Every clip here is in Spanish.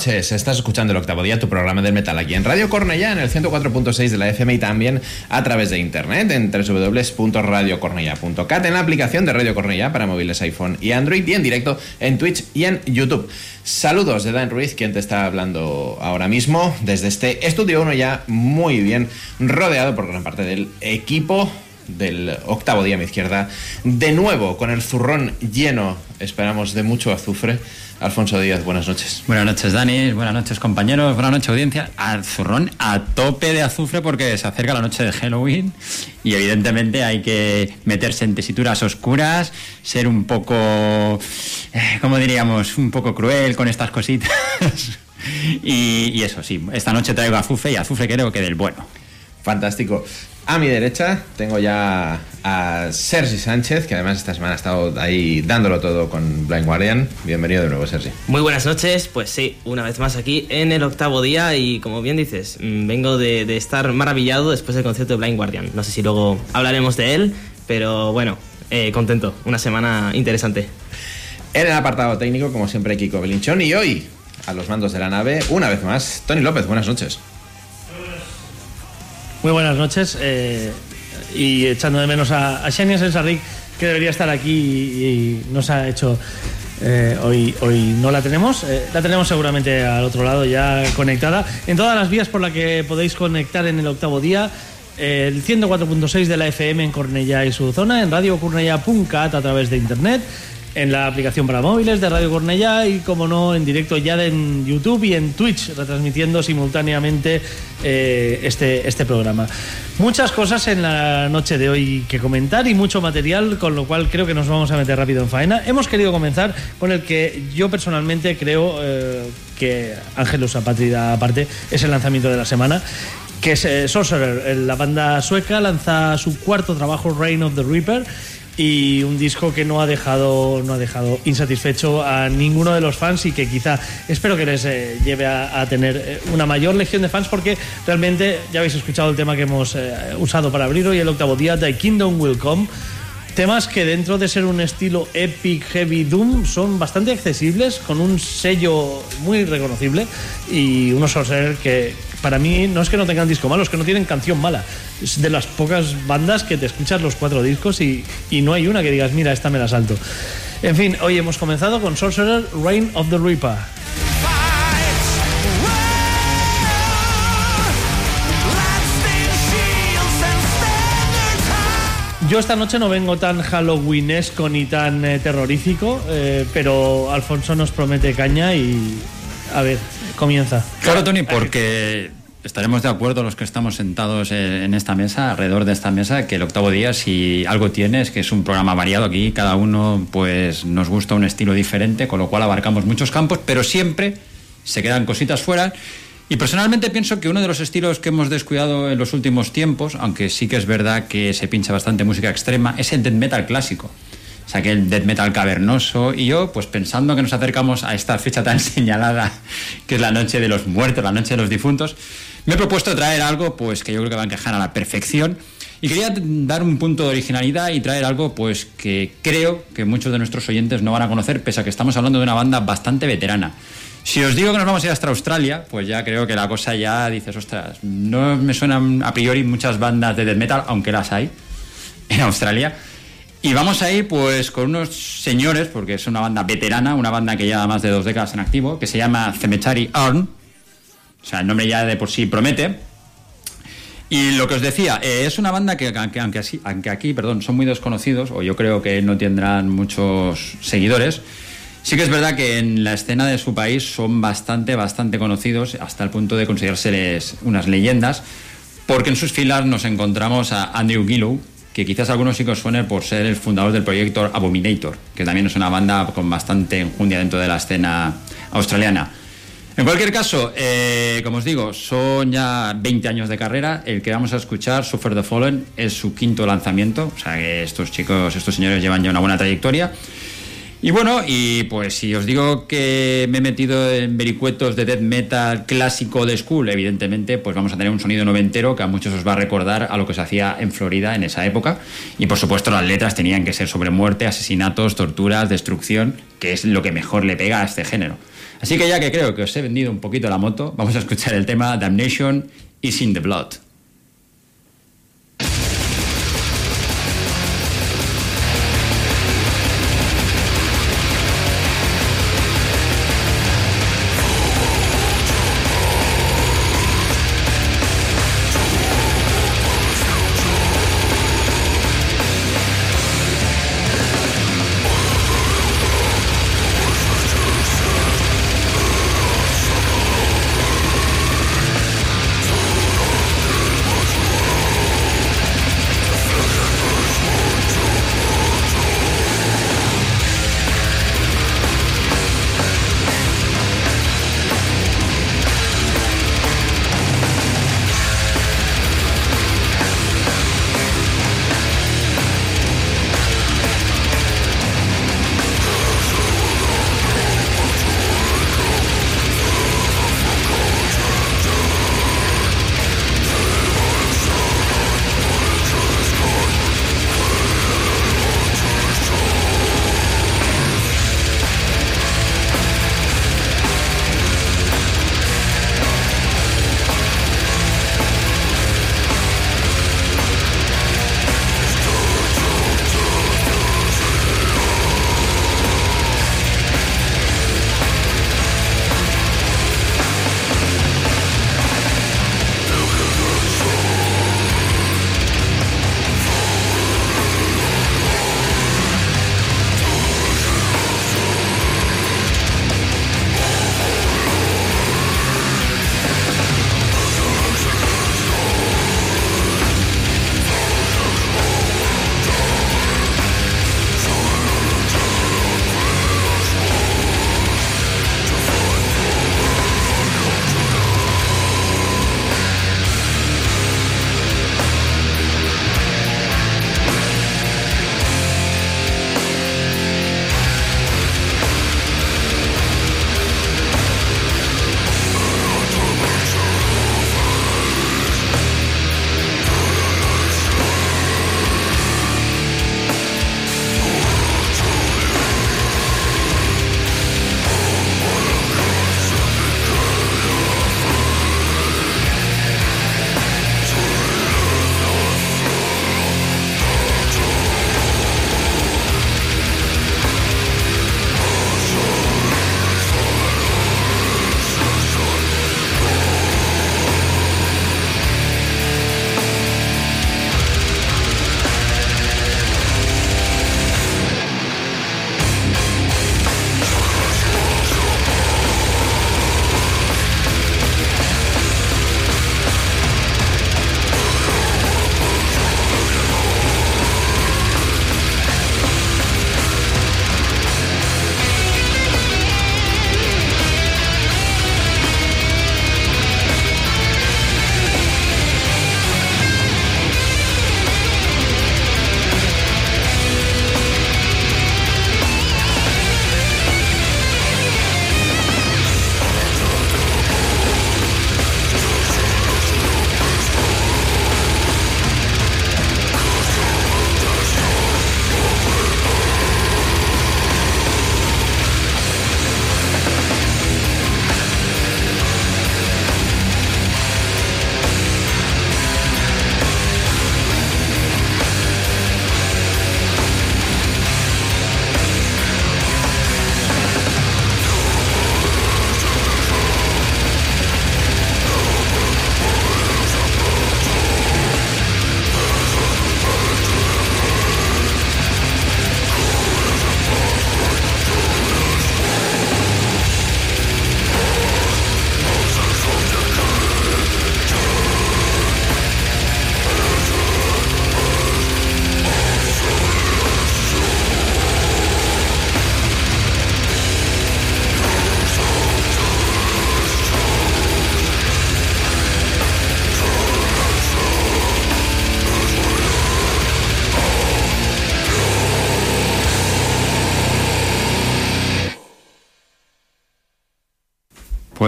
Noches, estás escuchando el octavo día, tu programa del metal aquí en Radio Cornellá, en el 104.6 de la FM y también a través de internet en www.radiocornellá.cat, en la aplicación de Radio Cornellá para móviles iPhone y Android y en directo en Twitch y en YouTube. Saludos de Dan Ruiz, quien te está hablando ahora mismo desde este estudio 1 ya muy bien rodeado por gran parte del equipo del octavo día a mi izquierda, de nuevo con el zurrón lleno, esperamos, de mucho azufre Alfonso Díaz, buenas noches. Buenas noches, Dani. Buenas noches, compañeros. Buenas noches, audiencia. Al zurrón a tope de azufre porque se acerca la noche de Halloween y evidentemente hay que meterse en tesituras oscuras, ser un poco, eh, ¿cómo diríamos? Un poco cruel con estas cositas. y, y eso, sí, esta noche traigo azufre y azufre creo que del bueno. Fantástico. A mi derecha tengo ya a Sergi Sánchez, que además esta semana ha estado ahí dándolo todo con Blind Guardian. Bienvenido de nuevo, Sergi. Muy buenas noches, pues sí, una vez más aquí en el octavo día y como bien dices, mm, vengo de, de estar maravillado después del concierto de Blind Guardian. No sé si luego hablaremos de él, pero bueno, eh, contento, una semana interesante. En el apartado técnico, como siempre, Kiko Belinchón y hoy a los mandos de la nave, una vez más, Tony López, buenas noches. Muy buenas noches. Eh, y echando de menos a, a Xenia Sensarric, que debería estar aquí y, y nos ha hecho. eh, hoy, hoy no la tenemos, eh, la tenemos seguramente al otro lado ya conectada. En todas las vías por las que podéis conectar en el octavo día, el 104.6 de la FM en Cornellá y su zona, en radiocornellá.cat a través de internet, en la aplicación para móviles de Radio Cornellá y, como no, en directo ya en YouTube y en Twitch, retransmitiendo simultáneamente eh, este, este programa. Muchas cosas en la noche de hoy que comentar y mucho material, con lo cual creo que nos vamos a meter rápido en faena. Hemos querido comenzar con el que yo personalmente creo eh, que Ángelus Apátrida aparte es el lanzamiento de la semana que es eh, Sorcerer, eh, la banda sueca lanza su cuarto trabajo Reign of the Reaper y un disco que no ha dejado no ha dejado insatisfecho a ninguno de los fans y que quizá espero que les eh, lleve a, tener eh, una mayor legión de fans porque realmente ya habéis escuchado el tema que hemos eh, usado para abrir hoy el octavo día The Kingdom Will Come. Temas que dentro de ser un estilo epic heavy doom son bastante accesibles, con un sello muy reconocible y unos sorcerer que para mí no es que no tengan disco malo, es que no tienen canción mala. Es de las pocas bandas que te escuchas los cuatro discos y, no hay una que digas, mira, esta me la salto. En fin, hoy hemos comenzado con Sorcerer Reign of the Reaper. Yo esta noche no vengo tan halloweenesco ni tan eh, terrorífico, eh, pero Alfonso nos promete caña y a ver, comienza. Claro, Tony, porque estaremos de acuerdo los que estamos sentados eh, en esta mesa, alrededor de esta mesa, que el octavo día, si algo tiene, es que es un programa variado aquí, cada uno pues nos gusta un estilo diferente, con lo cual abarcamos muchos campos, pero siempre se quedan cositas fuera. Y personalmente pienso que uno de los estilos que hemos descuidado en los últimos tiempos, aunque sí que es verdad que se pincha bastante música extrema, es el death metal clásico. Que el death metal cavernoso. Y yo, pues pensando que nos acercamos a esta fecha tan señalada, que es la noche de los muertos, la noche de los difuntos, me he propuesto traer algo pues que yo creo que va a encajar a la perfección. Y quería dar un punto de originalidad y traer algo pues que creo que muchos de nuestros oyentes no van a conocer, pese a que estamos hablando de una banda bastante veterana. Si os digo que nos vamos a ir hasta Australia, pues ya creo que la cosa ya dices, ostras, no me suenan a priori muchas bandas de death metal, aunque las hay en Australia. Y vamos a ir pues con unos señores, porque es una banda veterana, una banda que lleva más de dos décadas en activo, que se llama Cemetery Arn. O sea, el nombre ya de por sí promete. Y lo que os decía, eh, es una banda que aunque, aquí perdón, son muy desconocidos, o yo creo que no tendrán muchos seguidores, sí que es verdad que en la escena de su país son bastante, bastante conocidos, hasta el punto de considerarse unas leyendas, porque en sus filas nos encontramos a Andrew Gillow, que quizás algunos sí que os suene por ser el fundador del proyecto Abominator, que también es una banda con bastante enjundia dentro de la escena australiana. En cualquier caso, eh, como os digo, son ya 20 años de carrera. El que vamos a escuchar, Suffer the Fallen, es su quinto lanzamiento. O sea que estos chicos, estos señores llevan ya una buena trayectoria. Y bueno, y pues si os digo que me he metido en vericuetos de death metal clásico de school, evidentemente, pues vamos a tener un sonido noventero que a muchos os va a recordar a lo que se hacía en Florida en esa época. Y por supuesto las letras tenían que ser sobre muerte, asesinatos, torturas, destrucción, que es lo que mejor le pega a este género. Así que ya que creo que os he vendido un poquito la moto, vamos a escuchar el tema Damnation is in the Blood.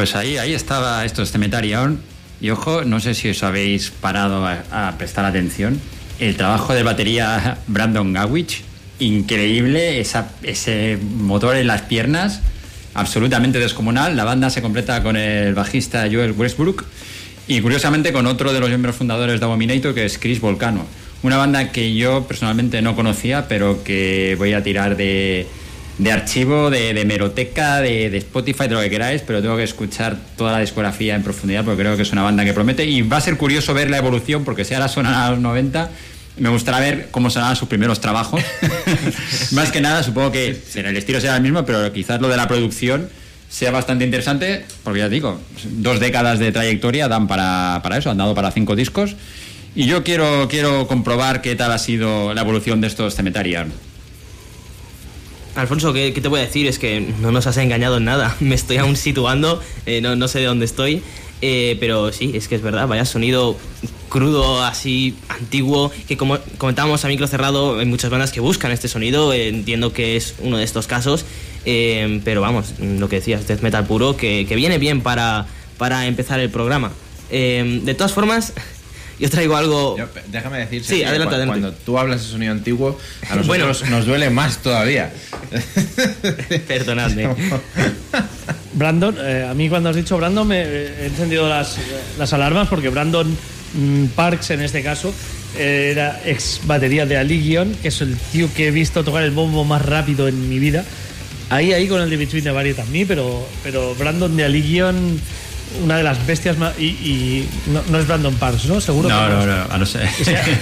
Pues ahí, ahí estaba esto, Cemeterion. Y ojo, no sé si os habéis parado a, prestar atención. El trabajo de batería Brandon Gawich, increíble, ese motor en las piernas, absolutamente descomunal. La banda se completa con el bajista Joel Westbrook y curiosamente con otro de los miembros fundadores de Abominator, que es Chris Volcano. Una banda que yo personalmente no conocía, pero que voy a tirar de, de archivo, de, de meroteca, de, de Spotify, de lo que queráis, pero tengo que escuchar toda la discografía en profundidad porque creo que es una banda que promete y va a ser curioso ver la evolución porque si ahora suenan a los 90, me gustará ver cómo sonaban sus primeros trabajos. Más que nada, supongo que en el estilo será el mismo, pero quizás lo de la producción sea bastante interesante, porque ya digo, dos décadas de trayectoria dan para, para eso, han dado para cinco discos. Y yo quiero, quiero comprobar qué tal ha sido la evolución de estos Cemeterian. Alfonso, ¿qué, te voy a decir? Es que no nos has engañado en nada. Me estoy aún situando, eh, no, no sé de dónde estoy. eh, pero sí, es que es verdad, vaya sonido crudo, así antiguo, que como comentábamos a micro cerrado, hay muchas bandas que buscan este sonido, eh, entiendo que es uno de estos casos, eh, pero vamos, lo que decías, death metal puro, que, que viene bien para, para empezar el programa. Eh, de todas formas, yo traigo algo... Yo, déjame decir Sí, adelante, adelante. cuando tú hablas de sonido antiguo, a Bueno. nosotros nos duele más todavía. Perdonadme. Brandon, eh, a mí cuando has dicho Brandon me he encendido las, las alarmas porque Brandon mm, Parks en este caso era ex batería de Aligion, que es el tío que he visto tocar el bombo más rápido en mi vida. Ahí, ahí con el de Between the Barrier también, pero, pero Brandon de Aligion, una de las bestias más... Y, y no, no es Brandon Parks, ¿no? Seguro No, que no, no, a no ser.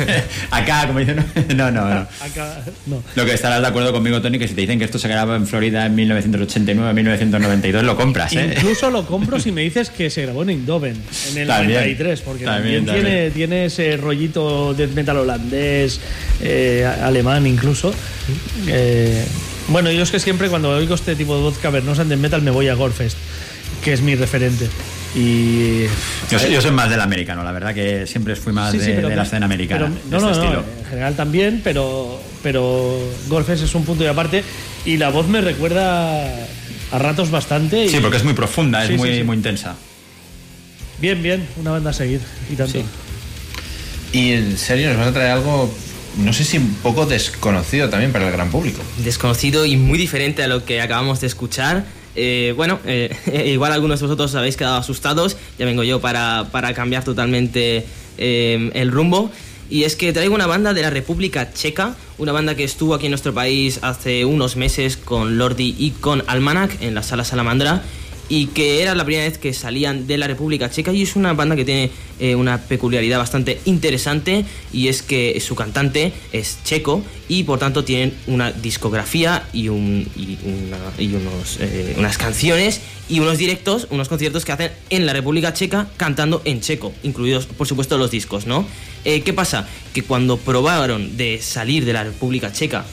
Acá, como dicen, no, no, no. Acá, no. Lo que estarás de acuerdo conmigo, Tony, que si te dicen que esto se grabó en Florida en 1989-1992, lo compras, ¿eh? Incluso lo compro si me dices que se grabó en Eindhoven en el También. 93, porque También, también, Tiene, tiene ese rollito de metal holandés, eh, alemán incluso. Eh, bueno, yo es que siempre cuando oigo este tipo de voz cavernosa death metal me voy a Gorefest, que es mi referente. Y Yo soy, yo soy más del americano, la verdad que siempre fui más Sí, de, sí, pero de la escena americana. pero- de no, no, este no, estilo. en general también, pero, pero Gorefest es un punto y aparte. Y la voz me recuerda a ratos bastante. y- Sí, porque es muy profunda, es Sí, muy, sí. muy intensa. Bien, bien, una banda a seguir. Y tanto. Y en serio, nos vas a traer algo, no sé si un poco desconocido también para el gran público. desconocido y muy diferente a lo que acabamos de escuchar. Eh, bueno, eh, igual algunos de vosotros os habéis quedado asustados, ya vengo yo para, para cambiar totalmente eh, el rumbo. Y es que traigo una banda de la República Checa, una banda que estuvo aquí en nuestro país hace unos meses con Lordi y con Almanac en la sala Salamandra y que era la primera vez que salían de la República Checa y es una banda que tiene eh, una peculiaridad bastante interesante y es que su cantante es checo y por tanto tienen una discografía y, un, y, unos, eh, unas canciones y unos directos, unos conciertos que hacen en la República Checa cantando en checo, incluidos por supuesto los discos, ¿no? Eh, ¿Qué pasa? Que cuando probaron de salir de la República Checa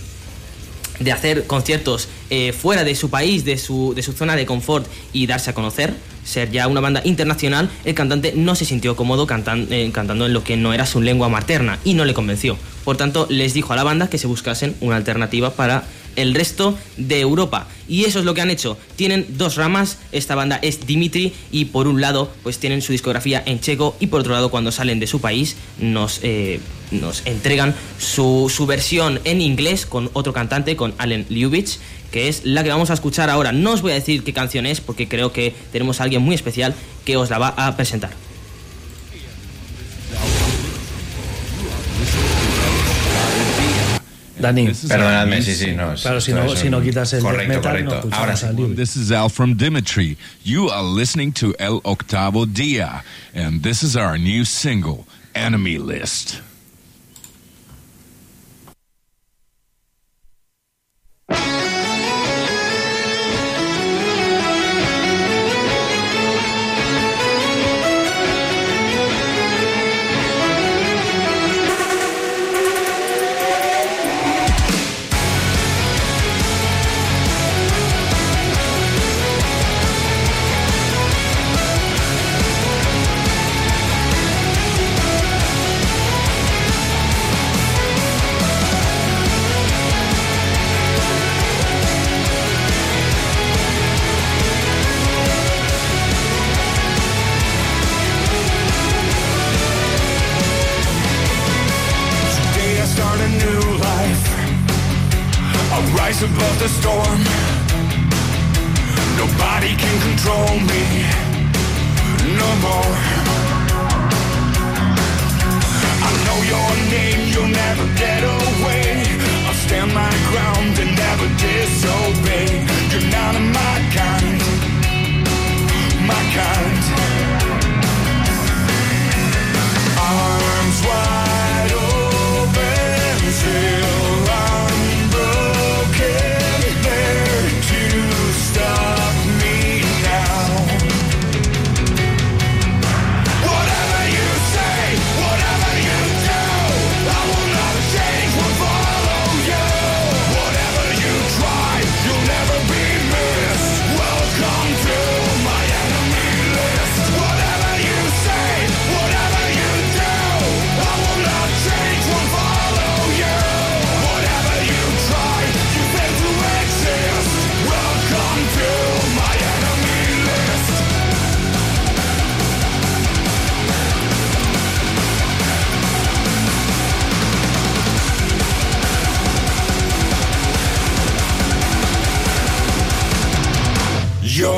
de hacer conciertos eh, fuera de su país, de su, de su zona de confort y darse a conocer, ser ya una banda internacional, el cantante no se sintió cómodo cantan- eh, cantando en lo que no era su lengua materna y no le convenció. Por tanto, les dijo a la banda que se buscasen una alternativa para el resto de Europa. Y eso es lo que han hecho. Tienen dos ramas. Esta banda es Dimitri y por un lado pues tienen su discografía en checo y por otro lado cuando salen de su país nos, eh, nos entregan su, su versión en inglés con otro cantante, con Allen Ljubich, que es la que vamos a escuchar ahora. No os voy a decir qué canción es porque creo que tenemos a alguien muy especial que os la va a presentar. Dani. Perdonadme, sí, sí, no. Claro, si no, es si no quitas el Correcto, metal, correcto. escuchamos Ahora sí. This is Al from Dimitri. You are listening to El Octavo Dia, and this is our new single, Enemy List. The storm. Nobody can control me no more. I know your name, you'll never get away. I'll stand my ground and never disobey. You're not of my kind, my kind. Arms wide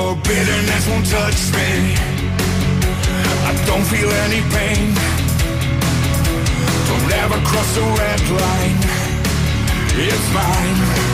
Your bitterness won't touch me. I don't feel any pain. Don't ever cross the red line. It's mine.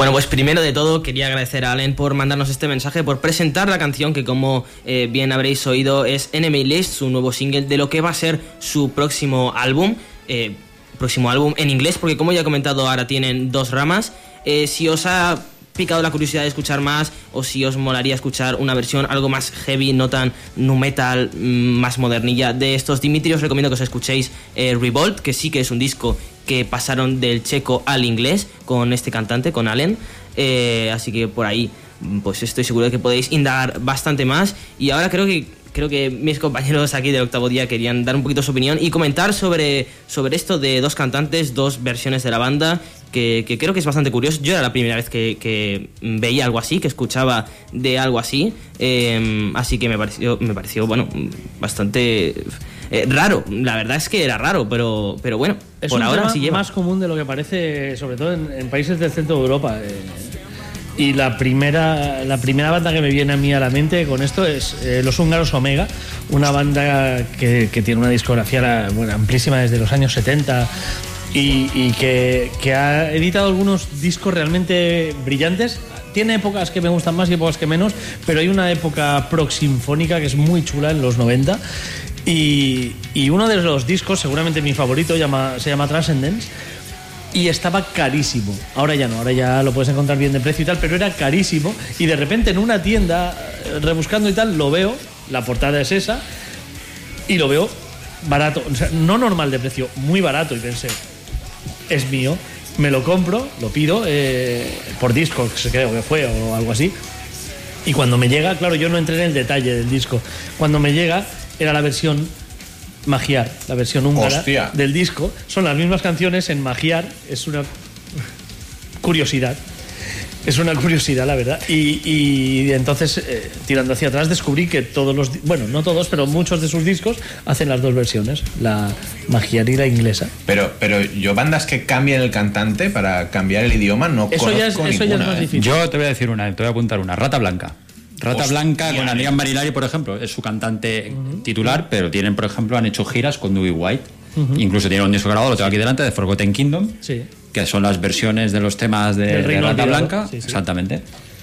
Bueno, pues primero de todo quería agradecer a Allen por mandarnos este mensaje, por presentar la canción que como eh, bien habréis oído es Enemy List, su nuevo single de lo que va a ser su próximo álbum. eh, próximo álbum en inglés, porque como ya he comentado ahora tienen dos ramas. Eh, si os ha picado la curiosidad de escuchar más o si os molaría escuchar una versión algo más heavy, no tan nu metal, mm, más modernilla de estos Dimitri, os recomiendo que os escuchéis eh, Revolt, que sí que es un disco que pasaron del checo al inglés con este cantante, con Allen. Eh, así que por ahí, mm, pues estoy seguro de que podéis indagar bastante más. Y ahora creo que creo que mis compañeros aquí del octavo día querían dar un poquito su opinión y comentar sobre, sobre esto de dos cantantes, dos versiones de la banda, que, que creo que es bastante curioso. Yo era la primera vez que, que veía algo así, que escuchaba de algo así, eh, así que me pareció, me pareció bueno, bastante eh, raro. La verdad es que era raro, pero, pero bueno, Es por un ahora tema sí lleva. más común de lo que parece, sobre todo en, en países del centro de Europa. eh. Y la primera, la primera banda que me viene a mí a la mente con esto es eh, Los Húngaros Omega, una banda que, que tiene una discografía bueno, amplísima desde los años 70 y, que, ha editado algunos discos realmente brillantes. Tiene épocas que me gustan más y épocas que menos, pero hay una época proxinfónica que es muy chula en los 90. Y, uno de los discos, seguramente mi favorito, se llama Transcendence y estaba carísimo. Ahora ya no, ahora ya lo puedes encontrar bien de precio y tal, pero era carísimo. Y de repente en una tienda, eh, rebuscando y tal, lo veo, la portada es esa, y lo veo barato, o sea, no normal de precio, muy barato. Y pensé, es mío, me lo compro, lo pido eh, por disco, que creo que fue, o algo así. Y cuando me llega, claro, yo no entré en el detalle del disco. Cuando me llega, era la versión Magiar, la versión húngara Hostia. del disco. Son las mismas canciones en Magiar, es una curiosidad. Es una curiosidad, la verdad. Y, y entonces, eh, tirando hacia atrás, descubrí que todos los. Bueno, no todos, pero muchos de sus discos hacen las dos versiones, la Magiar y la inglesa. Pero, pero yo bandas que cambian el cantante para cambiar el idioma no Eso conozco ya es- eso ya es ninguna, más ¿eh? difícil. Yo te voy a decir una, te voy a apuntar una. Rata Blanca. Rata Hostia. Blanca con Adrián Marilari, por ejemplo, es su cantante titular, pero tienen, por ejemplo, han hecho giras con Dewey White. Incluso tienen un disco grabado, lo tengo aquí delante, de Forgotten Kingdom, Sí. Que son las versiones de los temas de, de Reino Rata Blanca. sí, sí. Exactamente.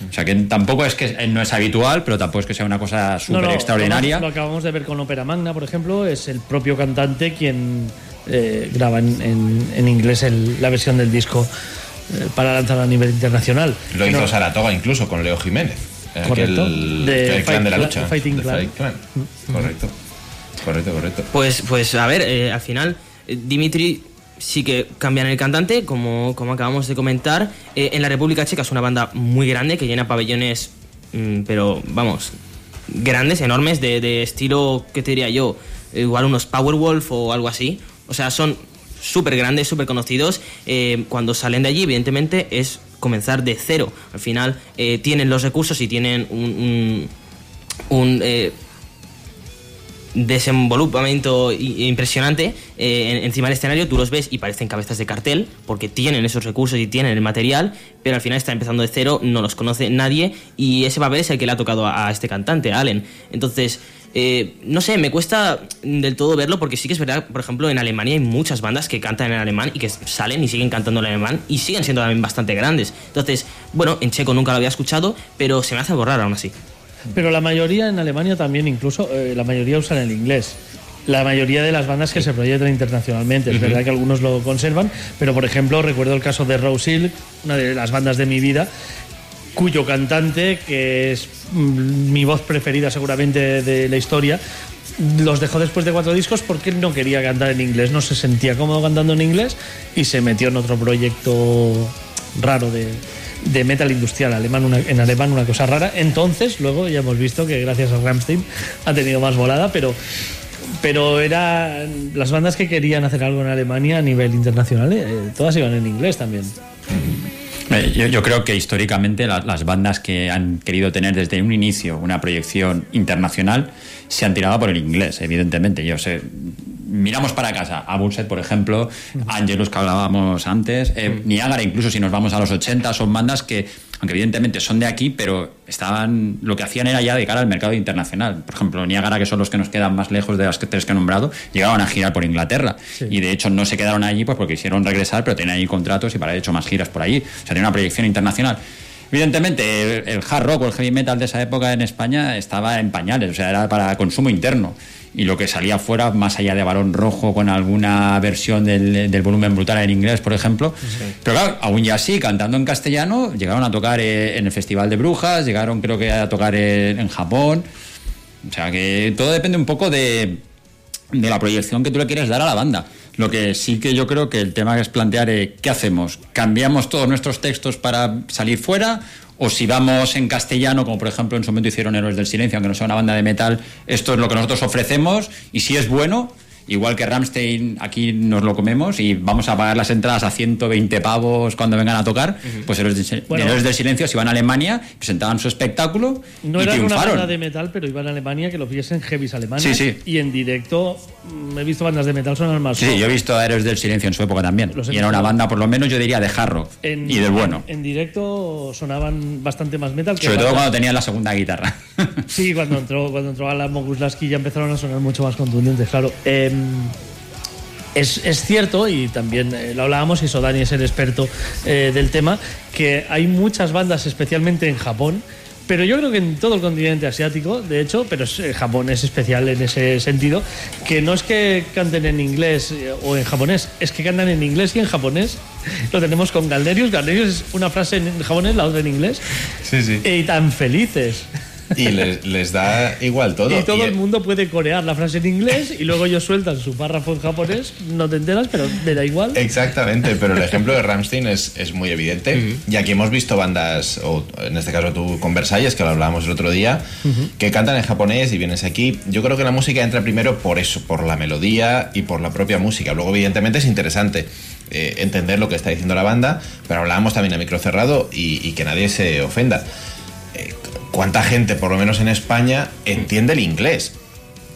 O sea que tampoco es que no es habitual, pero tampoco es que sea una cosa súper No, no, extraordinaria. Lo, acabamos de ver con Ópera Magna, por ejemplo, es el propio cantante quien eh, graba en, en- en inglés el- la versión del disco eh, para lanzarlo a nivel internacional. Lo hizo Saratoga incluso con Leo Jiménez. eh, Correcto. aquel- De el clan Fight de la lucha. Fighting Clan. Clan. Correcto. Correcto, correcto. Pues, pues a ver, eh, al final, eh, Dimitri sí que cambian el cantante, como, como acabamos de comentar. Eh, en la República Checa es una banda muy grande que llena pabellones, mm, pero vamos, grandes, enormes, de, de estilo, ¿qué te diría yo? Igual unos Powerwolf o algo así. O sea, son súper grandes, súper conocidos. Eh, cuando salen de allí, evidentemente, es comenzar de cero. Al final, eh, tienen los recursos y tienen un- un, desenvolupamiento i- impresionante eh, en- encima del escenario, tú los ves y parecen cabezas de cartel, porque tienen esos recursos y tienen el material, pero al final está empezando de cero, no los conoce nadie, y ese papel es el que le ha tocado a, a este cantante, Allen. Entonces, eh, no sé, me cuesta del todo verlo, porque sí que es verdad, por ejemplo, en Alemania hay muchas bandas que cantan en alemán y que salen y siguen cantando en alemán y siguen siendo también bastante grandes. Entonces, bueno, en checo nunca lo había escuchado, pero se me hace borrar aún así. Pero la mayoría en Alemania también, incluso, eh, la mayoría usan el inglés. La mayoría de las bandas que se proyectan internacionalmente. Es verdad que algunos lo conservan, pero por ejemplo, recuerdo el caso de Rose Hill, una de las bandas de mi vida, cuyo cantante, que es mm, mi voz preferida seguramente de la historia, los dejó después de cuatro discos porque no quería cantar en inglés, no se sentía cómodo cantando en inglés y se metió en otro proyecto raro de, de metal industrial alemán, en alemán una cosa rara. Entonces, luego ya hemos visto que gracias a Ramstein ha tenido más volada, pero pero eran las bandas que querían hacer algo en Alemania a nivel internacional, eh, todas iban en inglés también. Eh, Yo, creo que históricamente la- las bandas que han querido tener desde un inicio una proyección internacional se han tirado por el inglés, evidentemente. Yo sé, miramos para casa, a Bullset, por ejemplo, Angelus que hablábamos antes, eh, Niagara, incluso si nos vamos a los 80, son bandas que, aunque evidentemente son de aquí, pero estaban, lo que hacían era ya de cara al mercado internacional. Por ejemplo, Niagara, que son los que nos quedan más lejos de las tres que he nombrado, llegaban a girar por Inglaterra. Y de hecho no se quedaron allí pues porque quisieron regresar, pero tenían ahí contratos y para de hecho más giras por allí. O sea, tenía una proyección internacional. Evidentemente, el, el hard rock o el heavy metal de esa época en España estaba en pañales, o sea, era para consumo interno. Y lo que salía fuera, más allá de Barón Rojo, con alguna versión del, del volumen brutal en inglés, por ejemplo. Pero claro, aún y así, cantando en castellano, llegaron a tocar eh, en el Festival de Brujas, llegaron creo que a tocar en, en Japón. O sea que todo depende un poco de, de la proyección que tú le quieres dar a la banda. Lo que sí que yo creo que el tema es plantear eh, qué hacemos. ¿Cambiamos todos nuestros textos para salir fuera? O si vamos en castellano, como por ejemplo en su momento hicieron Héroes del Silencio, aunque no sea una banda de metal, esto es lo que nosotros ofrecemos y si es bueno, igual que Ramstein, aquí nos lo comemos y vamos a pagar las entradas a 120 pavos cuando vengan a tocar, pues Héroes, de- Bueno. Del Silencio se iban a Alemania, presentaban su espectáculo No y era una banda de metal, pero iban a Alemania que lo pidiesen heavies alemanes. Sí, sí. Y en directo mm, he visto bandas de metal sonar más. Sí, yo he visto a Héroes del Silencio en su época también. Los Y era una banda, por lo menos, yo diría de hard rock. En- y del bueno. En directo sonaban bastante más metal que Sobre todo cuando tenían la segunda guitarra. Sí, cuando entró, cuando entró Alan Moguslaski ya empezaron a sonar mucho más contundentes, claro. Eh, es, es cierto, y también eh, lo hablábamos, y Sodani es el experto eh, del tema, que hay muchas bandas, especialmente en Japón, pero yo creo que en todo el continente asiático, de hecho, pero eh, Japón es especial en ese sentido, que no es que canten en inglés o en japonés, es que cantan en inglés y en japonés. Lo tenemos con Galderius. Galderius es una frase en japonés, la otra en inglés. Sí, sí. Y tan felices. Y les, les da igual todo. Y todo Y- el mundo puede corear la frase en inglés y luego ellos sueltan su párrafo en japonés, no te enteras, pero me da igual. Exactamente, pero el ejemplo de Ramstein es, es muy evidente. Y aquí hemos visto bandas, o en este caso tú con Versalles, que lo hablábamos el otro día, que cantan en japonés y vienes aquí. Yo creo que la música entra primero por eso, por la melodía y por la propia música. Luego, evidentemente, es interesante eh, entender lo que está diciendo la banda, pero hablábamos también a micro cerrado y, y que nadie se ofenda. ¿Cuánta gente, por lo menos en España, entiende el inglés?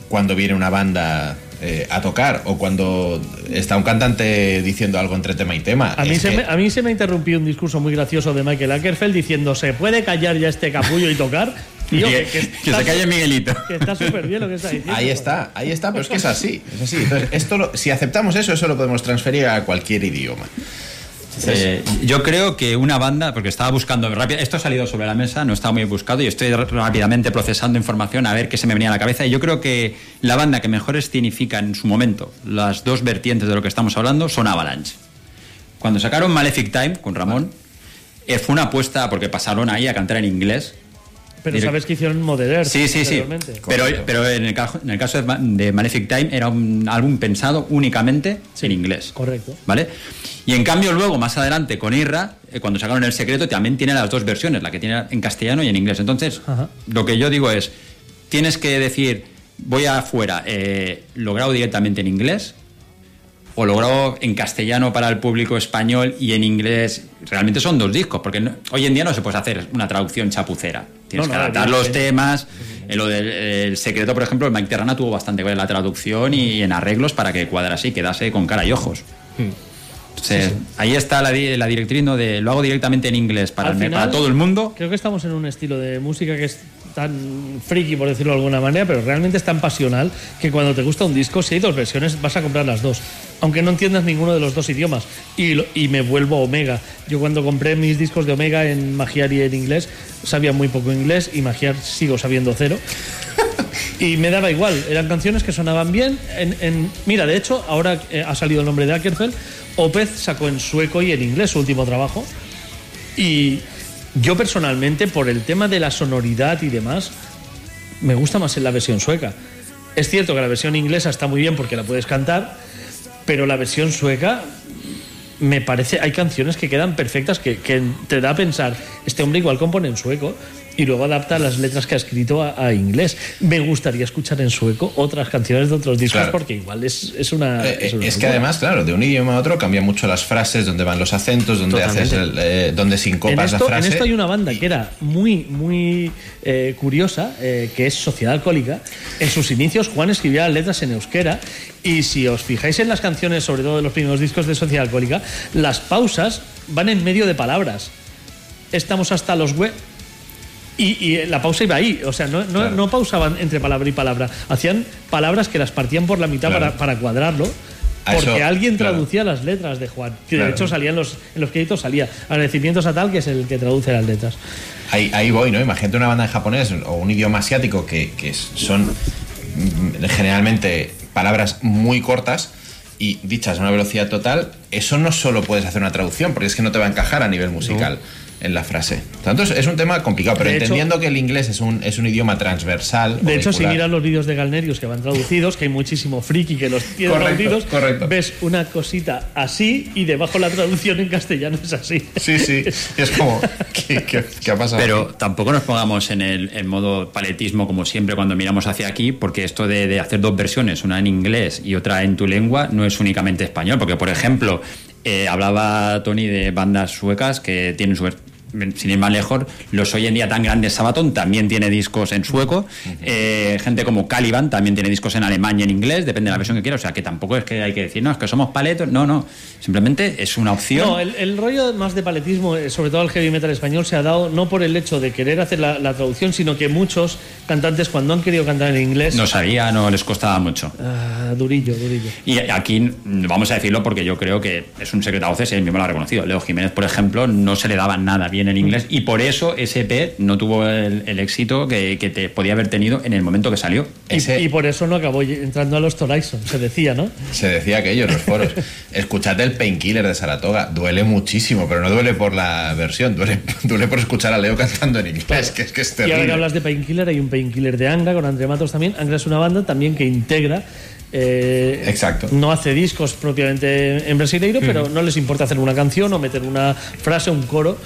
cuando viene una banda eh, a tocar o cuando está un cantante diciendo algo entre tema y tema. A mí, se que- me, a mí se me interrumpió un discurso muy gracioso de Michael Ackerfeld diciendo: ¿Se puede callar ya este capullo y tocar? Tío, que, que, que se calle Miguelito. Que está súper bien lo que está diciendo. Ahí está, ahí está, pero es que es así. Es así. Entonces, esto lo- si aceptamos eso, eso lo podemos transferir a cualquier idioma. Eh, yo creo que una banda, porque estaba buscando rápido, esto ha salido sobre la mesa, no estaba muy buscado y estoy rápidamente procesando información a ver qué se me venía a la cabeza. Y yo creo que la banda que mejor escenifica en su momento las dos vertientes de lo que estamos hablando son Avalanche. Cuando sacaron Malefic Time con Ramón, eh, fue una apuesta porque pasaron ahí a cantar en inglés. Pero Direct- sabes que hicieron Moderer. Sí, sí, sí. Pero, pero en, el caso, en el caso de Ma- de Malefic Time era un álbum pensado únicamente en inglés. Correcto. ¿Vale? Y en cambio luego, más adelante, con Irra, eh, cuando sacaron El Secreto, también tiene las dos versiones, la que tiene en castellano y en inglés. Entonces, Ajá. lo que yo digo es, tienes que decir, voy afuera, eh, lo grabo directamente en inglés, o lo grabo en castellano para el público español y en inglés. Realmente son dos discos, porque no- hoy en día no se puede hacer una traducción chapucera. Tienes No, que no, adaptar los temas. En lo del el secreto, por ejemplo, el Mike Terrana tuvo bastante en la traducción y en arreglos para que cuadrase y quedase con cara y ojos. Entonces, ahí está la, di- la directriz ¿no? de lo hago directamente en inglés para, Al el- final, para todo el mundo. Creo que estamos en un estilo de música que es tan friki, por decirlo de alguna manera, pero realmente es tan pasional que cuando te gusta un disco, si hay dos versiones, vas a comprar las dos. Aunque no entiendas ninguno de los dos idiomas. Y, lo- y me vuelvo Omega. Yo cuando compré mis discos de Omega en Magiar y en inglés, sabía muy poco inglés y Magiar sigo sabiendo cero. Y me daba igual, eran canciones que sonaban bien. En, en- mira, de hecho, ahora eh, ha salido el nombre de Ackerfeld. Opeth sacó en sueco y en inglés su último trabajo. Y yo personalmente, por el tema de la sonoridad y demás, me gusta más en la versión sueca. Es cierto que la versión inglesa está muy bien porque la puedes cantar, pero la versión sueca me parece, hay canciones que quedan perfectas, que, que te da a pensar, este hombre igual compone en sueco y luego adapta las letras que ha escrito a, a inglés. Me gustaría escuchar en sueco otras canciones de otros discos Claro. porque igual es, es una... Eh, es una es que además, claro, de un idioma a otro cambian mucho las frases, donde van los acentos, donde haces el, eh, donde En sincopas esto, la en frase. esto hay una banda que era muy, muy eh, curiosa, eh, que es Sociedad Alcohólica. En sus inicios, Juan escribía las letras en euskera. Y si os fijáis en las canciones, sobre todo de los primeros discos de Sociedad Alcohólica, las pausas van en medio de palabras. Estamos hasta los hue. Y, y la pausa iba ahí, o sea, no, no, Claro. no pausaban entre palabra y palabra. Hacían palabras que las partían por la mitad Claro. para, para cuadrarlo. Porque eso, alguien claro. traducía las letras de Juan. Que Claro. de hecho salían los, en los créditos salía agradecimientos a tal que es el que traduce las letras. Ahí, ahí voy, ¿no? Imagínate una banda en japonés o un idioma asiático que, que son mm, generalmente palabras muy cortas y dichas a una velocidad total. Eso no solo puedes hacer una traducción, porque es que no te va a encajar a nivel musical. En la frase. Tanto es, es un tema complicado, pero De hecho- entendiendo que el inglés es un, es un idioma transversal. De hecho, si miras los vídeos de Galnerius que van traducidos, que hay muchísimo friki que los tiene Correcto, traducidos, correcto. ves una cosita así y debajo la traducción en castellano es así. Sí, sí. Es como, ¿qué, qué- qué ha pasado? Pero tampoco nos pongamos en el en modo paletismo como siempre cuando miramos hacia aquí, porque esto de, de hacer dos versiones, una en inglés y otra en tu lengua, no es únicamente español. Porque, por ejemplo, eh, hablaba Tony de bandas suecas que tienen su. Sin ir más lejos, los hoy en día tan grandes Sabaton también tiene discos en sueco. Eh, gente como Caliban también tiene discos en alemán y en inglés, depende de la versión que quiera. O sea, que tampoco es que hay que decir, no, es que somos paletos. No, no. Simplemente es una opción. No, el, el rollo más de paletismo, eh, sobre todo el heavy metal español, se ha dado no por el hecho de querer hacer la, la traducción, sino que muchos cantantes, cuando han querido cantar en inglés, No sabía, no les costaba mucho. ah, durillo, durillo. Y aquí vamos a decirlo porque yo creo que es un secreto a voces él mismo lo ha reconocido. Leo Jiménez, por ejemplo, no se le daba nada bien en inglés y por eso SP no tuvo el, el éxito que, que te podía haber tenido en el momento que salió. Y, Ese- y por eso no acabó entrando a los Toraison, se decía, ¿no? Se decía aquello en los foros. Escuchad el Painkiller de Saratoga. Duele muchísimo, pero no duele por la versión, duele, duele por escuchar a Leo cantando en inglés, que es que es Y ahora que terrible. hablas de Painkiller, hay un Painkiller de Angra con André Matos también. Angra es una banda también que integra. eh, Exacto. No hace discos propiamente en brasileiro, pero no les importa hacer una canción o meter una frase, un coro.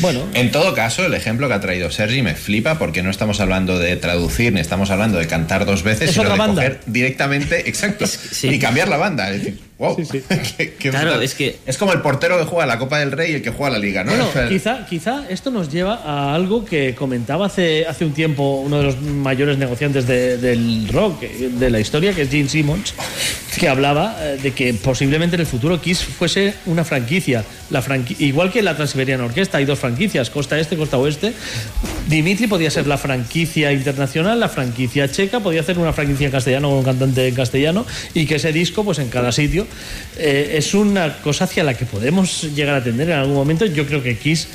Bueno, En todo caso, el ejemplo que ha traído Sergi me flipa porque no estamos hablando de traducir ni estamos hablando de cantar dos veces, Es sino otra de banda. coger directamente, exacto, sí. y cambiar la banda. Es decir, wow. Sí, sí. qué- qué Claro, brutal. es que- Es como el portero que juega la Copa del Rey y el que juega la Liga, ¿no? Bueno, O sea, quizá, quizá esto nos lleva a algo que comentaba hace, hace un tiempo uno de los mayores negociantes de- del rock de la historia, que es Gene Simmons, que hablaba eh, de que posiblemente en el futuro Kiss fuese una franquicia. La franqui- igual que la Transiberiana Orquesta, hay dos franquicias, costa este, costa oeste. Dimitri podía ser la franquicia internacional, la franquicia checa, podía hacer una franquicia en castellano con un cantante en castellano y que ese disco, pues en cada sitio, eh, es una cosa hacia la que podemos llegar a tender en algún momento. Yo creo que Kiss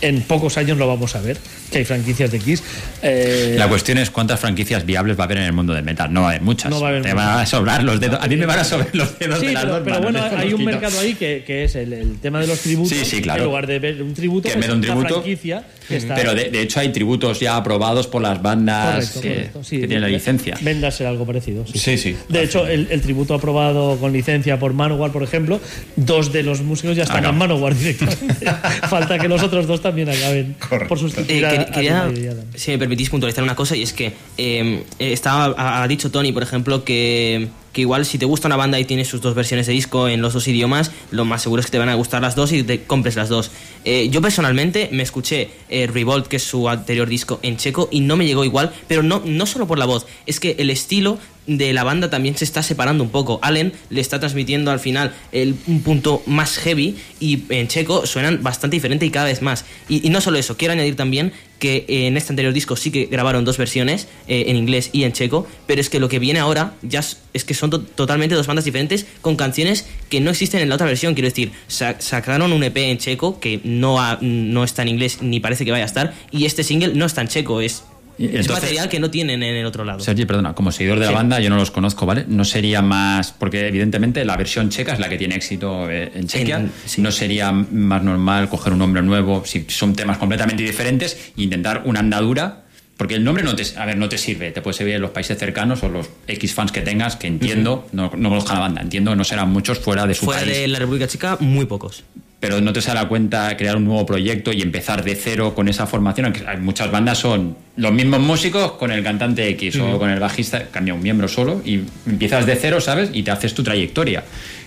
en pocos años lo vamos a ver, que hay franquicias de Kiss. Eh, La cuestión es cuántas franquicias viables va a haber en el mundo del metal. No va a haber muchas. No va a haber Te muchas. van a sobrar los dedos. A mí me van a sobrar los dedos Sí, de las pero, dos pero manos, bueno, hay un mercado ahí que, que es el, el tema de los tributos. Sí, sí, claro. En lugar de ver un tributo, Que pues una tributo- franquicia que está. Pero de, de hecho hay tributos ya aprobados por las bandas Correcto, que, correcto, sí. que tienen la licencia. Venda a ser algo parecido. Sí, Sí, sí. De hecho, el, el tributo aprobado con licencia por Manowar, por ejemplo, dos de los músicos ya están Acá. en Manowar directamente. Falta que los otros dos también acaben Correcto. por Eh, sustituir a- quería, si me permitís puntualizar una cosa, y es que eh, estaba, ha, ha dicho Tony, por ejemplo, que, que igual si te gusta una banda y tienes sus dos versiones de disco en los dos idiomas, lo más seguro es que te van a gustar las dos y te compres las dos. Eh, yo personalmente me escuché eh, Revolt, que es su anterior disco, en checo y no me llegó igual, pero no, no solo por la voz, es que el estilo de la banda también se está separando un poco. Allen le está transmitiendo al final el, un punto más heavy y en checo suenan bastante diferente y cada vez más. Y, no solo eso, quiero añadir también que eh, en este anterior disco sí que grabaron dos versiones, eh, en inglés y en checo, pero es que lo que viene ahora ya es, que son to- totalmente dos bandas diferentes con canciones que no existen en la otra versión. Quiero decir, sa- sacaron un EP en checo que no, no está en inglés ni parece que vaya a estar, y este single no está en checo, es, Y es entonces- material que no tienen en el otro lado. Sergi, perdona, como seguidor de la Sí. banda, yo no los conozco, ¿vale? No sería más. Porque, evidentemente, la versión checa es la que tiene éxito eh, en Chequia. En- sí. No sería más normal coger un nombre nuevo, si son temas completamente diferentes, e intentar una andadura. Porque el nombre no te, a ver, no te sirve. Te puede servir en los países cercanos o los X fans que tengas, que entiendo, no, no conozco la banda, entiendo que no serán muchos fuera de su Fuera país. de la República Checa, muy pocos. Pero no te sale a cuenta crear un nuevo proyecto y empezar de cero con esa formación. aunque hay muchas bandas son los mismos músicos con el cantante X o con el bajista, cambia un miembro solo y empiezas de cero, ¿sabes? Y te haces tu trayectoria.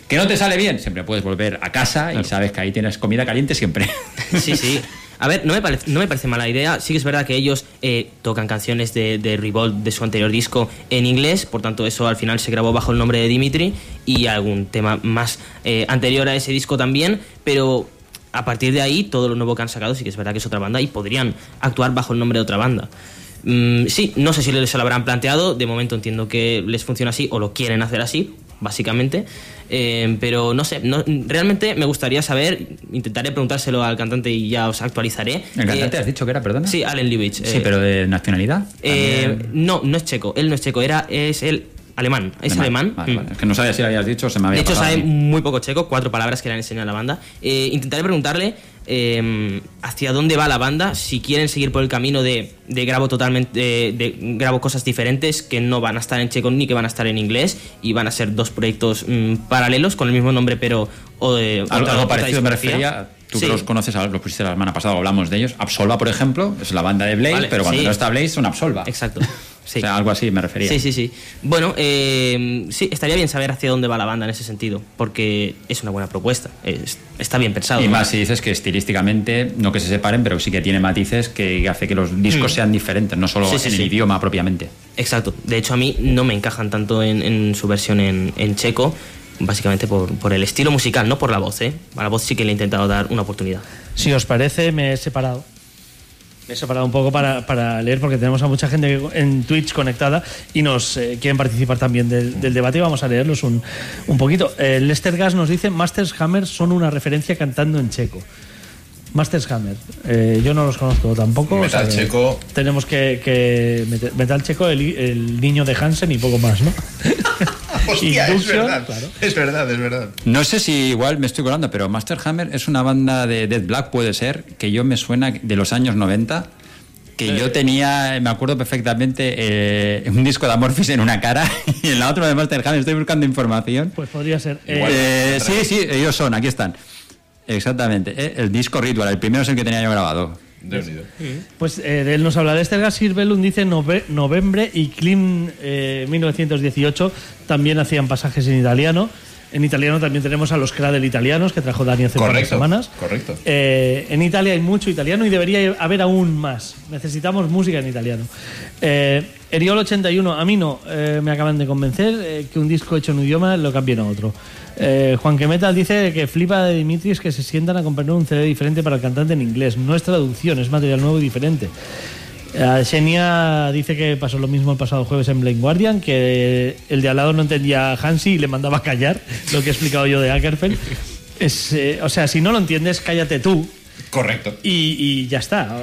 ¿Que no te sale bien? Siempre puedes volver a casa y sabes que ahí tienes comida caliente siempre. Sí, sí. A ver, no me, parece, mala idea. Sí que es verdad que ellos eh, tocan canciones de, de Revolt de su anterior disco en inglés, por tanto eso al final se grabó bajo el nombre de Dimitri y algún tema más eh, anterior a ese disco también, pero a partir de ahí todo lo nuevo que han sacado sí que es verdad que es otra banda y podrían actuar bajo el nombre de otra banda. Mm, sí, no sé si se lo habrán planteado, de momento entiendo que les funciona así o lo quieren hacer así, básicamente. Eh, pero no sé, no- realmente me gustaría saber, intentaré preguntárselo al cantante y ya os actualizaré. ¿El cantante Eh, has dicho que era, perdona? Sí, Allen Lubitsch. Sí, eh, pero de nacionalidad. eh, no, no es checo, él no es checo, era, es él alemán. Es alemán. Vale, Mm. vale. Es que no sabía si lo habías dicho, se me había De hecho, pasado sabe muy poco checo, cuatro palabras que le han enseñado a la banda. Eh, intentaré preguntarle eh, hacia dónde va la banda, si quieren seguir por el camino de, de grabo totalmente, de, de grabo cosas diferentes que no van a estar en checo ni que van a estar en inglés y van a ser dos proyectos mm, paralelos con el mismo nombre pero o de Algo, otra- algo parecido me refería, tú Sí. que los conoces, los pusiste la semana pasada, hablamos de ellos. Absolva, por ejemplo, es la banda de Vale, pero cuando sí. no está Blade son Absolva. Exacto. Sí. O sea, algo así me refería. Sí, sí, sí. Bueno, eh, sí, estaría bien saber hacia dónde va la banda en ese sentido, porque es una buena propuesta, es- está bien pensado. Y ¿no? más si dices que estilísticamente, no que se separen, pero sí que tiene matices que hace que los discos Mm. sean diferentes, no solo Sí, sí, en el idioma propiamente. Exacto. De hecho, a mí no me encajan tanto en, en su versión en, en checo, básicamente por, por el estilo musical, no por la voz, ¿eh? A la voz sí que le he intentado dar una oportunidad. Si os parece, me he separado. Me he separado un poco para, para leer porque tenemos a mucha gente en Twitch conectada y nos eh, quieren participar también del, del debate y vamos a leerlos un, un poquito. Eh, Lester Gas nos dice, Masters Hammer son una referencia cantando en checo. Masters Hammer, eh, yo no los conozco tampoco. Metal que checo. Tenemos que, que meter- Metal checo, el, el niño de Hansen y poco más, ¿no? Hostia, es verdad. claro. Es verdad, es verdad. No sé si igual me estoy colando, pero Master Hammer es una banda de Dead Black, puede ser, que yo me suena de los años 90. Que Eh. yo tenía, me acuerdo perfectamente, eh, un disco de Amorphis en una cara y en la otra de Master Hammer. Estoy buscando información. Pues podría ser. Eh, Eh, sí, sí, ellos son, aquí están. Exactamente. eh, el disco Ritual, el primero es el que tenía yo grabado. Mío. Pues eh, de él nos habla Lester Gas Sirvelun, dice nove- Novembre y Klim eh, 1918 también hacían pasajes en italiano. En italiano también tenemos a los Cradle italianos que trajo Dani hace Correcto, semanas. correcto. Eh, en Italia hay mucho italiano y debería haber aún más. Necesitamos música en italiano. Eh, Eriol 81, a mí no eh, me acaban de convencer eh, que un disco hecho en un idioma lo cambien a otro. Eh, Juan que Metal dice que flipa de Dimitris que se sientan a comprar un CD diferente para el cantante en inglés. No es traducción, es material nuevo y diferente. Eh, Xenia dice que pasó lo mismo el pasado jueves en Blind Guardian, que el de al lado no entendía a Hansi y le mandaba a callar, lo que he explicado yo de Ackerfeld. Es, eh, o sea, si no lo entiendes, cállate tú Correcto. y, y ya está.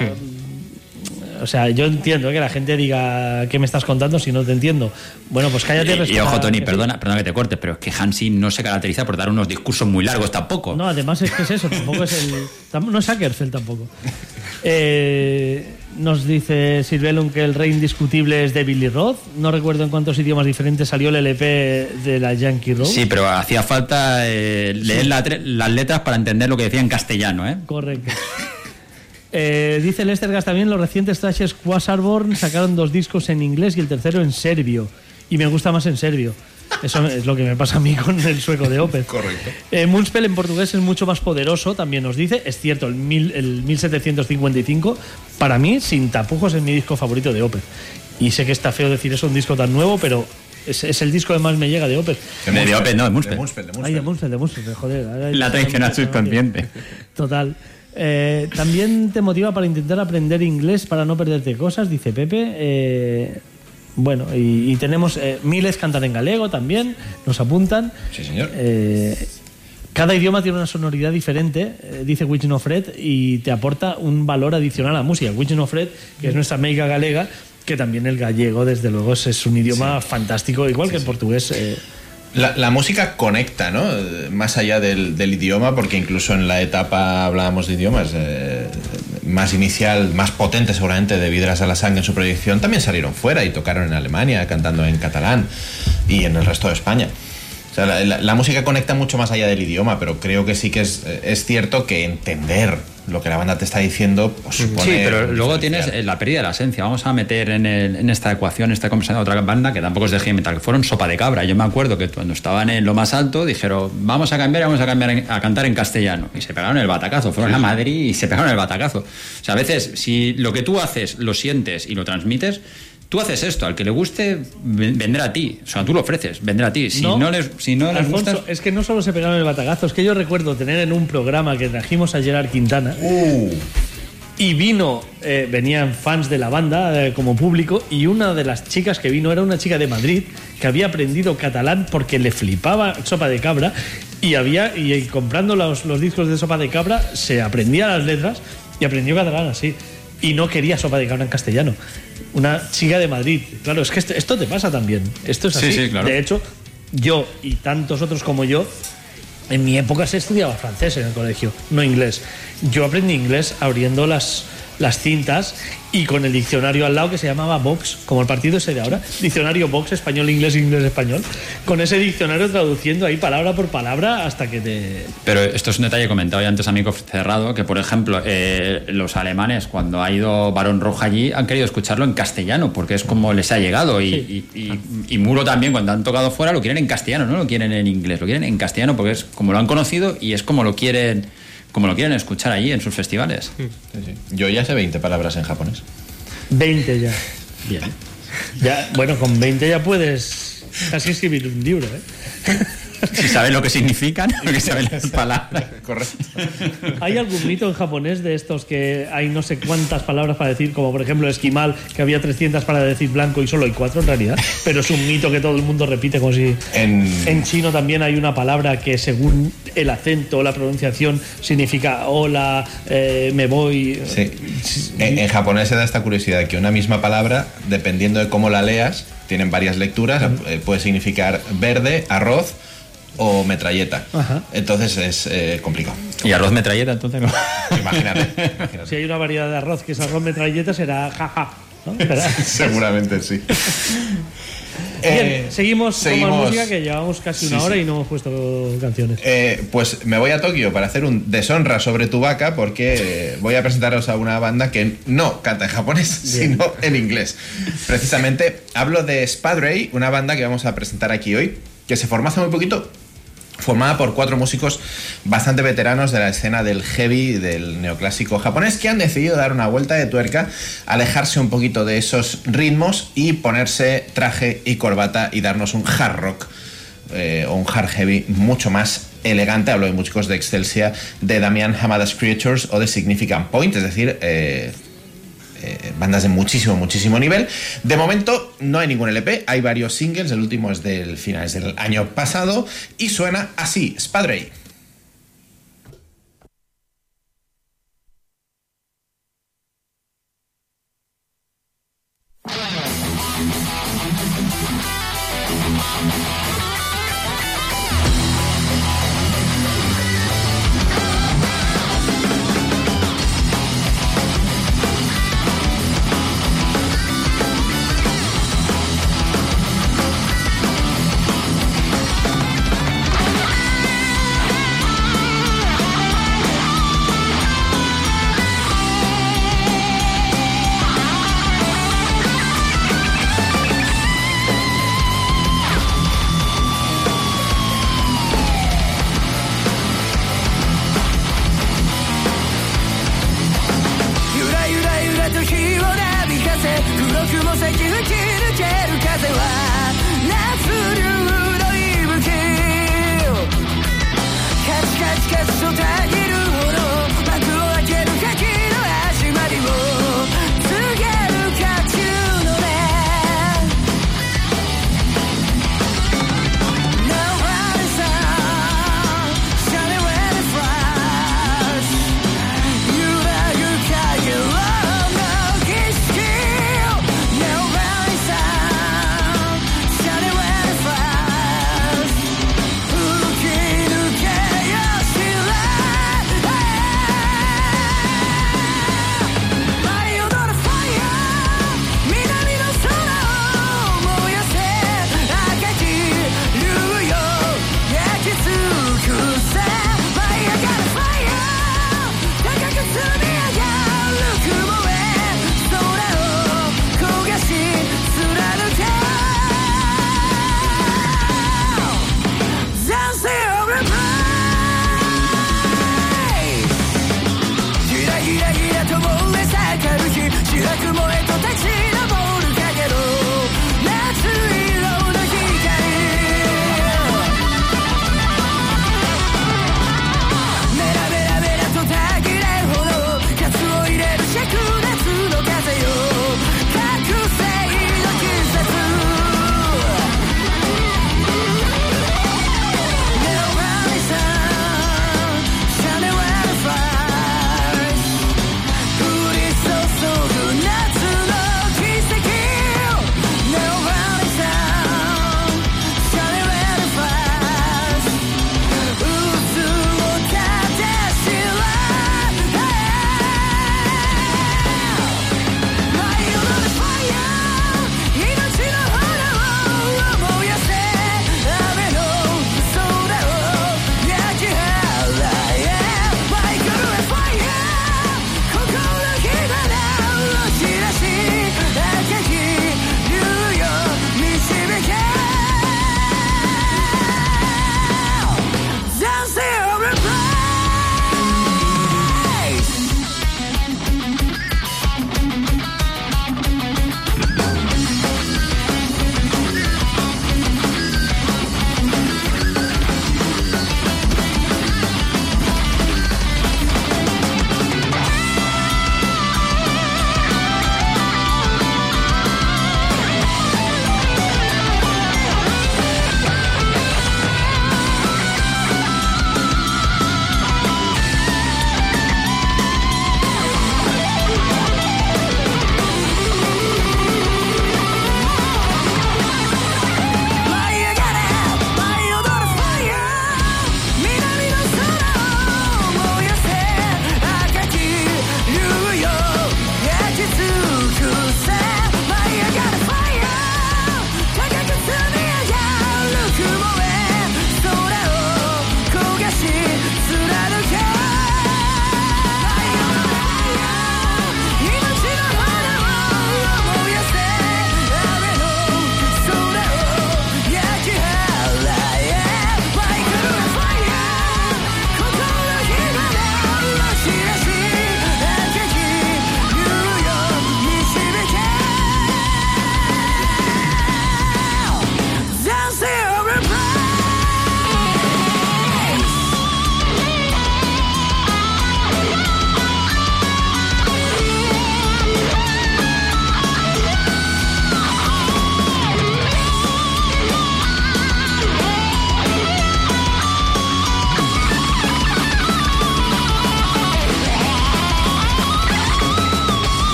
O sea, yo entiendo eh, que la gente diga ¿qué me estás contando si no te entiendo? Bueno, pues cállate. Y, y responda ojo, Tony, sí. perdona, perdona que te corte, pero es que Hansi no se caracteriza por dar unos discursos muy largos tampoco. No, además es que es eso, tampoco es el. No es Ackerfeld tampoco. Eh, nos dice Sirvelum que el rey indiscutible es de Billy Roth. No recuerdo en cuántos idiomas diferentes salió el LP de la Yankee Road. Sí, pero hacía falta eh, leer la tre- las letras para entender lo que decía en castellano, ¿eh? Correcto. Eh, dice Lester Gas también, los recientes trashes Quasarborn sacaron dos discos en inglés y el tercero en serbio. Y me gusta más en serbio. Eso es lo que me pasa a mí con el sueco de Opeth. Correcto. Eh, Moonspell en portugués es mucho más poderoso, también nos dice. Es cierto, el, mil- el 1755, para mí, sin tapujos, es mi disco favorito de Opeth. Y sé que está feo decir eso, un disco tan nuevo, pero es, es el disco que más me llega de Opeth. De- de Opeth, no, de Moonspell. De Moonspell, de Ay, de Moonspell. Moonspell, de Moonspell, joder. ahora- La traicionar subconsciente. Total. Eh, también te motiva para intentar aprender inglés para no perderte cosas, dice Pepe. Eh, bueno, y, y tenemos eh, miles cantan en galego también, nos apuntan. Sí, señor. Eh, cada idioma tiene una sonoridad diferente, dice Witch No Fred, y te aporta un valor adicional a la música. Witch No Fred, que es nuestra meiga galega, que también el gallego, desde luego, es, es un idioma fantástico, igual que el portugués. La, la música conecta, ¿no? Más allá del, del idioma, porque incluso en la etapa hablábamos de idiomas eh, más inicial, más potente seguramente de Vidras a la Sangre en su proyección, también salieron fuera y tocaron en Alemania, cantando en catalán y en el resto de España. O sea, la, la- la música conecta mucho más allá del idioma, pero creo que sí que es, eh, es cierto que entender lo que la banda te está diciendo pues, supone Sí, pero luego tienes la pérdida de la esencia. Vamos a meter en, el- en esta ecuación, esta conversación, otra banda que tampoco es de heavy metal, que fueron Sopa de Cabra. Yo me acuerdo que cuando estaban en lo más alto dijeron, vamos a cambiar, vamos a cambiar en- a cantar en castellano. Y se pegaron el batacazo. Fueron a Madrid y se pegaron el batacazo. O sea, a veces, si lo que tú haces lo sientes y lo transmites, tú haces esto. Al que le guste, ven- vendrá a ti. O sea, tú lo ofreces, vendrá a ti. Si no, les, si no les Alfonso, gusta... es que no solo se pegaron el batagazo, es que yo recuerdo tener en un programa que trajimos a Gerard Quintana Uh, y vino, eh, venían fans de la banda eh, como público y una de las chicas que vino era una chica de Madrid que había aprendido catalán porque le flipaba Sopa de Cabra y había y, y comprando los, los discos de Sopa de Cabra se aprendía las letras y aprendió catalán así y no quería Sopa de Cabra en castellano. Una chica de Madrid. Claro, es que esto, esto te pasa también. Esto es Sí, así. sí, claro. De hecho, yo y tantos otros como yo, en mi época se estudiaba francés en el colegio, no inglés. Yo aprendí inglés abriendo las, las cintas y con el diccionario al lado que se llamaba Vox, como el partido ese de ahora, diccionario Vox, español, inglés, inglés, español, con ese diccionario traduciendo ahí palabra por palabra hasta que te... Pero esto es un detalle comentado ya antes amigo Cerrado, que por ejemplo eh, los alemanes cuando ha ido Barón Roja allí han querido escucharlo en castellano porque es como les ha llegado y, y- y- y Muro también cuando han tocado fuera lo quieren en castellano, no lo quieren en inglés, lo quieren en castellano porque es como lo han conocido y es como lo quieren como lo quieren escuchar allí en sus festivales. Sí, sí. Yo ya sé 20 palabras en japonés. 20 ya. Bien. ya bueno, con 20 ya puedes casi escribir un libro, ¿eh? Si saben lo que significan, lo que saben las palabras. Correcto. ¿Hay algún mito en japonés de estos que hay no sé cuántas palabras para decir, como por ejemplo esquimal, que había 300 para decir blanco y solo hay cuatro en realidad? Pero es un mito que todo el mundo repite como si... En, En chino también hay una palabra que según el acento o la pronunciación significa hola, eh, me voy. Sí. En, en japonés se da esta curiosidad que una misma palabra, dependiendo de cómo la leas, tienen varias lecturas. eh, Puede significar verde, arroz o metralleta. Ajá. Entonces es eh, complicado. Y arroz metralleta entonces no. Imagínate. imagínate. Si hay una variedad de arroz que es arroz metralleta será jaja. ¿no? Seguramente sí. Bien, Eh, seguimos, con seguimos. más música que llevamos casi una Sí, hora sí. y no hemos puesto canciones. Eh, pues me voy a Tokio para hacer un deshonra sobre tu vaca porque voy a presentaros a una banda que no canta en japonés, sino en inglés. Precisamente hablo de Spadray, una banda que vamos a presentar aquí hoy, que se formó hace muy poquito, formada por cuatro músicos bastante veteranos de la escena del heavy, del neoclásico japonés, que han decidido dar una vuelta de tuerca, alejarse un poquito de esos ritmos y ponerse traje y corbata y darnos un hard rock eh, o un hard heavy mucho más elegante. Hablo de músicos de Excelsia, de Damian Hamada's Creatures o de Significant Point, es decir, eh, eh, bandas de muchísimo, muchísimo nivel. De momento no hay ningún LP, hay varios singles, el último es del finales del año pasado y suena así, Spadray.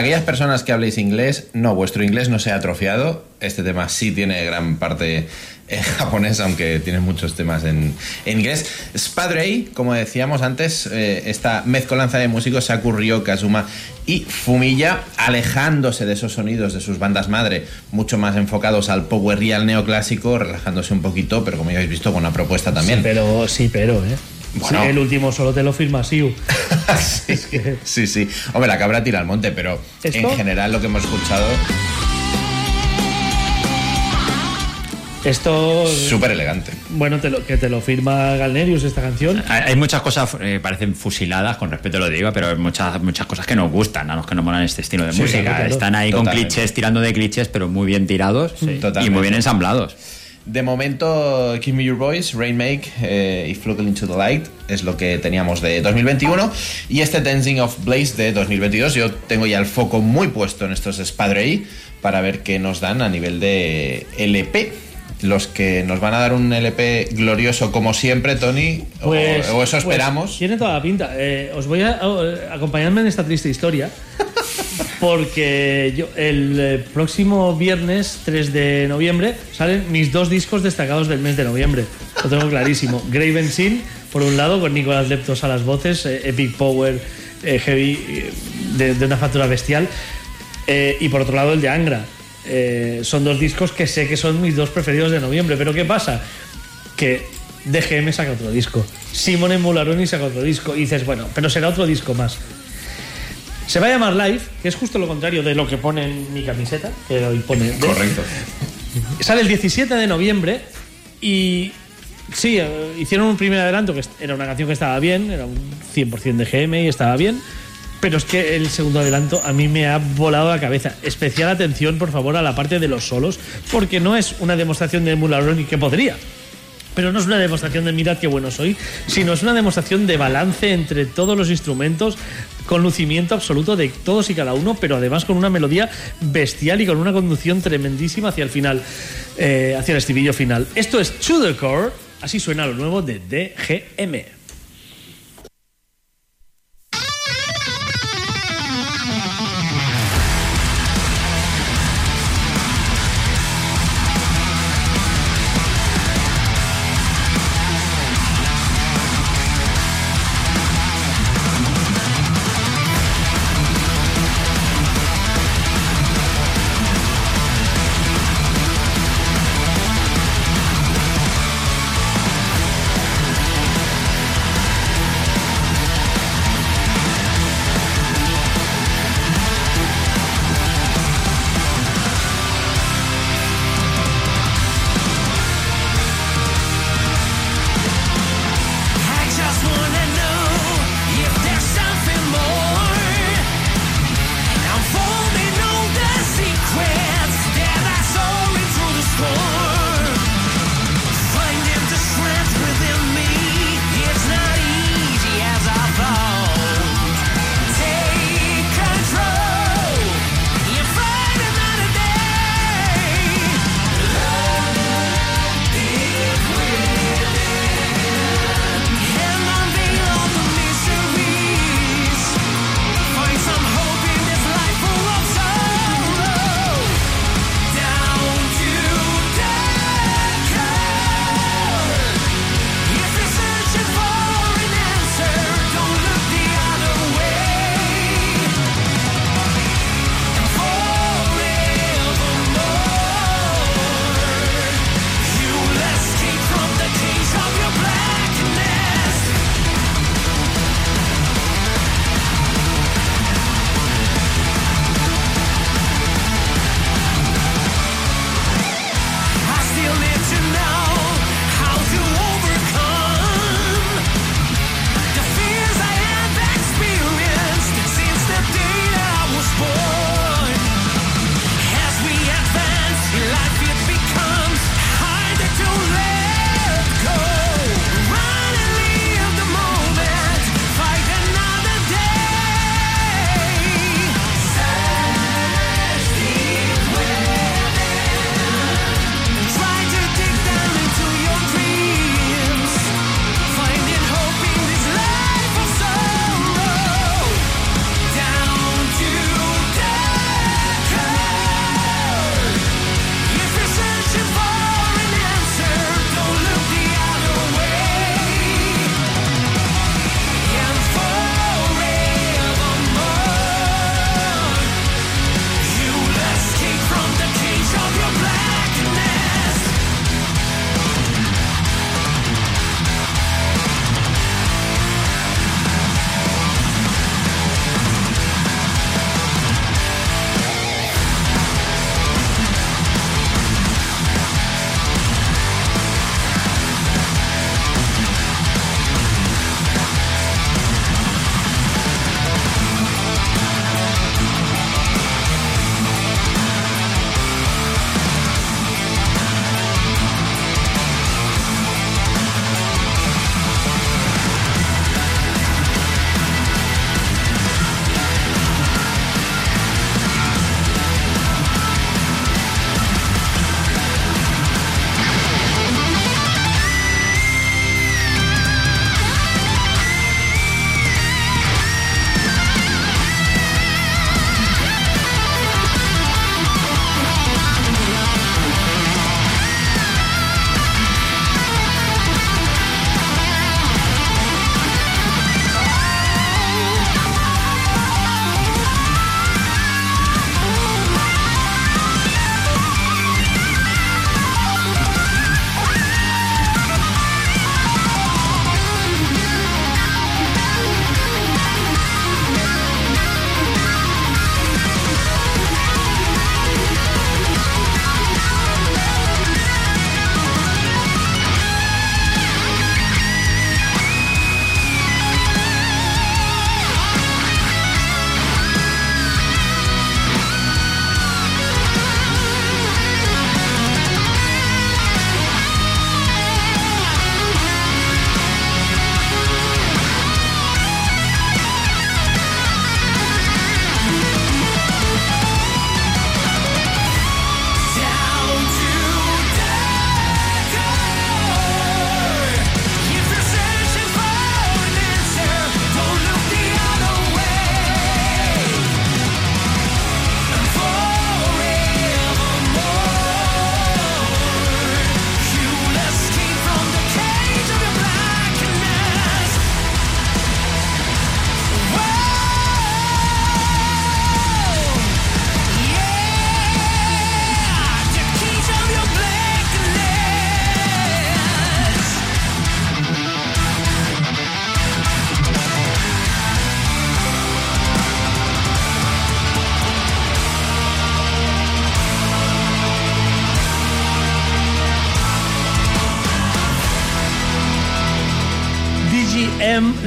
Para aquellas personas que habléis inglés, no, vuestro inglés no se ha atrofiado. Este tema sí tiene gran parte en japonés, aunque tiene muchos temas en, en inglés. Spadrey, como decíamos antes, eh, esta mezcolanza de músicos se ocurrió Kazuma y Fumilla, alejándose de esos sonidos de sus bandas madre, mucho más enfocados al power y al neoclásico, relajándose un poquito, pero como ya habéis visto, con una propuesta también. Sí, pero, sí, pero, ¿eh? Bueno. Sí, el último solo te lo firma Siu. sí, sí, sí. Hombre, la cabra tira al monte, pero ¿Esto? en general lo que hemos escuchado, Esto. súper elegante. Bueno, te lo, que te lo firma Galnerius esta canción. Hay hay muchas cosas que parecen fusiladas, con respeto lo digo, pero hay muchas, muchas cosas que nos gustan, a los que nos molan este estilo de Sí, música. claro, claro. Están ahí Totalmente. con clichés, tirando de clichés, pero muy bien tirados y muy bien ensamblados. De momento, Give Me Your Voice, Rainmake eh, y Flugel Into the Light es lo que teníamos de 2021. Y este Dancing of Blaze de 2022, yo tengo ya el foco muy puesto en estos Spadrey para ver qué nos dan a nivel de LP. Los que nos van a dar un LP glorioso como siempre, Tony, o- Pues, o, eso pues, esperamos. tiene toda la pinta. Eh, os voy a a- acompañarme en esta triste historia. Porque yo, el eh, próximo viernes 3 de noviembre salen mis dos discos destacados del mes de noviembre. Lo tengo clarísimo. Graven Sin, por un lado, con Nicolás Leptos a las voces, eh, Epic Power, eh, Heavy, de, de una factura bestial. Eh, y por otro lado, el de Angra. Son dos discos que sé que son mis dos preferidos de noviembre. Pero ¿qué pasa? que DGM saca otro disco, Simone Mularoni saca otro disco, y dices, bueno, pero será otro disco más. Se va a llamar Live, que es justo lo contrario de lo que pone en mi camiseta, que hoy pone. Correcto. Sale el 17 de noviembre y sí, eh, hicieron un primer adelanto que era una canción que estaba bien, era un 100% de GM y estaba bien, pero es que el segundo adelanto a mí me ha volado la cabeza. Especial atención, por favor, a la parte de los solos, porque no es una demostración de Mularoni que podría. Pero no es una demostración de mirad qué bueno soy, sino es una demostración de balance entre todos los instrumentos, con lucimiento absoluto de todos y cada uno, pero además con una melodía bestial y con una conducción tremendísima hacia el final, eh, hacia el estribillo final. Esto es To The Core, así suena lo nuevo de DGM.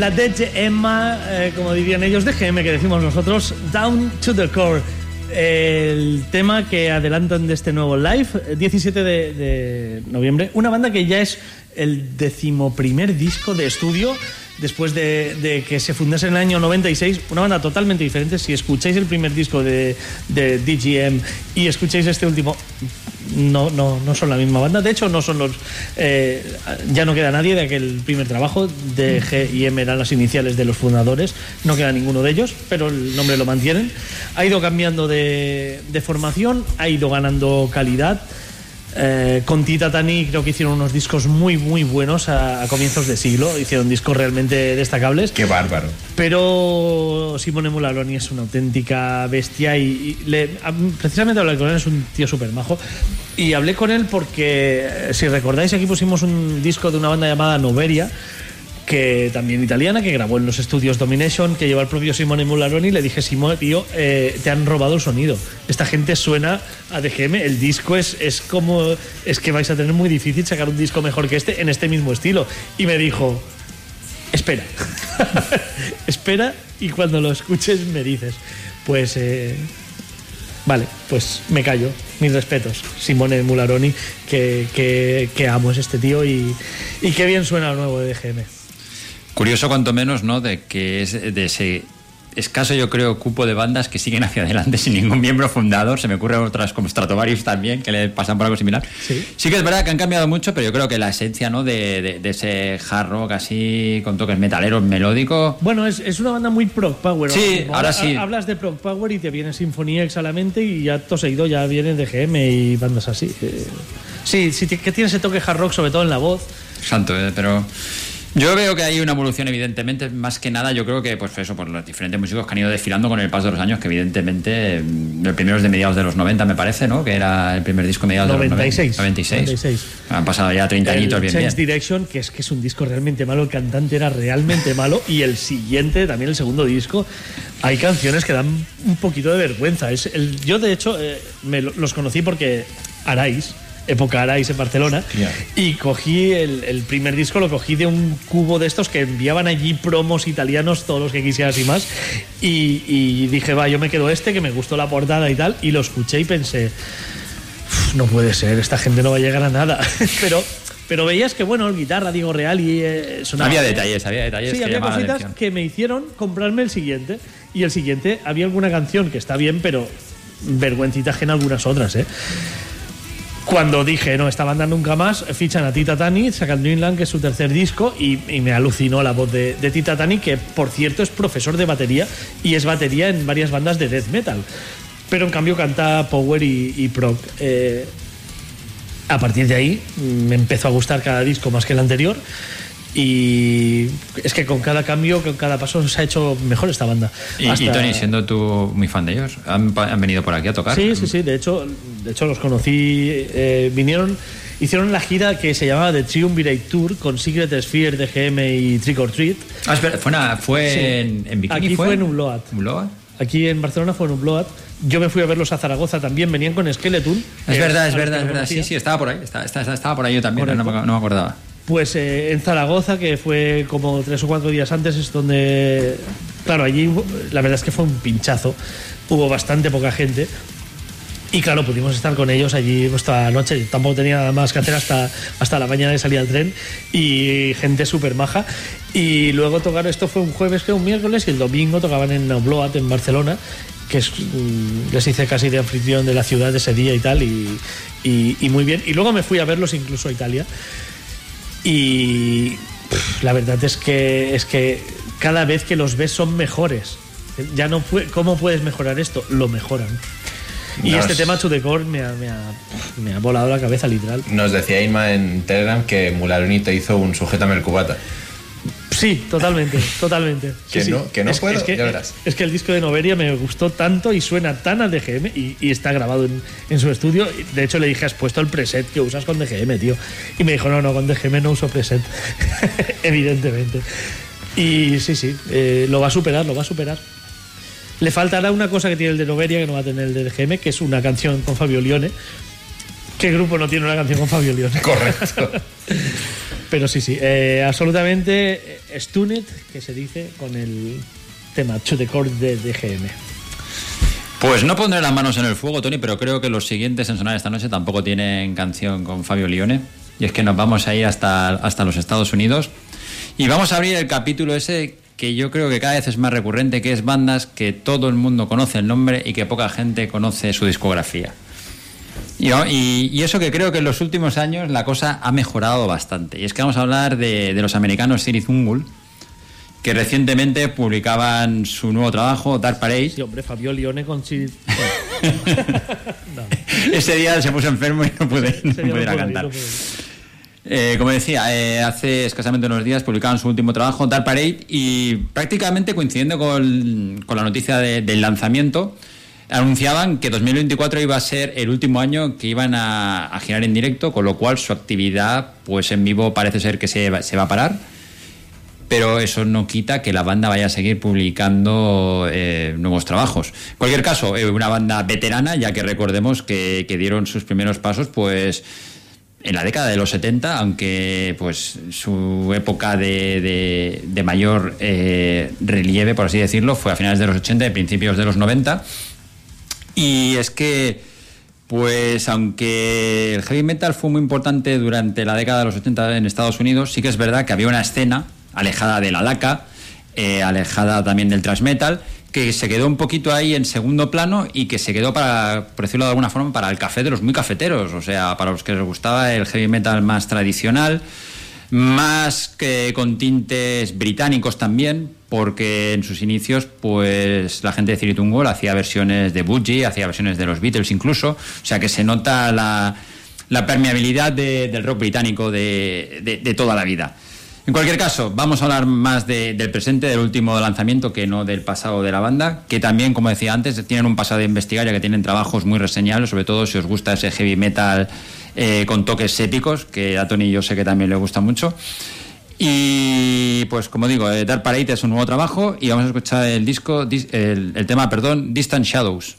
La DGM, eh, como dirían ellos, DGM que decimos nosotros, Down to the Core. El tema que adelantan de este nuevo live, eh, 17 de, de noviembre. Una banda que ya es el decimoprimer disco de estudio después de, que se fundase en el año 96. Una banda totalmente diferente. Si escucháis el primer disco de, de DGM y escucháis este último, no, no, no son la misma banda. De hecho, no son los. eh, ya no queda nadie de aquel primer trabajo. De G y M eran las iniciales de los fundadores. No queda ninguno de ellos, pero el nombre lo mantienen. Ha ido cambiando de, de formación, ha ido ganando calidad. Eh, con Tita Tani creo que hicieron unos discos muy muy buenos a, a comienzos de siglo, hicieron discos realmente destacables. Qué bárbaro. Pero Simone Mularoni es una auténtica bestia y, y le- a- precisamente hablé con él, es un tío súper majo. Y hablé con él porque, eh, si recordáis, aquí pusimos un disco de una banda llamada Noveria, que también italiana, que grabó en los estudios Domination, que lleva el propio Simone Mularoni. Le dije, Simone, tío, eh, te han robado el sonido. Esta gente suena a DGM. El disco es, es como. Es que vais a tener muy difícil sacar un disco mejor que este en este mismo estilo. Y me dijo, espera. espera y cuando lo escuches me dices. Pues. eh, Vale, pues me callo. Mis respetos. Simone Mularoni, que, que, amo es este tío y, y qué bien suena lo nuevo de DGM. Curioso cuanto menos, ¿no? De que es de ese escaso, yo creo, cupo de bandas que siguen hacia adelante sin ningún miembro fundador. Se me ocurren otras como Stratovarius también, que le pasan por algo similar. Sí. que es verdad que han cambiado mucho, pero yo creo que la esencia, ¿no? De, de- de ese hard rock así, con toques metaleros, melódico. Bueno, es, es una banda muy prog power. Sí, ahora sí. Hablas de prog power y te viene Sinfonía X a la mente y ya todo seguido ya viene DGM y bandas así. Sí, sí, que tiene ese toque hard rock, sobre todo en la voz. Santo, eh, pero yo veo que hay una evolución, evidentemente, más que nada, yo creo que, pues eso, por los diferentes músicos que han ido desfilando con el paso de los años, que evidentemente, mm, el primero es de mediados de los 90, me parece, ¿no? Que era el primer disco mediados 96. de los 90. 96. 96. Han pasado ya 30 El añitos bien, Change bien. Direction, que es que es un disco realmente malo, el cantante era realmente malo y el siguiente, también el segundo disco, hay canciones que dan un poquito de vergüenza. Es el, yo de hecho eh, me lo- los conocí porque Arais, época Arais en Barcelona, y cogí el, el primer disco, lo cogí de un cubo de estos que enviaban allí promos italianos, todos los que quisieras y más, y, y dije, va, yo me quedo este, que me gustó la portada y tal, y lo escuché y pensé, "Uf, no puede ser, esta gente no va a llegar a nada. pero, pero veías que, bueno, el guitarra, Diego Real y eh, sonaba Había detalles, había detalles Sí, que había cositas que me hicieron comprarme el siguiente. Y el siguiente había alguna canción que está bien, pero vergüencita ajena algunas otras, ¿eh? Cuando dije, no, esta banda nunca más, fichan a Tita Tani, sacan Dreamland, que es su tercer disco, y, me alucinó la voz de, de Tita Tani, que por cierto es profesor de batería y es batería en varias bandas de death metal. Pero en cambio canta power y, y prog. Eh, a partir de ahí mm, me empezó a gustar cada disco más que el anterior. Y es que con cada cambio, con cada paso se ha hecho mejor esta banda. Y, y Hasta- Tony, siendo tú muy fan de ellos, ¿han, han venido por aquí a tocar? Sí, sí, sí. De hecho, de hecho los conocí. eh, vinieron, hicieron la gira que se llamaba The Triumvirate Tour con Secret Sphere, DGM y Trick or Treat. Ah, espera, fue, una- fue Sí. en, en Bikini. Aquí fue en Ubloat. ¿Ubloat? Aquí en Barcelona fue en Ubloat. Yo me fui a verlos a Zaragoza también. Venían con Skeleton. Es verdad, es verdad, es verdad. Sí, sí, estaba por ahí. Estaba, estaba- estaba por ahí yo también, no no me acordaba. Pues eh, en Zaragoza, que fue como tres o cuatro días antes, es donde. Claro, allí la verdad es que fue un pinchazo. Hubo bastante poca gente. Y claro, pudimos estar con ellos allí la noche. Tampoco tenía nada más que hacer hasta, hasta la mañana de salir al tren. Y gente súper maja. Y luego tocar, esto fue un jueves, que un miércoles, y el domingo tocaban en Obloat, en Barcelona, que mm, les hice casi de anfitrión de la ciudad ese día y tal. Y muy bien. Y luego me fui a verlos incluso a Italia. Y pff, la verdad es que, es que cada vez que los ves son mejores. Ya no pue- ¿Cómo puedes mejorar esto? Lo mejoran. Y Nos- este tema Core me ha, me, ha, me ha volado la cabeza, literal. Nos decía Inma en Telegram que Mularoni te hizo un sujétame el cubata. Sí, totalmente, totalmente. Sí, Que no- que no puedo, es que, ya verás. es que el disco de Noveria me gustó tanto y suena tan a DGM y, y está grabado en, en su estudio. De hecho, le dije, has puesto el preset que usas con DGM, tío. Y me dijo, no, no, con DGM no uso preset. Evidentemente. Y sí, sí, eh, lo va a superar, lo va a superar. Le faltará una cosa que tiene el de Noveria que no va a tener el de DGM, que es una canción con Fabio Lione. ¿Qué grupo no tiene una canción con Fabio Lione? Correcto. Pero sí, sí, eh, absolutamente eh, stunned, que se dice, con el tema To the de DGM. Pues no pondré las manos en el fuego, Tony, pero creo que los siguientes en sonar esta noche tampoco tienen canción con Fabio Lione. Y es que nos vamos a ir hasta, hasta los Estados Unidos. Y vamos a abrir el capítulo ese que yo creo que cada vez es más recurrente, que es bandas que todo el mundo conoce el nombre y que poca gente conoce su discografía. Y, y- y eso que creo que en los últimos años la cosa ha mejorado bastante. Y es que vamos a hablar de, de los americanos Siri Zungul, que recientemente publicaban su nuevo trabajo, Dark Parade. Sí, hombre, Fabio Lione con Chid. Ese día se puso enfermo y no pude, no no cantar. no. Eh, como decía, eh, hace escasamente unos días publicaban su último trabajo, Dark Parade, y prácticamente coincidiendo con, con la noticia de- del lanzamiento, anunciaban que 2024 iba a ser el último año que iban a, girar en directo, con lo cual su actividad pues en vivo parece ser que se va, se va a parar. Pero eso no quita que la banda vaya a seguir publicando eh, nuevos trabajos. En cualquier caso, eh, una banda veterana, ya que recordemos que, que dieron sus primeros pasos, pues en la década de los 70, aunque pues su época de, de- de mayor eh, relieve, por así decirlo, fue a finales de los 80 y principios de los 90. Y es que, pues aunque el heavy metal fue muy importante durante la década de los 80 en Estados Unidos, sí que es verdad que había una escena alejada de la laca, eh, alejada también del thrash metal, que se quedó un poquito ahí en segundo plano y que se quedó para, por decirlo de alguna forma, para el café de los muy cafeteros, o sea, para los que les gustaba el heavy metal más tradicional, más que con tintes británicos también, porque en sus inicios, pues la gente de Ciritungol hacía versiones de Budgie, hacía versiones de los Beatles incluso, o sea que se nota la, la permeabilidad de- del rock británico de, de- de toda la vida. En cualquier caso, vamos a hablar más de- del presente, del último lanzamiento, que no del pasado de la banda, que también, como decía antes, tienen un pasado de investigar, ya que tienen trabajos muy reseñables, sobre todo si os gusta ese heavy metal eh, con toques épicos, que a Tony yo sé que también le gusta mucho. Y pues como digo, eh, Dark es un nuevo trabajo y vamos a escuchar el disco, dis- el, el tema, perdón, Distant Shadows.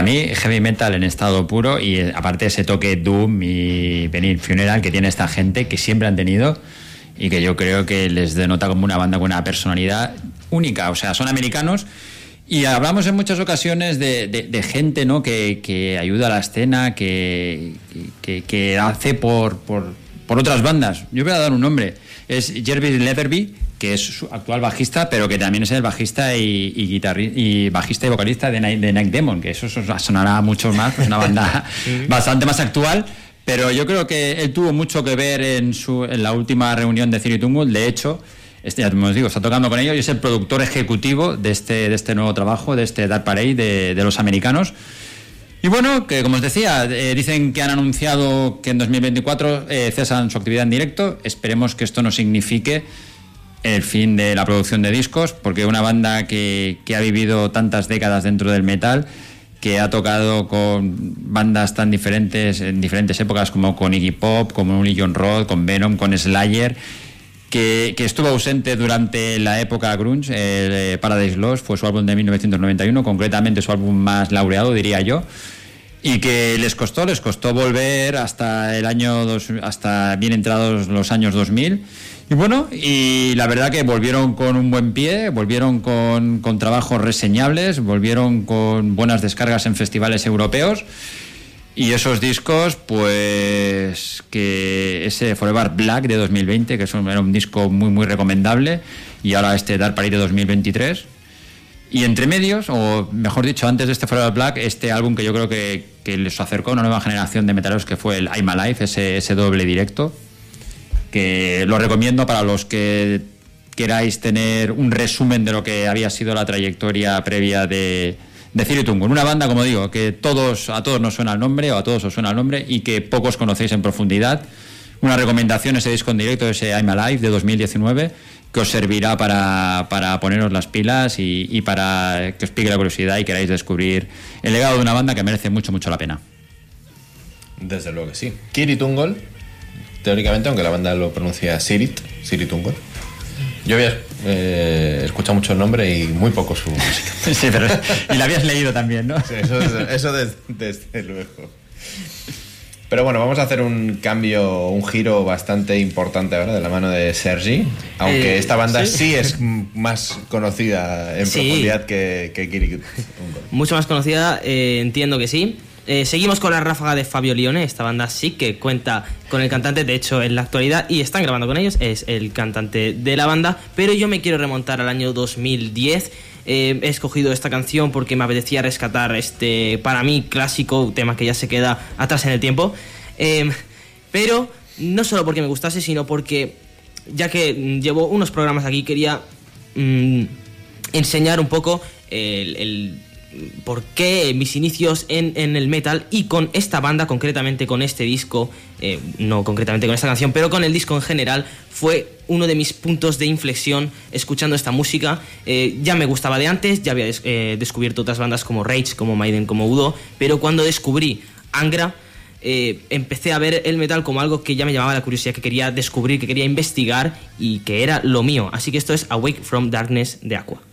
Para mí, heavy metal en estado puro y eh, aparte ese toque Doom y venir Funeral que tiene esta gente que siempre han tenido y que yo creo que les denota como una banda con una personalidad única. O sea, son americanos y hablamos en muchas ocasiones de, de- de gente ¿no? que, que ayuda a la escena, que, que, que hace por, por, por otras bandas. Yo voy a dar un nombre. Es Jervis Leatherby, que es su actual bajista, pero que también es el bajista y, y, guitarri- y bajista y vocalista de Night, de Night Demon, que eso sonará mucho más, es una banda bastante más actual. Pero yo creo que él tuvo mucho que ver en, su, en la última reunión de Ciri Tungul. De hecho, este, ya os digo, está tocando con ellos y es el productor ejecutivo de este, de este nuevo trabajo, de este Dark Parade de, de los americanos. Y bueno, que como os decía, eh, dicen que han anunciado que en 2024 eh, cesan su actividad en directo. Esperemos que esto no signifique el fin de la producción de discos, porque una banda que, ha vivido tantas décadas dentro del metal, que ha tocado con bandas tan diferentes en diferentes épocas, como con Iggy Pop, como John Roth, con Venom, con Slayer, que, que estuvo ausente durante la época grunge. eh, Paradise Lost fue su álbum de 1991, concretamente su álbum más laureado, diría yo. Y que les costó, les costó volver hasta el año, dos- hasta bien entrados los años 2000. Y bueno, y la verdad que volvieron con un buen pie, volvieron con, con trabajos reseñables, volvieron con buenas descargas en festivales europeos. Y esos discos, pues que ese Forever Black de 2020, que es un- era un disco muy muy recomendable, y ahora este Dark Parade de 2023. Y entre medios, o mejor dicho, antes de este Forever Black, este álbum que yo creo que, que les acercó a una nueva generación de metaleros, que fue el I'm Alive, ese, ese doble directo, que lo recomiendo para los que queráis tener un resumen de lo que había sido la trayectoria previa de, de Ciro Tungun. Una banda, como digo, que todos, a todos nos suena el nombre, o a todos os suena el nombre, y que pocos conocéis en profundidad. Una recomendación, ese disco en directo, ese I'm Alive de 2019, que os servirá para, para poneros las pilas y, y para que os pique la curiosidad y queráis descubrir el legado de una banda que merece mucho, mucho la pena. Desde luego que sí. Kiri Tungol, teóricamente, aunque la banda lo pronuncia Sirit, Siri Tungol. Yo había eh, escuchado mucho el nombre y muy poco su música. Sí, pero, y la habías leído también, ¿no? Sí, eso, desde, eso desde, desde luego. Pero bueno, vamos a hacer un cambio, un giro bastante importante ahora de la mano de Sergi. Aunque Eh, esta banda sí. sí, es más conocida en Sí. profundidad que, que Kiri Tungol. Mucho más conocida, eh, entiendo que sí. Eh, seguimos con la ráfaga de Fabio Lione, esta banda sí que cuenta con el cantante, de hecho en la actualidad, y están grabando con ellos, es el cantante de la banda, pero yo me quiero remontar al año 2010. Eh, he escogido esta canción porque me apetecía rescatar este, para mí, clásico, tema que ya se queda atrás en el tiempo. Eh, pero no solo porque me gustase, sino porque ya que mm, llevo unos programas aquí, quería mm, enseñar un poco el por qué mis inicios en, el metal y con esta banda, concretamente con este disco, eh, no concretamente con esta canción, pero con el disco en general, fue uno de mis puntos de inflexión escuchando esta música. Eh, ya me gustaba de antes, ya había eh, descubierto otras bandas como Rage, como Maiden, como Udo, pero cuando descubrí Angra, empecé a ver el metal como algo que ya me llamaba la curiosidad, que quería descubrir, que quería investigar y que era lo mío. Así que esto es Awake from Darkness de Aqua.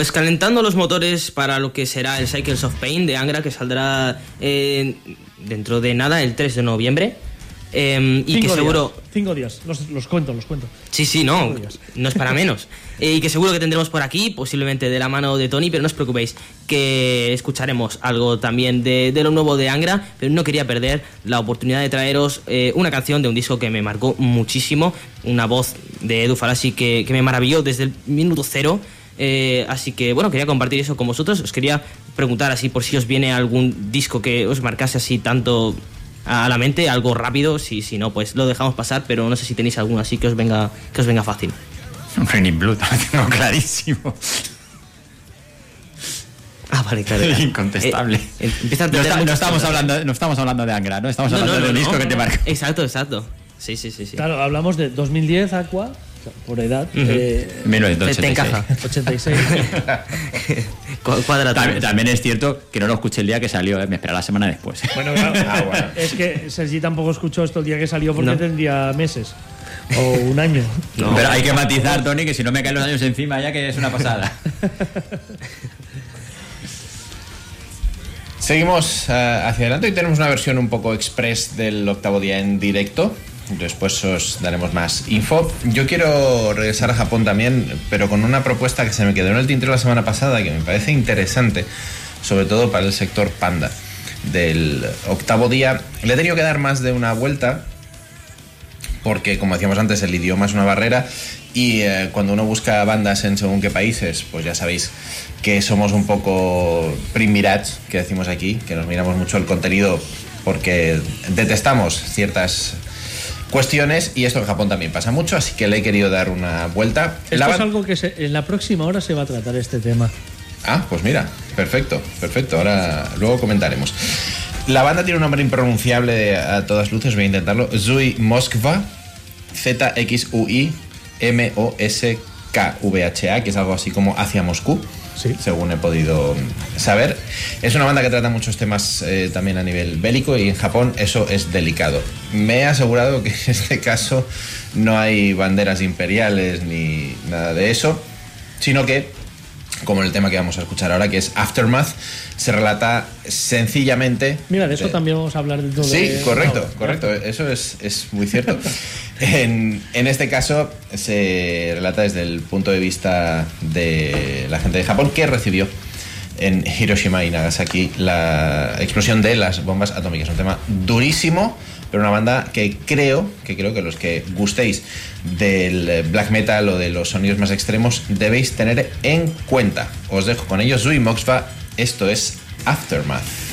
Pues calentando los motores para lo que será el Cycles of Pain de Angra, que saldrá eh, dentro de nada, el 3 de noviembre. Eh, y que Cinco seguro. días, cinco días. Los, los cuento, los cuento. Sí, sí, no, no es para menos. Eh, y que seguro que tendremos por aquí, posiblemente de la mano de Tony, pero no os preocupéis, que escucharemos algo también de, de lo nuevo de Angra, pero no quería perder la oportunidad de traeros eh, una canción de un disco que me marcó muchísimo, una voz de Edu Falassi que, que me maravilló desde el minuto cero. Eh, así que bueno, quería compartir eso con vosotros. Os quería preguntar así por si os viene algún disco que os marcase así tanto a la mente, algo rápido. Si, si no, pues lo dejamos pasar, pero no sé si tenéis alguno así que os venga, que os venga fácil. Raining Blood, lo tengo clarísimo. Ah, vale, claro. claro. Incontestable. Eh, eh, empieza a no, está- no estamos hablando, no estamos hablando de Angra, ¿no? Estamos No, hablando no, no, del disco no, que te marca. Exacto, exacto. Sí, sí, sí. sí. Claro, hablamos de 2010 Aqua, por edad. Ujú. eh, 1986. Te- encaja. 86. Cu- Cuadra todo. También, también es cierto que no lo escuché el día que salió, ¿eh? me esperé la semana después. Bueno, claro. Ah, bueno. Es que Sergi tampoco escuchó esto el día que salió porque No. tendría meses. O un año. No. Pero hay que matizar, Tony, que si no me caen los años encima ya que es una pasada. Seguimos eh, hacia adelante y tenemos una versión un poco express del octavo día en directo. Después os daremos más info. Yo quiero regresar a Japón también, pero con una propuesta que se me quedó en el tintero la semana pasada que me parece interesante, sobre todo para el sector panda del octavo día. Le he tenido que dar más de una vuelta porque como decíamos antes el idioma es una barrera y eh, cuando uno busca bandas en según qué países pues ya sabéis que somos un poco primirats que decimos aquí que nos miramos mucho el contenido porque detestamos ciertas cuestiones y esto en Japón también pasa mucho así que le he querido dar una vuelta Esto La es algo que se- en la próxima hora se va a tratar este tema. Ah, pues mira, perfecto, perfecto. Ahora luego comentaremos. La banda tiene un nombre impronunciable a todas luces, voy a intentarlo. Zui Moskva, Z-X-U-I M-O-S-K-V-H-A, que es algo así como hacia Moscú. Según he podido saber. Es una banda que trata muchos temas eh, también a nivel bélico y en Japón eso es delicado. Me he asegurado que en este caso no hay banderas imperiales ni nada de eso, sino que como en el tema que vamos a escuchar ahora, que es Aftermath, se relata sencillamente. Mira, de eso también vamos a hablar dentro Sí, de. correcto, no, correcto. Eso es, es muy cierto. en, en este caso se relata desde el punto de vista de la gente de Japón que recibió en Hiroshima y Nagasaki la explosión de las bombas atómicas. Un tema durísimo, pero una banda que creo, que creo que los que gustéis del black metal o de los sonidos más extremos debéis tener en cuenta. Os dejo con ellos, Zui Moxva. Esto es. Aftermath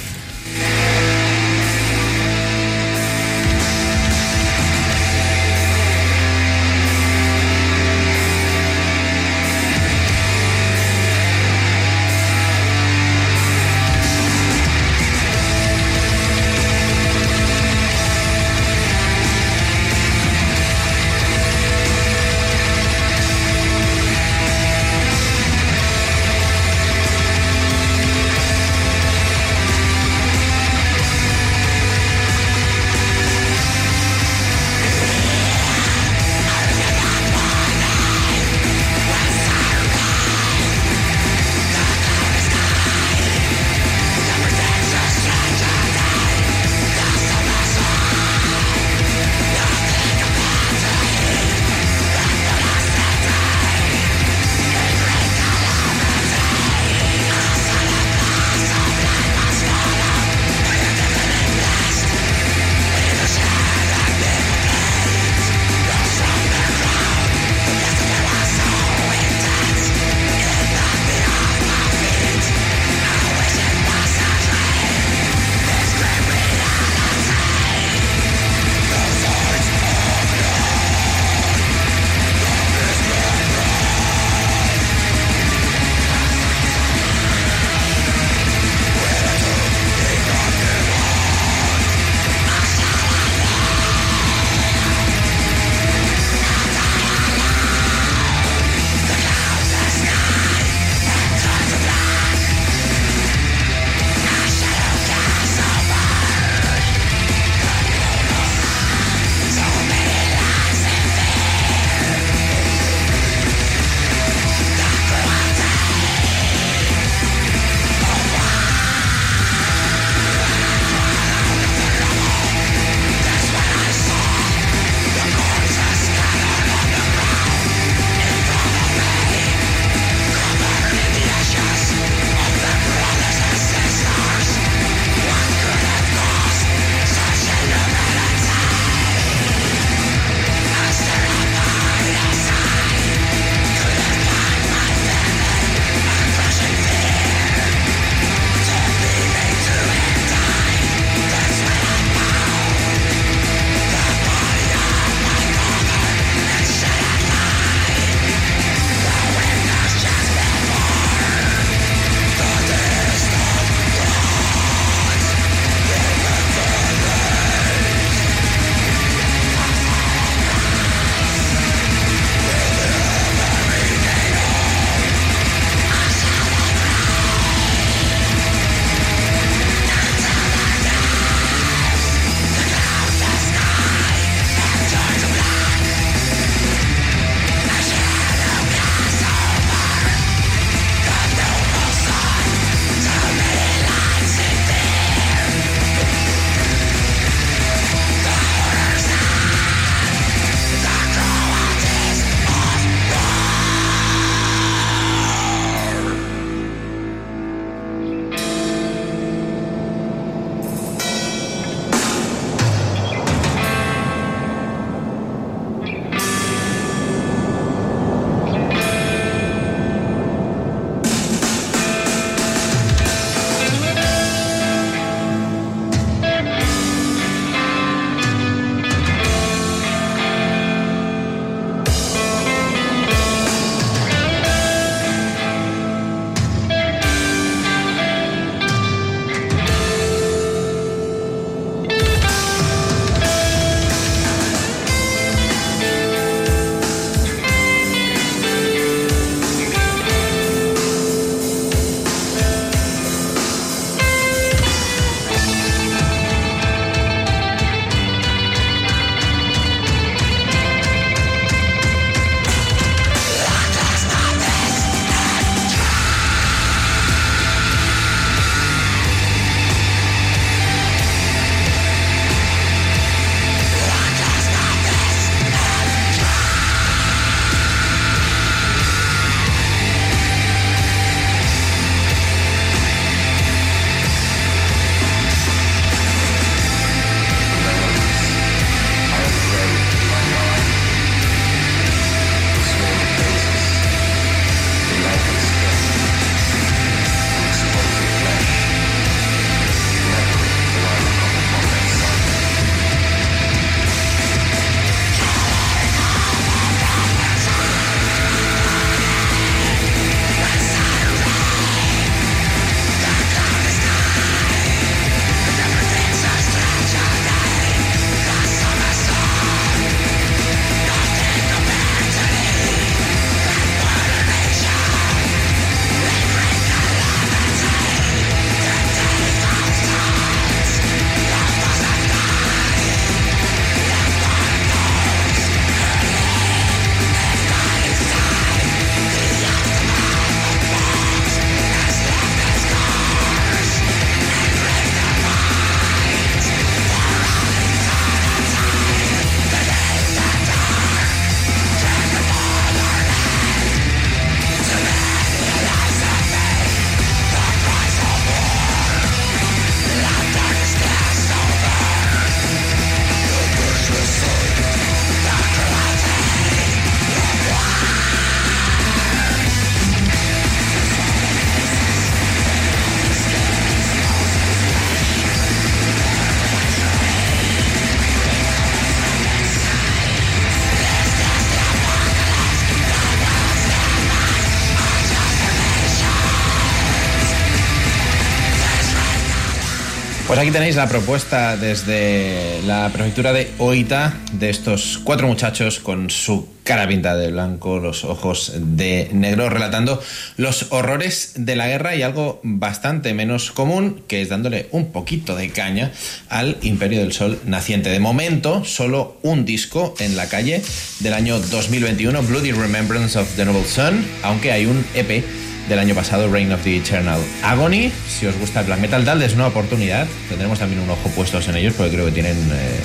Pues aquí tenéis la propuesta desde la prefectura de Oita de estos cuatro muchachos con su cara pintada de blanco, los ojos de negro, relatando los horrores de la guerra y algo bastante menos común, que es dándole un poquito de caña al Imperio del Sol naciente. De momento, solo un disco en la calle del año 2021, Bloody Remembrance of the Noble Sun, aunque hay un EP del año pasado, Reign of the Eternal Agony. Si os gusta el black metal, dadles una oportunidad. Tendremos también un ojo puestos en ellos porque creo que tienen eh,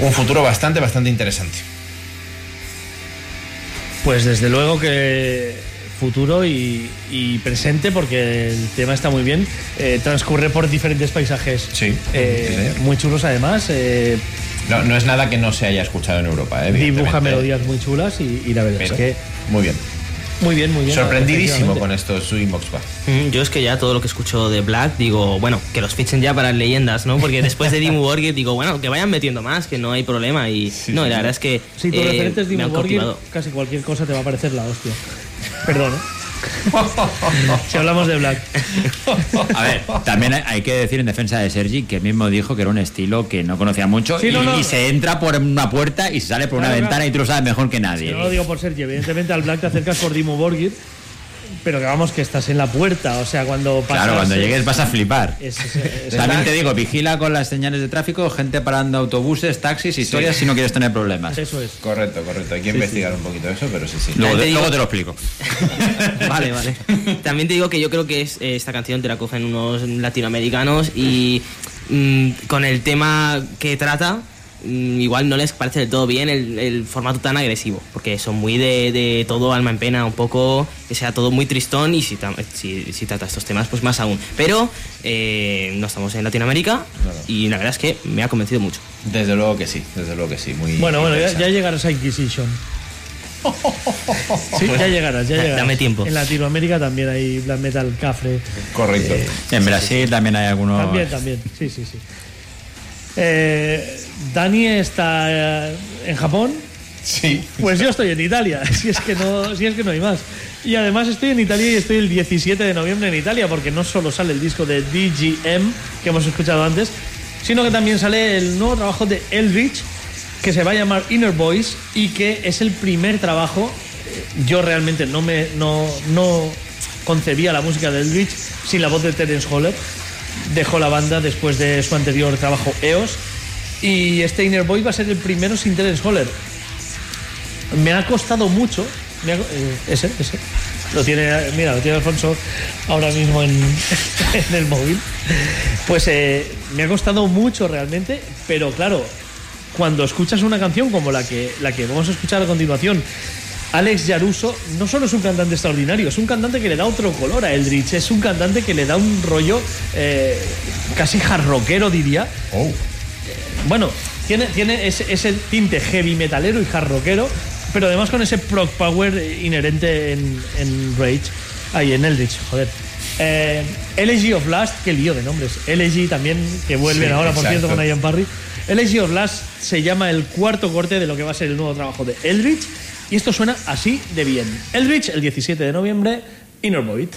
un futuro bastante, bastante interesante. Pues desde luego que futuro y, y presente, porque el tema está muy bien. Eh, transcurre por diferentes paisajes Sí, eh, sí. muy chulos además. eh, No, no es nada que no se haya escuchado en Europa, dibuja melodías muy chulas y, y la verdad Pero es que muy bien. Muy bien, muy bien. Sorprendidísimo con estos Swingbox Bar. Mm, Yo es que ya todo lo que escucho de Black digo, bueno, que los fichen ya para leyendas, ¿no? Porque después de Dimmu Borgir digo, bueno, que vayan metiendo más, que no hay problema. Y no, y la verdad es que Si tu eh, referente es me Dimmu Borgir, casi cualquier cosa te va a parecer la hostia. Perdón. ¿eh? si hablamos de Black. A ver, también hay- que decir en defensa de Sergi que él mismo dijo que era un estilo que no conocía mucho Sí, y, no, no. y se entra por una puerta y se sale por una Claro, ventana claro. y tú lo sabes mejor que nadie. Yo no lo digo por Sergi, evidentemente al Black te acercas por Dimmu Borgir, pero que vamos, que estás en la puerta, o sea, cuando pasas... Claro, cuando llegues vas a flipar. es- es- es- También te digo, vigila con las señales de tráfico, gente parando autobuses, taxis, historias si no quieres tener problemas. Eso es. Correcto, correcto. Hay que investigar un poquito eso, pero sí, sí. Luego, te te, digo- luego te lo explico. vale, vale. También te digo que yo creo que es, eh, esta canción te la cogen unos latinoamericanos y mm, con el tema que trata, igual no les parece del todo bien el, el formato tan agresivo, porque son muy de, de todo alma en pena, un poco que sea todo muy tristón y si, tam- si, si trata estos temas, pues más aún. Pero eh, no estamos en Latinoamérica y la verdad es que me ha convencido mucho. Desde luego que sí, desde luego que sí. Muy Bueno, bueno, ya, ya llegarás a Inquisition. Sí, ya llegarás, ya llegarás. dame tiempo. En Latinoamérica también hay black metal cafre. Correcto. En Brasil también hay algunos. También, también. Sí, sí, sí. Eh, Dani está eh, en Japón. Sí. Pues yo estoy en Italia, si es que no, si es que no hay más. Y además estoy en Italia y estoy el 17 de noviembre en Italia, porque no solo sale el disco de DGM que hemos escuchado antes, sino que también sale el nuevo trabajo de Eldritch, que se va a llamar Inner Voice y que es el primer trabajo. eh, Yo realmente no me no, no concebía la música de Eldritch sin la voz de Terence Holler. Dejó la banda después de su anterior trabajo EOS. Y este Inner Voice va a ser el primero sin Terence Holler me ha costado mucho. eh, ese, ese. Lo tiene, mira, lo tiene Alfonso ahora mismo en, en el móvil. Pues eh, me ha costado mucho realmente, pero claro, cuando escuchas una canción como la que, la que vamos a escuchar a continuación, Alex Yaruso no solo es un cantante extraordinario, es un cantante que le da otro color a Eldritch, es un cantante que le da un rollo eh, casi hard rockero, diría. Oh. Bueno, tiene, tiene ese, ese tinte heavy metalero y hard rockero, pero además con ese prog power inherente en, en Rage. Ahí, en Eldritch, joder. Eh, Elegy of Last, qué lío de nombres. Elegy también, que vuelven Sí, ahora, por cierto, con Ian Parry. Elegy of Last se llama el cuarto corte de lo que va a ser el nuevo trabajo de Eldritch. Y esto suena así de bien. Eldritch, el 17 de noviembre, Inner Void.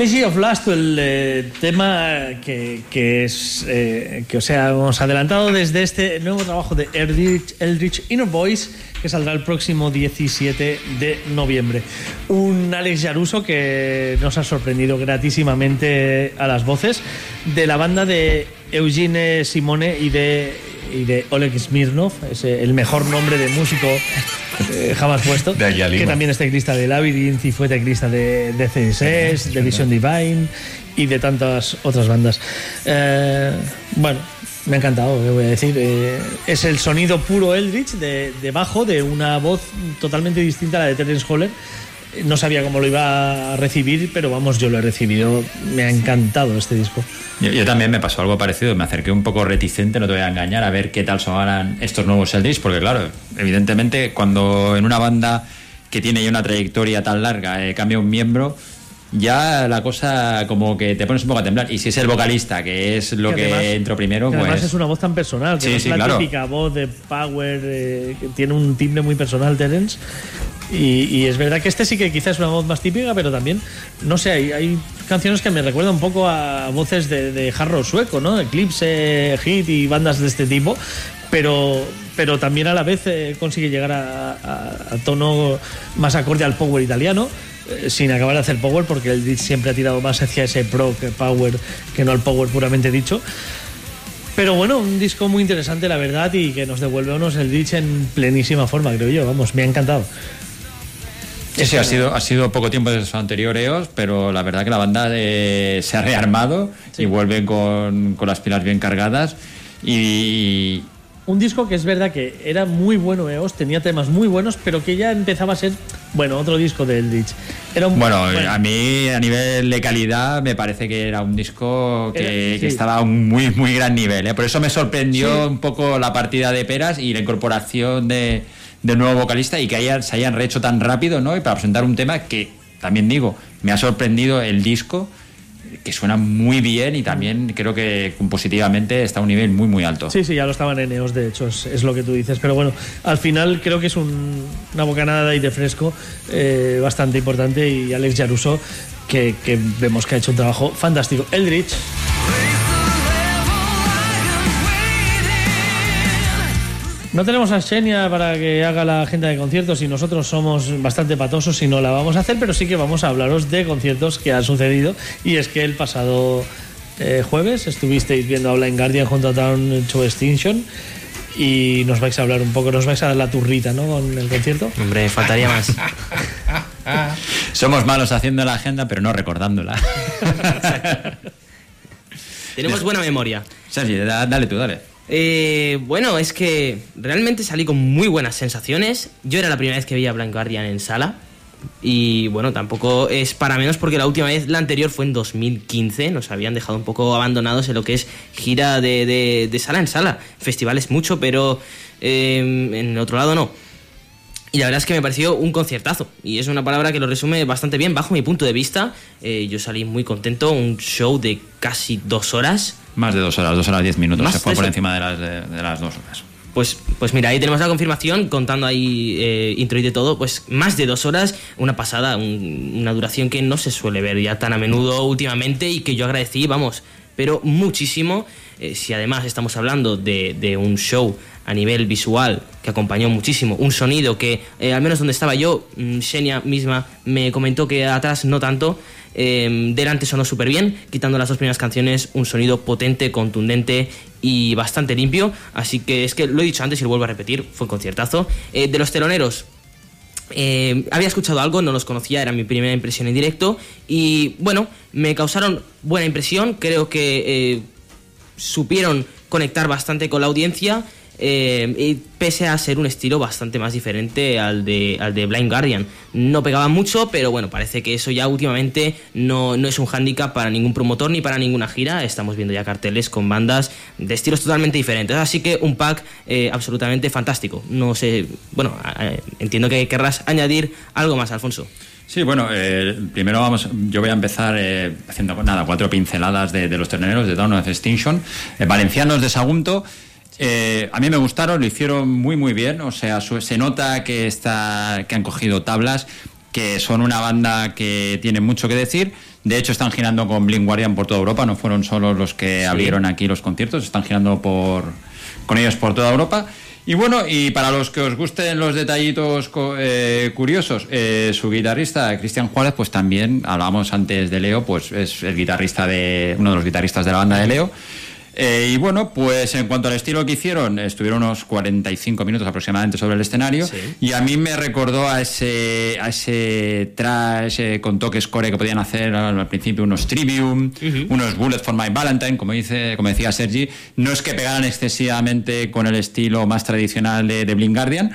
Elegy of Last, el eh, tema que, que es eh, que os hemos adelantado desde este nuevo trabajo de Eldritch, Eldritch Inner Voice que saldrá el próximo 17 de noviembre. Un Alex Yaruso que nos ha sorprendido gratísimamente a las voces de la banda de Eugene Simone y de, y de Oleg Smirnov, es el mejor nombre de músico eh, jamás puesto, De allá que también es teclista de Labyrinth y fue teclista de, de CSS, de Vision Divine y de tantas otras bandas. Eh, bueno, me ha encantado, ¿qué voy a decir? Eh, es el sonido puro Eldritch de, de bajo, de una voz totalmente distinta a la de Terence Holler. No sabía cómo lo iba a recibir, pero vamos, yo lo he recibido. Me ha encantado este disco. Yo, también me pasó algo parecido, me acerqué un poco reticente, no te voy a engañar, a ver qué tal sonaran estos nuevos Eldritch, porque claro, evidentemente cuando en una banda que tiene ya una trayectoria tan larga eh, cambia un miembro, ya la cosa como que te pones un poco a temblar. Y si es el vocalista, que es lo que, además- entró primero, que pues... además es una voz tan personal, que Sí, no es sí, la claro. típica voz de power, eh, que tiene un timbre muy personal, Terence. Y, y es verdad que este sí que quizás es una voz más típica, pero también, no sé, hay, hay canciones que me recuerdan un poco a voces de, de hard rock sueco, ¿no? Eclipse, Hit y bandas de este tipo, pero, pero también a la vez eh, consigue llegar a, a- a tono más acorde al power italiano. Eh, Sin acabar de hacer power, porque el Ditch siempre ha tirado más hacia ese pro que power que no al power puramente dicho. Pero bueno, un disco muy interesante, la verdad, y que nos devuelve unos el Ditch en plenísima forma, creo yo. Vamos, me ha encantado. Sí, sí, ha sido, ha sido poco tiempo desde su anterior EOS, pero la verdad que la banda eh, se ha rearmado y vuelve con, con las pilas bien cargadas. Y, Un disco que es verdad que era muy bueno EOS, tenía temas muy buenos, pero que ya empezaba a ser, bueno, otro disco de Eldritch. Era un, Bueno, a mí a nivel de calidad me parece que era un disco que, Era- sí. que estaba a un muy, muy gran nivel. ¿eh? Por eso me sorprendió Sí. un poco la partida de Peras y la incorporación de, nuevo vocalista y que hayan, se hayan rehecho tan rápido, ¿no? Y para presentar un tema que, también digo, me ha sorprendido el disco, que suena muy bien y también creo que compositivamente está a un nivel muy, muy alto. Sí, sí, ya lo estaban en EOS, de hecho, es, lo que tú dices. Pero bueno, al final creo que es un- una bocanada de aire fresco eh, bastante importante y Alex Yaruso, que, que vemos que ha hecho un trabajo fantástico. Eldritch. No tenemos a Xenia para que haga la agenda de conciertos y nosotros somos bastante patosos y no la vamos a hacer, pero sí que vamos a hablaros de conciertos que han sucedido. Y es que el pasado eh, jueves estuvisteis viendo a Blind Guardian junto a Down to Extinction y nos vais a hablar un poco, nos vais a dar la turrita, ¿no? Con el concierto. Hombre, faltaría más. Somos malos haciendo la agenda, pero no recordándola. Tenemos buena memoria. Sergi, da- dale tú, dale. Eh, bueno, es que realmente salí con muy buenas sensaciones. Yo era la primera vez que veía Blind Guardian en sala. Y bueno, tampoco es para menos porque la última vez, la anterior fue en 2015. Nos habían dejado un poco abandonados en lo que es gira de, de- sala en sala. Festivales mucho, pero eh, en el otro lado no. Y la verdad es que me pareció un conciertazo. Y es una palabra que lo resume bastante bien bajo mi punto de vista. Eh, yo salí muy contento. Un show de casi dos horas. Más de dos horas, dos horas diez minutos. Se fue por encima de las, de, de las dos horas. Pues, pues mira, ahí tenemos la confirmación, contando ahí eh, intro y de todo, pues más de dos horas, una pasada, un- una duración que no se suele ver ya tan a menudo últimamente y que yo agradecí, vamos, pero muchísimo. Eh, si además estamos hablando de, de un show a nivel visual que acompañó muchísimo, un sonido que, eh, al menos donde estaba yo, mm, Xenia misma me comentó que atrás no tanto, eh, delante sonó súper bien, quitando las dos primeras canciones, un sonido potente, contundente y bastante limpio. Así que es que lo he dicho antes y lo vuelvo a repetir, fue un conciertazo. Eh, de los teloneros, eh, había escuchado algo, no los conocía, era mi primera impresión en directo. Y bueno, me causaron buena impresión, creo que eh, supieron conectar bastante con la audiencia. Eh, pese a ser un estilo bastante más diferente al de, al de Blind Guardian. No pegaba mucho, pero bueno, parece que eso ya últimamente no, no es un hándicap para ningún promotor ni para ninguna gira. Estamos viendo ya carteles con bandas de estilos totalmente diferentes. Así que un pack eh, absolutamente fantástico. No sé, bueno, entiendo que querrás añadir algo más, Alfonso. Sí, bueno, eh, primero vamos, yo voy a empezar haciendo nada, cuatro pinceladas de, los terneros de Dawn of Extinction. Valencianos de Sagunto. Eh, a mí me gustaron, lo hicieron muy muy bien, o sea, su- se nota que está, que han cogido tablas, que son una banda que tiene mucho que decir. De hecho, están girando con Blink Guardian por toda Europa, no fueron solo los que abrieron aquí los conciertos, están girando por, con ellos por toda Europa. Y bueno, y para los que os gusten los detallitos eh, curiosos, eh, su guitarrista, Cristian Juárez, pues también, hablábamos antes de Leo, pues es el guitarrista de, uno de los guitarristas de la banda de Leo. Eh, y bueno, pues en cuanto al estilo que hicieron, estuvieron unos 45 minutos aproximadamente sobre el escenario. Y a mí me recordó a ese, a ese trash eh, con toques core que podían hacer al, al principio, unos Trivium, unos Bullet for My Valentine, como, dice, como decía Sergi. No es que pegaran excesivamente con el estilo más tradicional de, de Blind Guardian.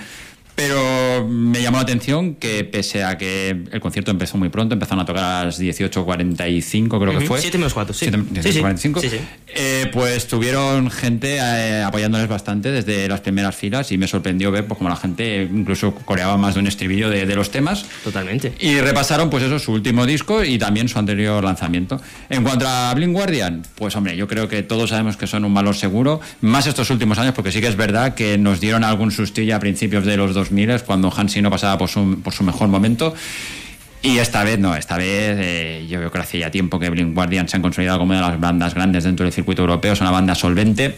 Pero me llamó la atención que pese a que el concierto empezó muy pronto, empezaron a tocar a las 18.45 creo que Ujú, fue. siete menos cuarto, sí. Siete- Sí, sí. 18:45. Sí, sí. Eh, pues tuvieron gente eh, apoyándoles bastante desde las primeras filas y me sorprendió ver pues, como la gente incluso coreaba más de un estribillo de, de los temas. Totalmente. Y repasaron pues eso, su último disco y también su anterior lanzamiento. En cuanto a Blink Guardian, pues hombre, yo creo que todos sabemos que son un valor seguro, más estos últimos años, porque sí que es verdad que nos dieron algún sustillo a principios de los 2000 cuando Hansi no pasaba por su, por su mejor momento. Y esta vez no, esta vez eh, yo creo que hace ya tiempo que Blink Guardian se han consolidado como una de las bandas grandes dentro del circuito europeo, es una banda solvente.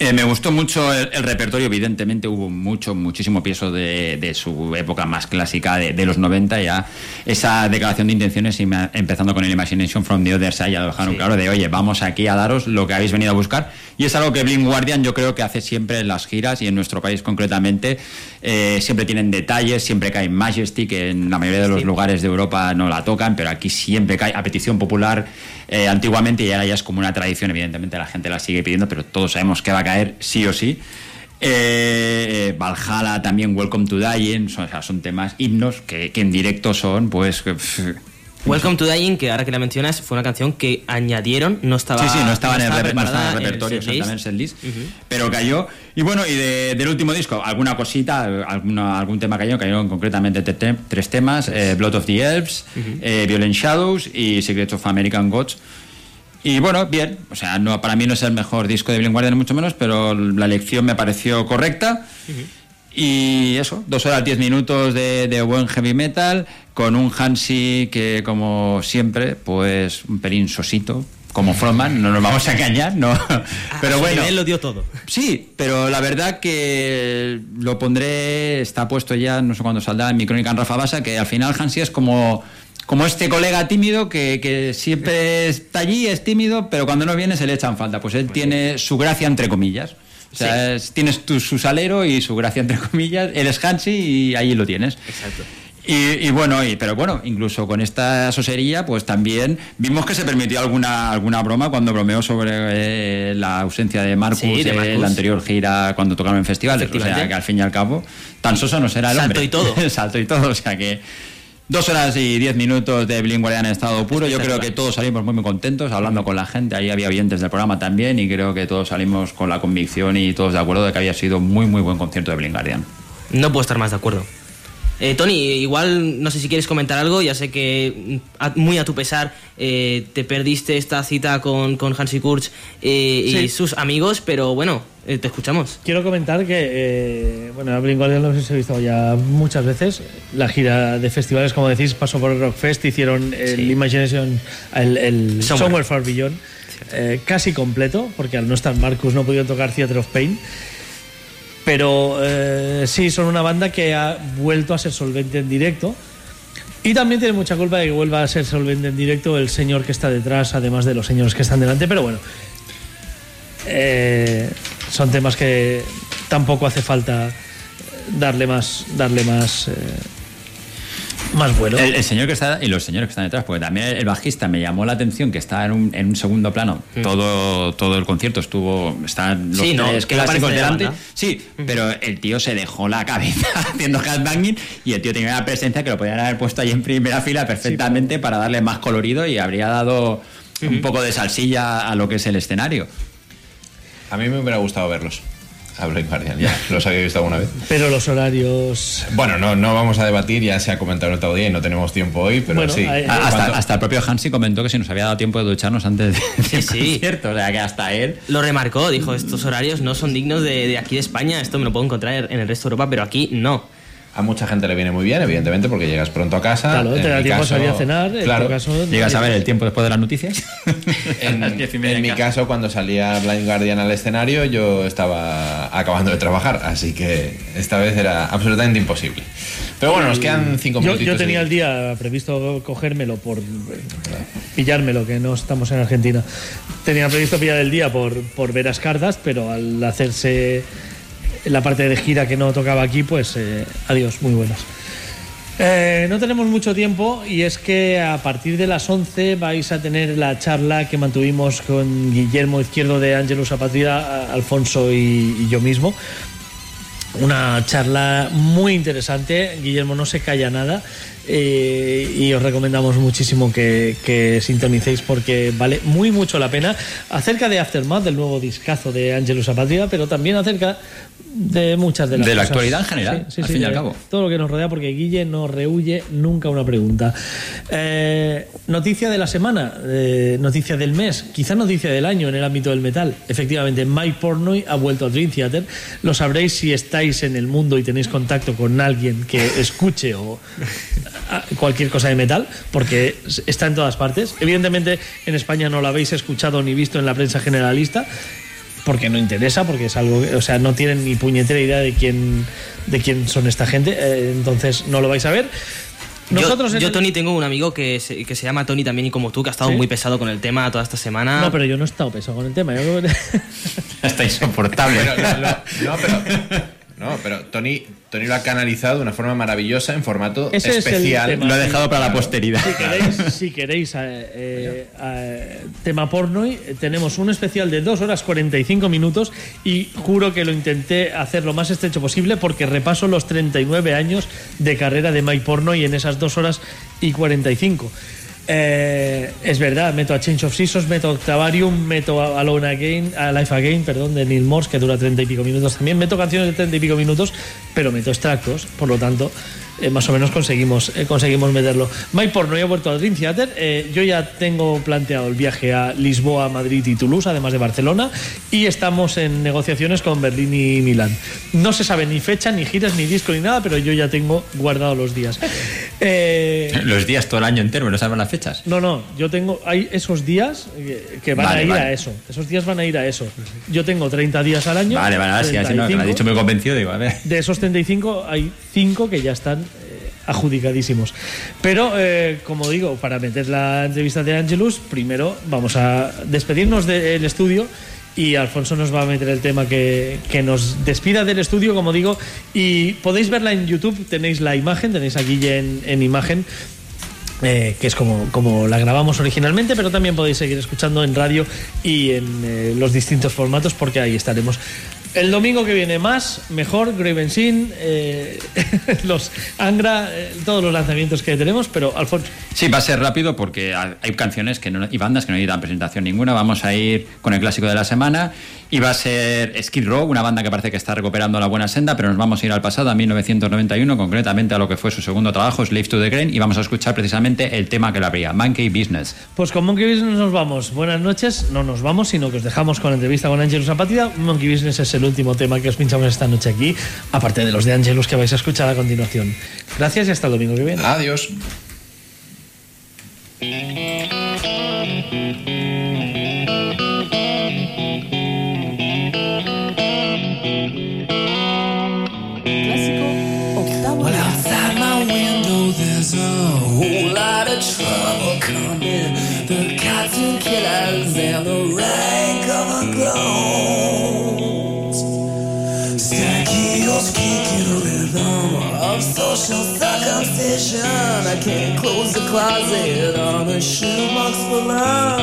Eh, me gustó mucho el, el repertorio, evidentemente hubo mucho, muchísimo peso de, de su época más clásica de, de los 90, ya esa declaración de intenciones, y me- empezando con el Imagination from the Other Side, ya lo dejaron claro, de oye, vamos aquí a daros lo que habéis venido a buscar, y es algo que Blink Guardian yo creo que hace siempre en las giras, y en nuestro país concretamente, eh, siempre tienen detalles, siempre cae Majesty, que en la mayoría de los lugares de Europa no la tocan, pero aquí siempre cae a petición popular eh, antiguamente y ahora ya es como una tradición, evidentemente la gente la sigue pidiendo, pero todos sabemos que va a caer sí o sí. Eh, Valhalla también, Welcome to Dying, son, o sea, son temas himnos que, que en directo son, pues... Welcome to Dying, que ahora que la mencionas, fue una canción que añadieron, no estaba. sí, sí, no estaba, en, el, no estaba en el repertorio, exactamente, en el setlist, pero cayó. Y bueno, y de- del último disco, alguna cosita, alguna, algún tema cayó, cayeron concretamente te- te- tres temas, eh, Blood of the Elves, eh, Violent Shadows y Secrets of American Gods. Y bueno, bien, o sea, no, para mí no es el mejor disco de Blind Guardian, mucho menos, pero la elección me pareció correcta. Y eso, dos horas diez minutos de, de buen heavy metal, con un Hansi que, como siempre, pues un pelín sosito, como Frontman, no nos vamos a engañar, ¿no? Pero bueno. nivel lo dio todo. Sí, pero la verdad que lo pondré, está puesto ya, no sé cuándo saldrá en mi crónica en Rafa Basa, que al final Hansi es como, como este colega tímido que, que siempre está allí, es tímido, pero cuando no viene se le echan falta. Pues él tiene su gracia entre comillas. O sea, es- tienes tu, su salero y su gracia entre comillas. Él es Hansi y ahí lo tienes. Exacto. Y, y bueno, y, pero bueno, incluso con esta sosería, pues también vimos que se permitió alguna, alguna broma cuando bromeó sobre eh, la ausencia de Marcus, Sí, de en Marcus. la anterior gira cuando tocaron en festivales. O sea, que al fin y al cabo, tan soso no será el Salto hombre. y todo. Salto y todo, o sea que... Dos horas y diez minutos de Blink Guardian en estado puro. Yo creo que todos salimos muy, muy contentos hablando con la gente. Ahí había oyentes del programa también y creo que todos salimos con la convicción y todos de acuerdo de que había sido muy, muy buen concierto de Blink Guardian. No puedo estar más de acuerdo. Eh, Tony, igual no sé si quieres comentar algo, ya sé que mm, a- muy a tu pesar eh, te perdiste esta cita con, con Hansi Kurz eh, y sus amigos, pero bueno, eh, te escuchamos. Quiero comentar que, bueno, a Guardian los he visto ya muchas veces. La gira de festivales, como decís, pasó por el Rockfest, hicieron el Sí. Imagination, el, el Somewhere. Somewhere Far Beyond, casi completo, porque al no estar Marcus no pudieron tocar Theater of Pain. Pero eh, sí, son una banda que ha vuelto a ser solvente en directo. Y también tiene mucha culpa de que vuelva a ser solvente en directo el señor que está detrás, además de los señores que están delante. Pero bueno, eh, son temas que tampoco hace falta darle más, darle más, eh, más vuelo. El, el señor que está y los señores que están detrás, porque también el bajista me llamó la atención que está en un, en un segundo plano. Todo, todo el concierto estuvo. Están los Sí, no, tres que clásicos de delante. Sí, pero el tío se dejó la cabeza haciendo headbanging y el tío tenía una presencia que lo podían haber puesto ahí en primera fila perfectamente para darle más colorido y habría dado un poco de salsilla a lo que es el escenario. A mí me hubiera gustado verlos. A Blink Guardian, ya. ¿Los habéis visto alguna vez? Pero los horarios. Bueno, no, no vamos a debatir, ya se ha comentado el otro día y no tenemos tiempo hoy, pero Bueno, sí. hay- A- Hasta, ¿Cuánto- hasta el propio Hansi comentó que si nos había dado tiempo de ducharnos antes de, del sí. concierto, o sea que hasta él. Lo remarcó, dijo, estos horarios no son dignos de, de aquí de España, esto me lo puedo encontrar en el resto de Europa, pero aquí no. A mucha gente le viene muy bien, evidentemente, porque llegas pronto a casa. Claro, te En da mi tiempo a caso- salir a cenar. En Claro. tu caso, ¿Llegas a ver el tiempo después de las noticias? En, en mi en casa. caso, cuando salía Blind Guardian al escenario, yo estaba acabando de trabajar, así que esta vez era absolutamente imposible. Pero bueno, nos quedan cinco Yo, minutitos. yo tenía el día previsto cogérmelo por eh, pillármelo, que no estamos en Argentina. Tenía previsto pillar el día por, por ver las cartas, pero al hacerse la parte de gira que no tocaba aquí, pues eh, adiós, muy buenas. Eh, no tenemos mucho tiempo y es que a partir de las 11 vais a tener la charla que mantuvimos con Guillermo Izquierdo de Ángelus Apatria, Alfonso y, yo mismo. Una charla muy interesante. Guillermo no se calla nada eh, y os recomendamos muchísimo que, que sintonicéis porque vale muy mucho la pena. Acerca de Aftermath, del nuevo discazo de Angelus Apatria, pero también acerca de muchas de las De la cosas. actualidad en general, al fin y al de cabo. Todo lo que nos rodea, porque Guille no rehuye nunca una pregunta. Eh, noticia de la semana, eh, noticia del mes, quizá noticia del año en el ámbito del metal. Efectivamente, Mike Pornoy ha vuelto a Dream Theater. Lo sabréis si estáis en el mundo y tenéis contacto con alguien que escuche o cualquier cosa de metal, porque está en todas partes. Evidentemente, en España no lo habéis escuchado ni visto en la prensa generalista porque no interesa, porque es algo, que- o sea, no tienen ni puñetera idea de quién, de quién son esta gente, eh, entonces no lo vais a ver. Nosotros yo, en yo, el- Tony, tengo un amigo que se, que se llama Tony también y como tú, que ha estado ¿Sí? muy pesado con el tema toda esta semana. No, pero yo no he estado pesado con el tema. yo Está insoportable. Pero, no, no, no, pero, no, pero Tony, Tony lo ha canalizado de una forma maravillosa en formato Ese es el especial. tema. Lo ha dejado para la posteridad. Si queréis, si queréis eh, eh, eh, tema porno, tenemos un especial de 2 horas 45 minutos y juro que lo intenté hacer lo más estrecho posible porque repaso los 39 años de carrera de Mike Porno y en esas 2 horas y 45. Eh, es verdad, meto a Change of Seasons, meto a Octavarium, meto a Alone Again, a Life Again, perdón, de Neil Morse, que dura 30 y pico minutos también. Meto canciones de 30 y pico minutos, pero meto extractos, por lo tanto, eh, más o menos conseguimos, eh, conseguimos meterlo. Mike Porno ya ha vuelto al Dream Theater. eh, yo ya tengo planteado el viaje a Lisboa, Madrid y Toulouse, además de Barcelona, y estamos en negociaciones con Berlín y Milán. No se sabe ni fecha, ni giras, ni disco, ni nada, pero yo ya tengo guardado los días. Los días todo el año entero, no saben las fechas. no, no, yo tengo. Hay esos días que, que van Vale, a ir vale. a eso. Esos días van a ir a eso. Yo tengo 30 días al año. Vale, vale, así, así no, lo has 35. dicho muy convencido, digo, a ver. De esos 35 hay 5 que ya están adjudicadísimos. Pero, eh, como digo, para meter la entrevista de Angelus, primero vamos a despedirnos del estudio y Alfonso nos va a meter el tema que, que nos despida del estudio, como digo, y podéis verla en YouTube, tenéis la imagen, tenéis aquí en, en imagen. eh, que es como, como la grabamos originalmente, pero también podéis seguir escuchando en radio y en eh, los distintos formatos porque ahí estaremos. El domingo que viene más, mejor, Graven Sin, eh, los Angra, eh, todos los lanzamientos que tenemos, pero Alfonso. Sí, va a ser rápido porque ha- hay canciones que no, y bandas que no necesitan presentación ninguna. Vamos a ir con el clásico de la semana y va a ser Skid Row, una banda que parece que está recuperando la buena senda, pero nos vamos a ir al pasado, a 1991, concretamente a lo que fue su segundo trabajo, Slave to the Grain, y vamos a escuchar precisamente el tema que la abría, Monkey Business. Pues con Monkey Business nos vamos. Buenas noches. No nos vamos, sino que os dejamos con la entrevista con Angelus Apatida. Monkey Business es el último tema que os pinchamos esta noche aquí, aparte de los de Angelus que vais a escuchar a continuación. Gracias y hasta el domingo que viene. Adiós. Well, outside my window, there's a whole lot of trouble coming. The cartoon killers and the rank of clones. Social circumcision. I can't close the closet on a shoebox full of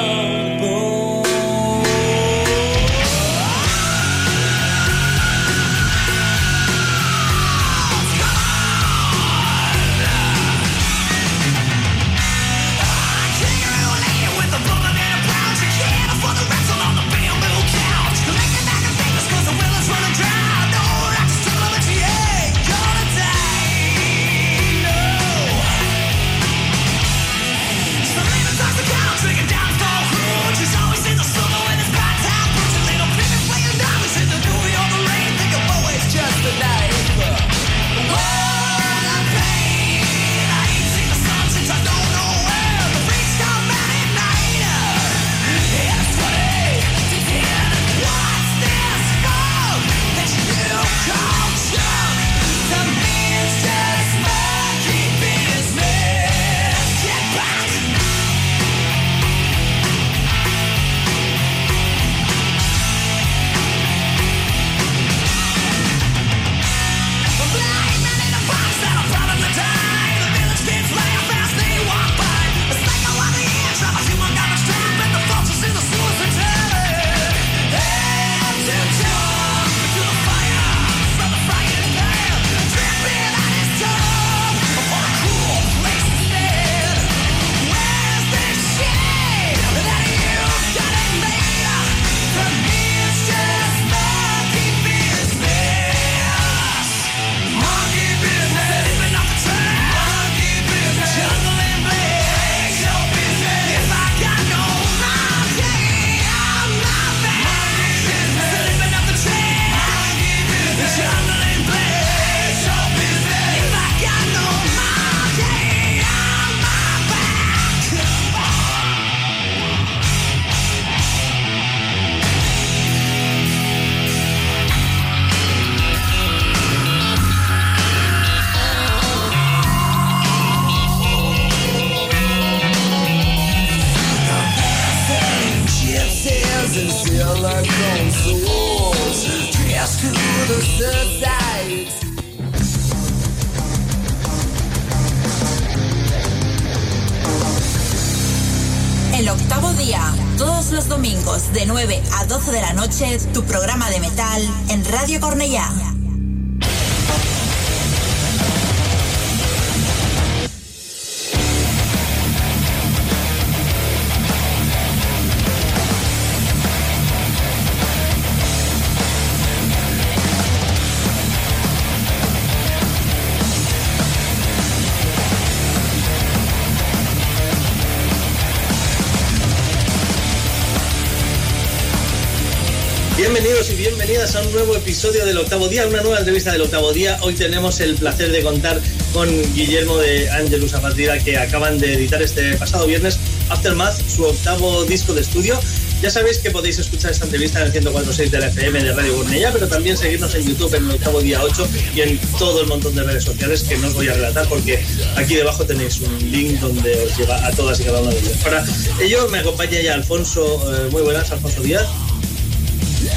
nuevo episodio del octavo día, una nueva entrevista del octavo día. Hoy tenemos el placer de contar con Guillermo de Angelus Apatria que acaban de editar este pasado viernes Aftermath, su octavo disco de estudio. Ya sabéis que podéis escuchar esta entrevista en el 104.6 de la FM de Radio Gournella, pero también seguirnos en YouTube en el octavo día 8 y en todo el montón de redes sociales que no os voy a relatar porque aquí debajo tenéis un link donde os lleva a todas y cada una de ellas. Para ello me acompaña ya Alfonso, eh, muy buenas, Alfonso Díaz.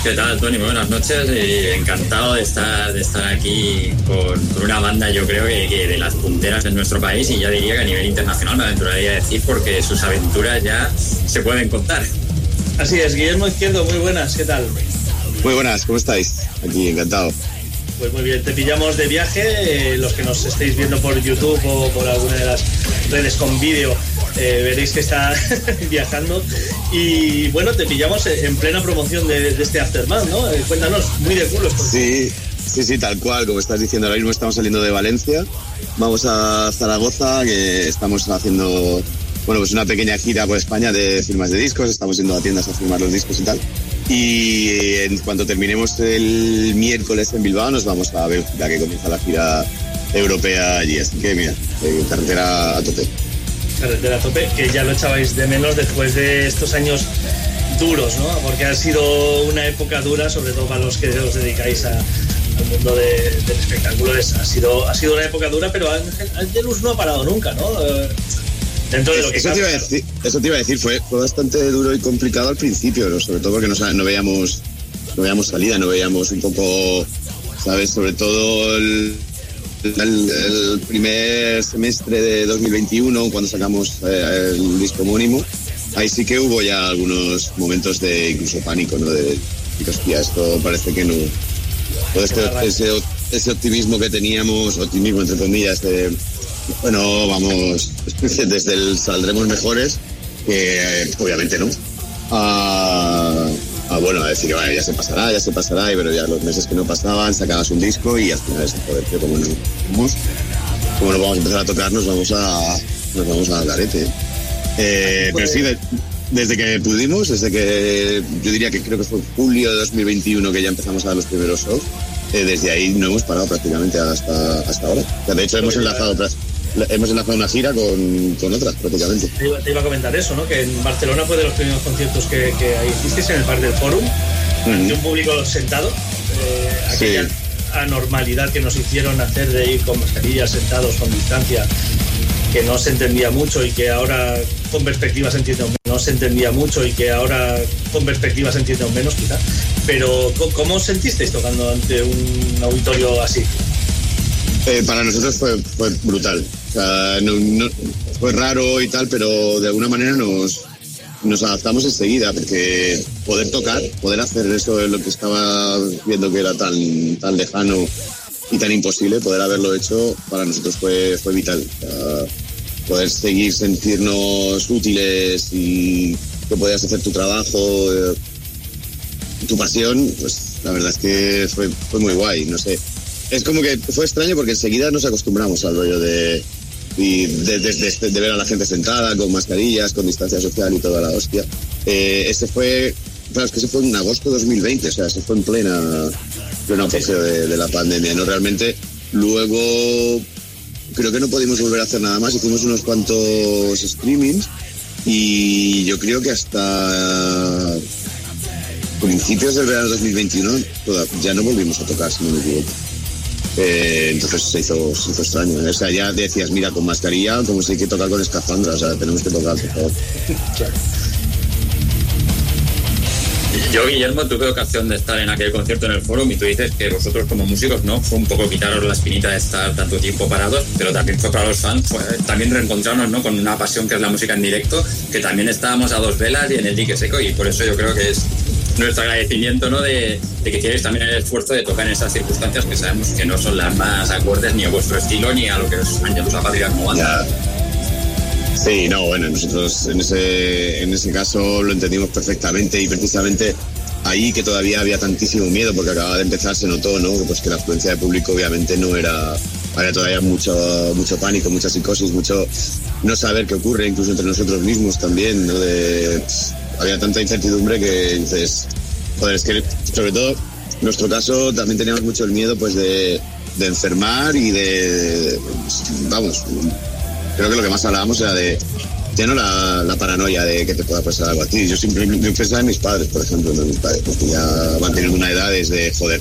¿Qué tal, Tony? Muy buenas noches y encantado de estar, de estar aquí con, con una banda, yo creo que, que de las punteras en nuestro país y ya diría que a nivel internacional me aventuraría a decir porque sus aventuras ya se pueden contar. Así es, Guillermo Izquierdo, muy buenas, ¿qué tal? Muy buenas, ¿cómo estáis? Aquí, encantado. Pues muy bien, te pillamos de viaje, eh, los que nos estéis viendo por YouTube o por alguna de las redes con vídeo, eh, veréis que está viajando. Y bueno, te pillamos en plena promoción de, este Aftermath, ¿no? Eh, cuéntanos, muy de culo. Sí, sí, sí, tal cual, como estás diciendo, ahora mismo estamos saliendo de Valencia, vamos a Zaragoza, que estamos haciendo, bueno, pues una pequeña gira por España de firmas de discos, estamos yendo a tiendas a firmar los discos y tal. Y en cuanto terminemos el miércoles en Bilbao, nos vamos a ya que comienza la gira europea allí. Así que, mira, eh, carretera a tope. Carretera a tope, que ya lo echabais de menos después de estos años duros, ¿no? Porque ha sido una época dura, sobre todo para los que os dedicáis a- al mundo de- del espectáculo. Es- ha, sido, ha sido una época dura, pero Angelus no ha parado nunca, ¿no? Eh, Dentro de lo que eso, te iba a decir, eso te iba a decir, fue, fue bastante duro y complicado al principio, ¿no? sobre todo porque no, no veíamos no veíamos salida, no veíamos un poco, ¿sabes? Sobre todo el, el- el primer semestre de 2021, cuando sacamos eh, el disco homónimo, ahí sí que hubo ya algunos momentos de incluso pánico, ¿no? De, de, hostia, esto parece que no... Todo este, ese, ese optimismo que teníamos, optimismo entre comillas, de, bueno, vamos, desde el saldremos mejores, que eh, obviamente no. A, a, bueno, a decir, vale, ya se pasará, ya se pasará, pero ya los meses que no pasaban, sacabas un disco y al final es joder, tío, como no, vamos, como no vamos a empezar a tocar, nos vamos a, nos vamos a garete. Eh, pero sí, de- desde que pudimos, desde que yo diría que creo que fue julio de 2021 que ya empezamos a dar los primeros shows, eh, desde ahí no hemos parado prácticamente hasta, hasta ahora. O sea, de hecho, hemos enlazado, hemos enlazado una gira con, con otras prácticamente. Te iba, te iba a comentar eso, ¿no? Que en Barcelona fue de los primeros conciertos que, que hicisteis en el Parque del Fórum, ante un público sentado. eh, aquella Sí. anormalidad que nos hicieron hacer de ir con mascarillas sentados con distancia, que no se entendía mucho y que ahora con perspectiva se entiende aún menos. No se entendía mucho y que ahora con perspectiva se entiende aún menos, quizá. Pero, ¿cómo- ¿cómo os sentisteis tocando ante un auditorio así? Eh, para nosotros fue, fue brutal. O sea, no- no- fue raro y tal, pero de alguna manera nos, adaptamos enseguida, porque poder tocar, poder hacer eso es lo que estaba viendo que era tan, tan lejano y tan imposible, poder haberlo hecho para nosotros fue, fue vital. Poder seguir sentirnos útiles y que podías hacer tu trabajo, eh, tu pasión, pues la verdad es que fue muy guay, no sé. Es como que fue extraño porque enseguida nos acostumbramos al rollo de, y de, de- de- de ver a la gente sentada, con mascarillas, con distancia social y toda la hostia. Eh, ese fue, claro, es que ese fue en agosto de 2020, o sea, ese fue en plena, pleno apogeo de, de la pandemia, ¿no? Realmente, luego creo que no pudimos volver a hacer nada más, hicimos unos cuantos streamings y yo creo que hasta principios del verano 2021 toda- ya no volvimos a tocar, si no me equivoco. Eh, entonces se hizo, se hizo extraño. O sea, ya decías, mira, con mascarilla, como si hay que tocar con escafandra, o sea, tenemos que tocar, por favor. Yo, Guillermo, tuve ocasión de estar en aquel concierto en el foro y tú dices que vosotros como músicos, ¿no? Fue un poco quitaros la espinita de estar tanto tiempo parados, pero también fue para los fans, fue también reencontrarnos, ¿no? Con una pasión que es la música en directo, que también estábamos a dos velas y en el dique seco y por eso yo creo que es nuestro agradecimiento, ¿no? De, que hicierais también el esfuerzo de tocar en esas circunstancias que sabemos que no son las más acordes ni a vuestro estilo ni a lo que os han llamado a patria como banda. Sí, no, bueno, nosotros en ese, en ese caso lo entendimos perfectamente y precisamente ahí que todavía había tantísimo miedo porque acababa de empezar se notó, ¿no? Pues que la afluencia de público obviamente no era, había todavía mucho, mucho pánico, mucha psicosis, mucho no saber qué ocurre, incluso entre nosotros mismos también, ¿no? Había tanta incertidumbre que dices, joder, es que sobre todo en nuestro caso también teníamos mucho el miedo pues de, de enfermar y de, vamos, creo que lo que más hablábamos era de no la, paranoia de que te pueda pasar algo a ti. Yo siempre pensaba en mis padres, por ejemplo, en mis padres, porque ya van teniendo una edad desde, joder,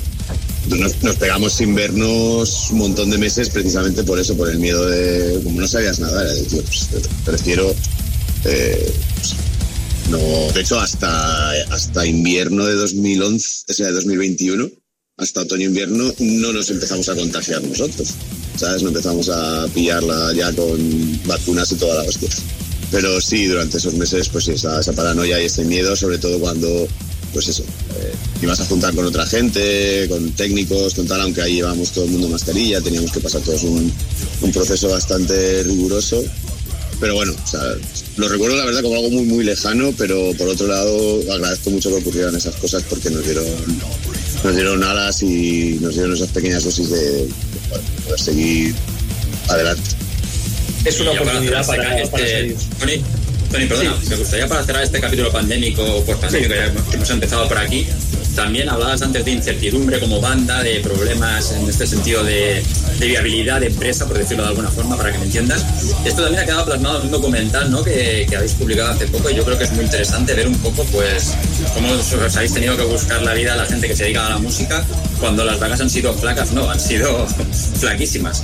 nos, pegamos sin vernos un montón de meses precisamente por eso, por el miedo de, como no sabías nada, era de, tío, pues, prefiero, eh, no, de hecho hasta, hasta invierno de 2011, o sea, de 2021, hasta otoño-invierno, no nos empezamos a contagiar nosotros. ¿Sabes? No empezamos a pillarla ya con vacunas y toda la hostia. Pero sí, durante esos meses, pues esa, esa paranoia y ese miedo, sobre todo cuando, pues eso, eh, ibas a juntar con otra gente, con técnicos, con tal, aunque ahí llevábamos todo el mundo mascarilla, teníamos que pasar todos un proceso bastante riguroso. Pero bueno, o sea, lo recuerdo la verdad como algo muy, muy lejano, pero por otro lado agradezco mucho que ocurrieran esas cosas porque nos dieron, nos dieron alas y nos dieron esas pequeñas dosis de, de poder seguir adelante. Es una para oportunidad para, este- para seguir. Tony, perdona, me gustaría para cerrar este capítulo pandémico por pandémico hemos- que hemos empezado por aquí. También hablabas antes de incertidumbre como banda, de problemas en este sentido de, de viabilidad de empresa, por decirlo de alguna forma, para que me entiendas. Esto también ha quedado plasmado en un documental ¿no? que, que habéis publicado hace poco y yo creo que es muy interesante ver un poco pues cómo os, os habéis tenido que buscar la vida a la gente que se dedica a la música cuando las vacas han sido flacas, no, han sido flaquísimas.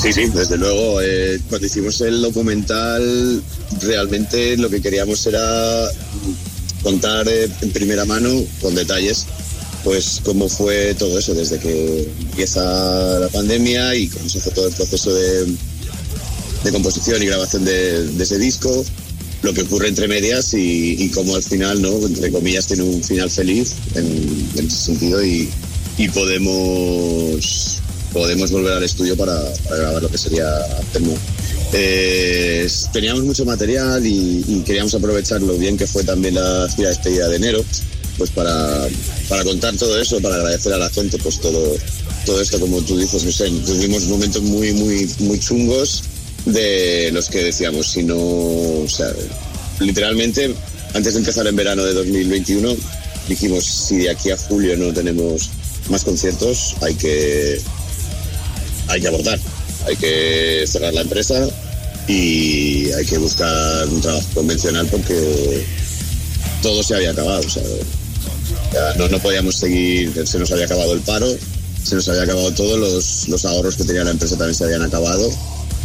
Sí, sí, desde luego. eh, cuando hicimos el documental, realmente lo que queríamos era contar eh, en primera mano, con detalles, pues cómo fue todo eso desde que empieza la pandemia y cómo se fue todo el proceso de, de composición y grabación de, de ese disco, lo que ocurre entre medias y, y cómo al final, ¿no? Entre comillas, tiene un final feliz en, en ese sentido y, y podemos podemos volver al estudio para, para grabar lo que sería Tecmo. Eh, teníamos mucho material y, queríamos aprovechar lo bien que fue también la gira de despedida de enero, pues para, para contar todo eso, para agradecer a la gente pues todo, todo esto, como tú dices, no sé, tuvimos momentos muy, muy, muy chungos de los que decíamos, si no, o sea, literalmente, antes de empezar en verano de 2021, dijimos, si de aquí a julio no tenemos más conciertos, hay que, hay que abortar, hay que cerrar la empresa y hay que buscar un trabajo convencional porque todo se había acabado. No podíamos seguir, se nos había acabado el paro, se nos había acabado todo, los, los ahorros que tenía la empresa también se habían acabado.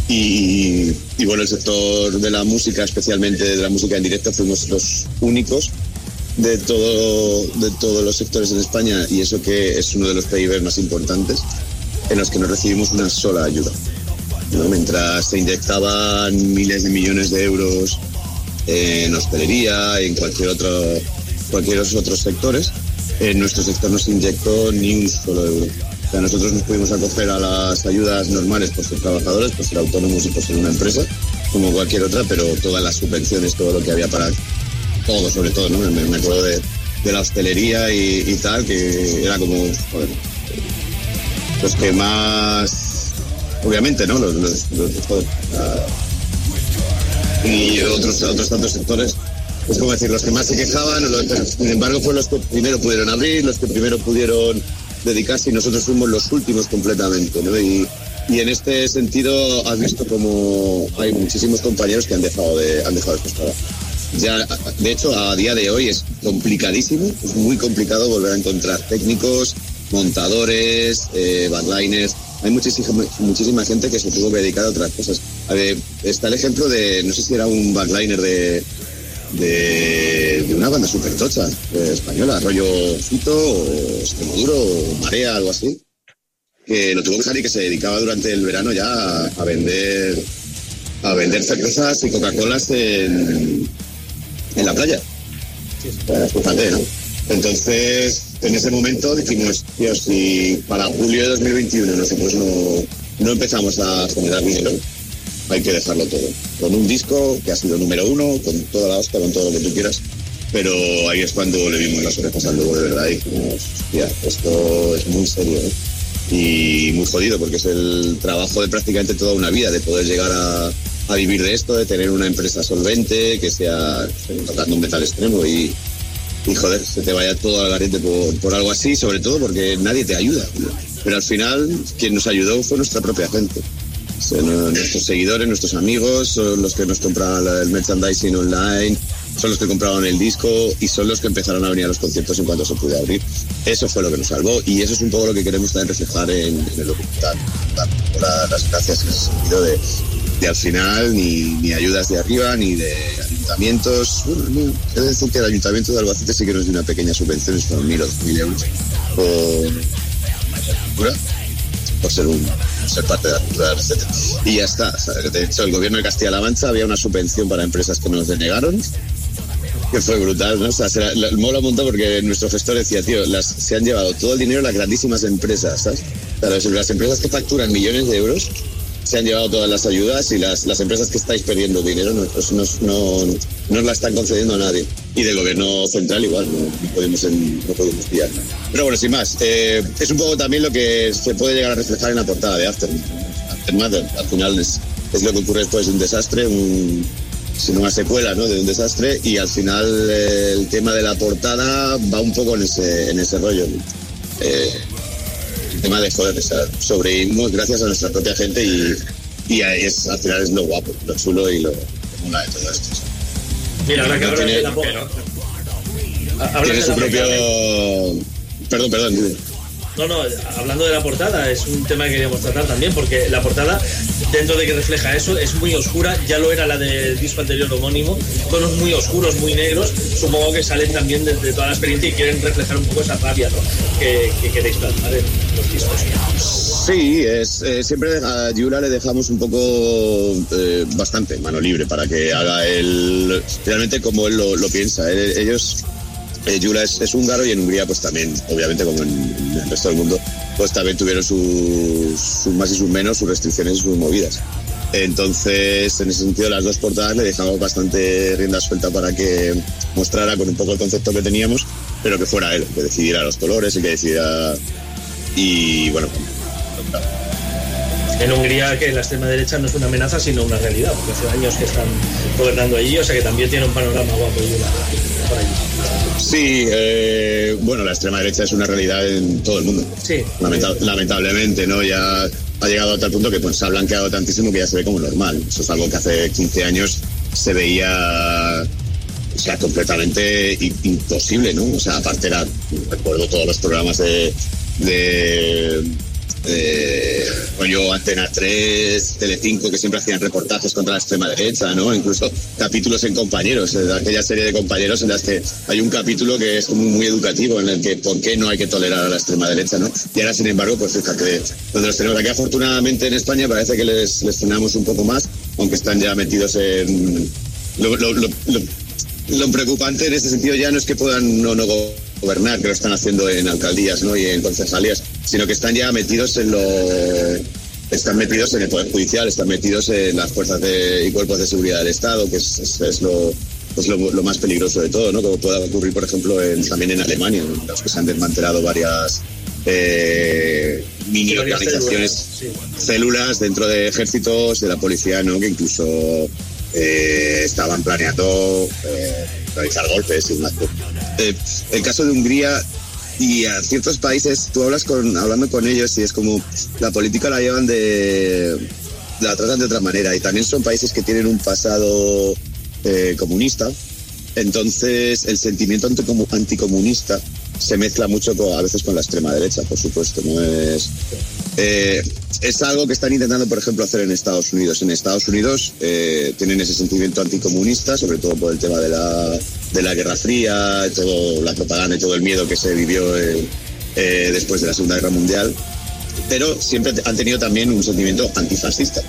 Y, y bueno, el sector de la música, especialmente de la música en directo, fuimos los únicos de, todo, de todos los sectores en España, y eso que es uno de los PIB más importantes, en los que no recibimos una sola ayuda. ¿no? Mientras se inyectaban miles de millones de euros en hostelería, en cualquier otro, cualquier otros sectores, en nuestro sector no se inyectó ni un solo euro. O sea, nosotros nos pudimos acoger a las ayudas normales por ser trabajadores, por ser autónomos y por ser una empresa, como cualquier otra, pero todas las subvenciones, todo lo que había para todo, sobre todo, ¿no? Me, me acuerdo de, de la hostelería y, y tal, que era como, los que más, obviamente, ¿no? Los, los- los- ah, y otros, otros tantos sectores, es como decir, los que más se quejaban, sin embargo, fueron los que primero pudieron abrir, los que primero pudieron dedicarse y nosotros fuimos los últimos completamente, ¿no? Y, y en este sentido has visto como hay muchísimos compañeros que han dejado de, han dejado trabajos. Ya, de hecho, a día de hoy es complicadísimo, es muy complicado volver a encontrar técnicos, montadores, eh, backliners. Hay muchísima, muchísima gente que se tuvo que dedicar a otras cosas. A ver, está el ejemplo de, no sé si era un backliner de, de, de una banda súper tocha eh, española, rollo Fito o Extremoduro o Marea, algo así, que lo tuvo que dejar y que se dedicaba durante el verano ya a, a vender a vender cervezas y Coca-Colas en, en la playa. Eh, fíjate, ¿no? Entonces, en ese momento dijimos, Dios, si para julio de 2021 nosotros no, no empezamos a generar dinero, hay que dejarlo todo. Con un disco que ha sido número uno, con toda la hostia, con todo lo que tú quieras. Pero ahí es cuando le vimos las orejas al lobo de verdad y dijimos, hostia, esto es muy serio, ¿eh? Y muy jodido porque es el trabajo de prácticamente toda una vida, de poder llegar a, a vivir de esto, de tener una empresa solvente, que sea tocando un metal extremo y, y joder, se te vaya todo al garete por, por algo así, sobre todo porque nadie te ayuda. Pero al final, quien nos ayudó fue nuestra propia gente. No- nuestros seguidores, nuestros amigos, son los que nos compraban el merchandising online, son los que compraban el disco y son los que empezaron a venir a los conciertos en cuanto se pude abrir. Eso fue lo que nos salvó y eso es un poco lo que queremos también reflejar en, en el documental. Las gracias en ese sentido de, de al final ni, ni ayudas de arriba ni de ayuntamientos. Bueno, no, de decir que el ayuntamiento de Albacete sí que nos dio una pequeña subvención, fueron mil o dos mil euros por, por ser un ser parte de la cultura Albacete. Y ya está. De hecho, el gobierno de Castilla-La Mancha había una subvención para empresas que nos denegaron que fue brutal, ¿no? O sea, se la- la- mola un porque nuestro gestor decía, tío, se han llevado todo el dinero las grandísimas empresas, ¿sabes? Las, las empresas que facturan millones de euros se han llevado todas las ayudas y las, las empresas que estáis perdiendo dinero no, pues no, no os la están concediendo a nadie. Y del gobierno central igual, no, no podemos, en- no podemos pillar. Pero bueno, sin más, eh, es un poco también lo que se puede llegar a reflejar en la portada de After. Aftermath, al final es, es lo que ocurre después de un desastre, un, sino una secuela ¿no? de un desastre y al final eh, el tema de la portada va un poco en ese, en ese rollo. Eh, tema de joder, o sea, sobrevivimos gracias a nuestra propia gente y, y ahí es, al final es lo guapo, lo chulo y lo mola de todo esto. Mira, ahora que No tiene- la po- hablas Tiene su propio... Perdón, perdón. No, no, hablando de la portada, es un tema que queríamos tratar también, porque la portada, dentro de que refleja eso, es muy oscura, ya lo era la del disco anterior homónimo, tonos muy oscuros, muy negros, supongo que salen también de, de toda la experiencia y quieren reflejar un poco esa rabia ¿no? que, que queréis plasmar en los discos. Sí, es, eh, siempre a Yura le dejamos un poco eh, bastante mano libre para que haga él realmente como él lo, piensa. Ellos, eh, Yura es, es húngaro y en Hungría pues también, obviamente como en, el resto del mundo, pues también tuvieron sus, sus más y sus menos, sus restricciones y sus movidas. Entonces, en ese sentido, las dos portadas le dejamos bastante rienda suelta para que mostrara con un poco el concepto que teníamos, pero que fuera él, que decidiera los colores y que decidiera... Y bueno, En Hungría, que la extrema derecha no es una amenaza, sino una realidad, porque hace años que están gobernando allí, o sea que también tiene un panorama guapo y una- por allí. Sí, eh, bueno, la extrema derecha es una realidad en todo el mundo. Sí. Lamenta- lamentablemente, ¿no? Ya ha llegado a tal punto que pues, se ha blanqueado tantísimo que ya se ve como normal. Eso es algo que hace 15 años se veía o sea, completamente imposible, ¿no? O sea, aparte era, recuerdo todos los programas de, de, de rollo Antena 3, Telecinco, que siempre hacían reportajes contra la extrema derecha, ¿no? Incluso capítulos en compañeros, de aquella serie de compañeros en las que hay un capítulo que es como muy educativo, en el que por qué no hay que tolerar a la extrema derecha, ¿no? Y ahora, sin embargo, pues fíjate, donde los tenemos aquí afortunadamente en España parece que les, les un poco más, aunque están ya metidos en... lo- preocupante en ese sentido ya no es que puedan no, no gobernar, que lo están haciendo en alcaldías ¿no? y en concejalías, sino que están ya metidos en lo están metidos en el poder judicial, están metidos en las fuerzas de, y cuerpos de seguridad del Estado, que es, es- es lo, pues lo, lo más peligroso de todo, ¿no? Como pueda ocurrir, por ejemplo, en- también en Alemania, en los que se han desmantelado varias eh, mini organizaciones células, sí. células dentro de ejércitos, de la policía, ¿no? Que incluso eh, estaban planeando eh, realizar golpes y más. El caso de Hungría y a ciertos países, tú hablas con, hablando con ellos y es como la política la llevan de, la tratan de otra manera y también son países que tienen un pasado eh, comunista. Entonces el sentimiento anticomu- anticomunista se mezcla mucho a veces con la extrema derecha, por supuesto. No es, eh, es algo que están intentando, por ejemplo, hacer en Estados Unidos. En Estados Unidos eh, tienen ese sentimiento anticomunista, sobre todo por el tema de la, de la Guerra Fría, todo la propaganda y todo el miedo que se vivió eh, eh, después de la Segunda Guerra Mundial. Pero siempre han tenido también un sentimiento antifascista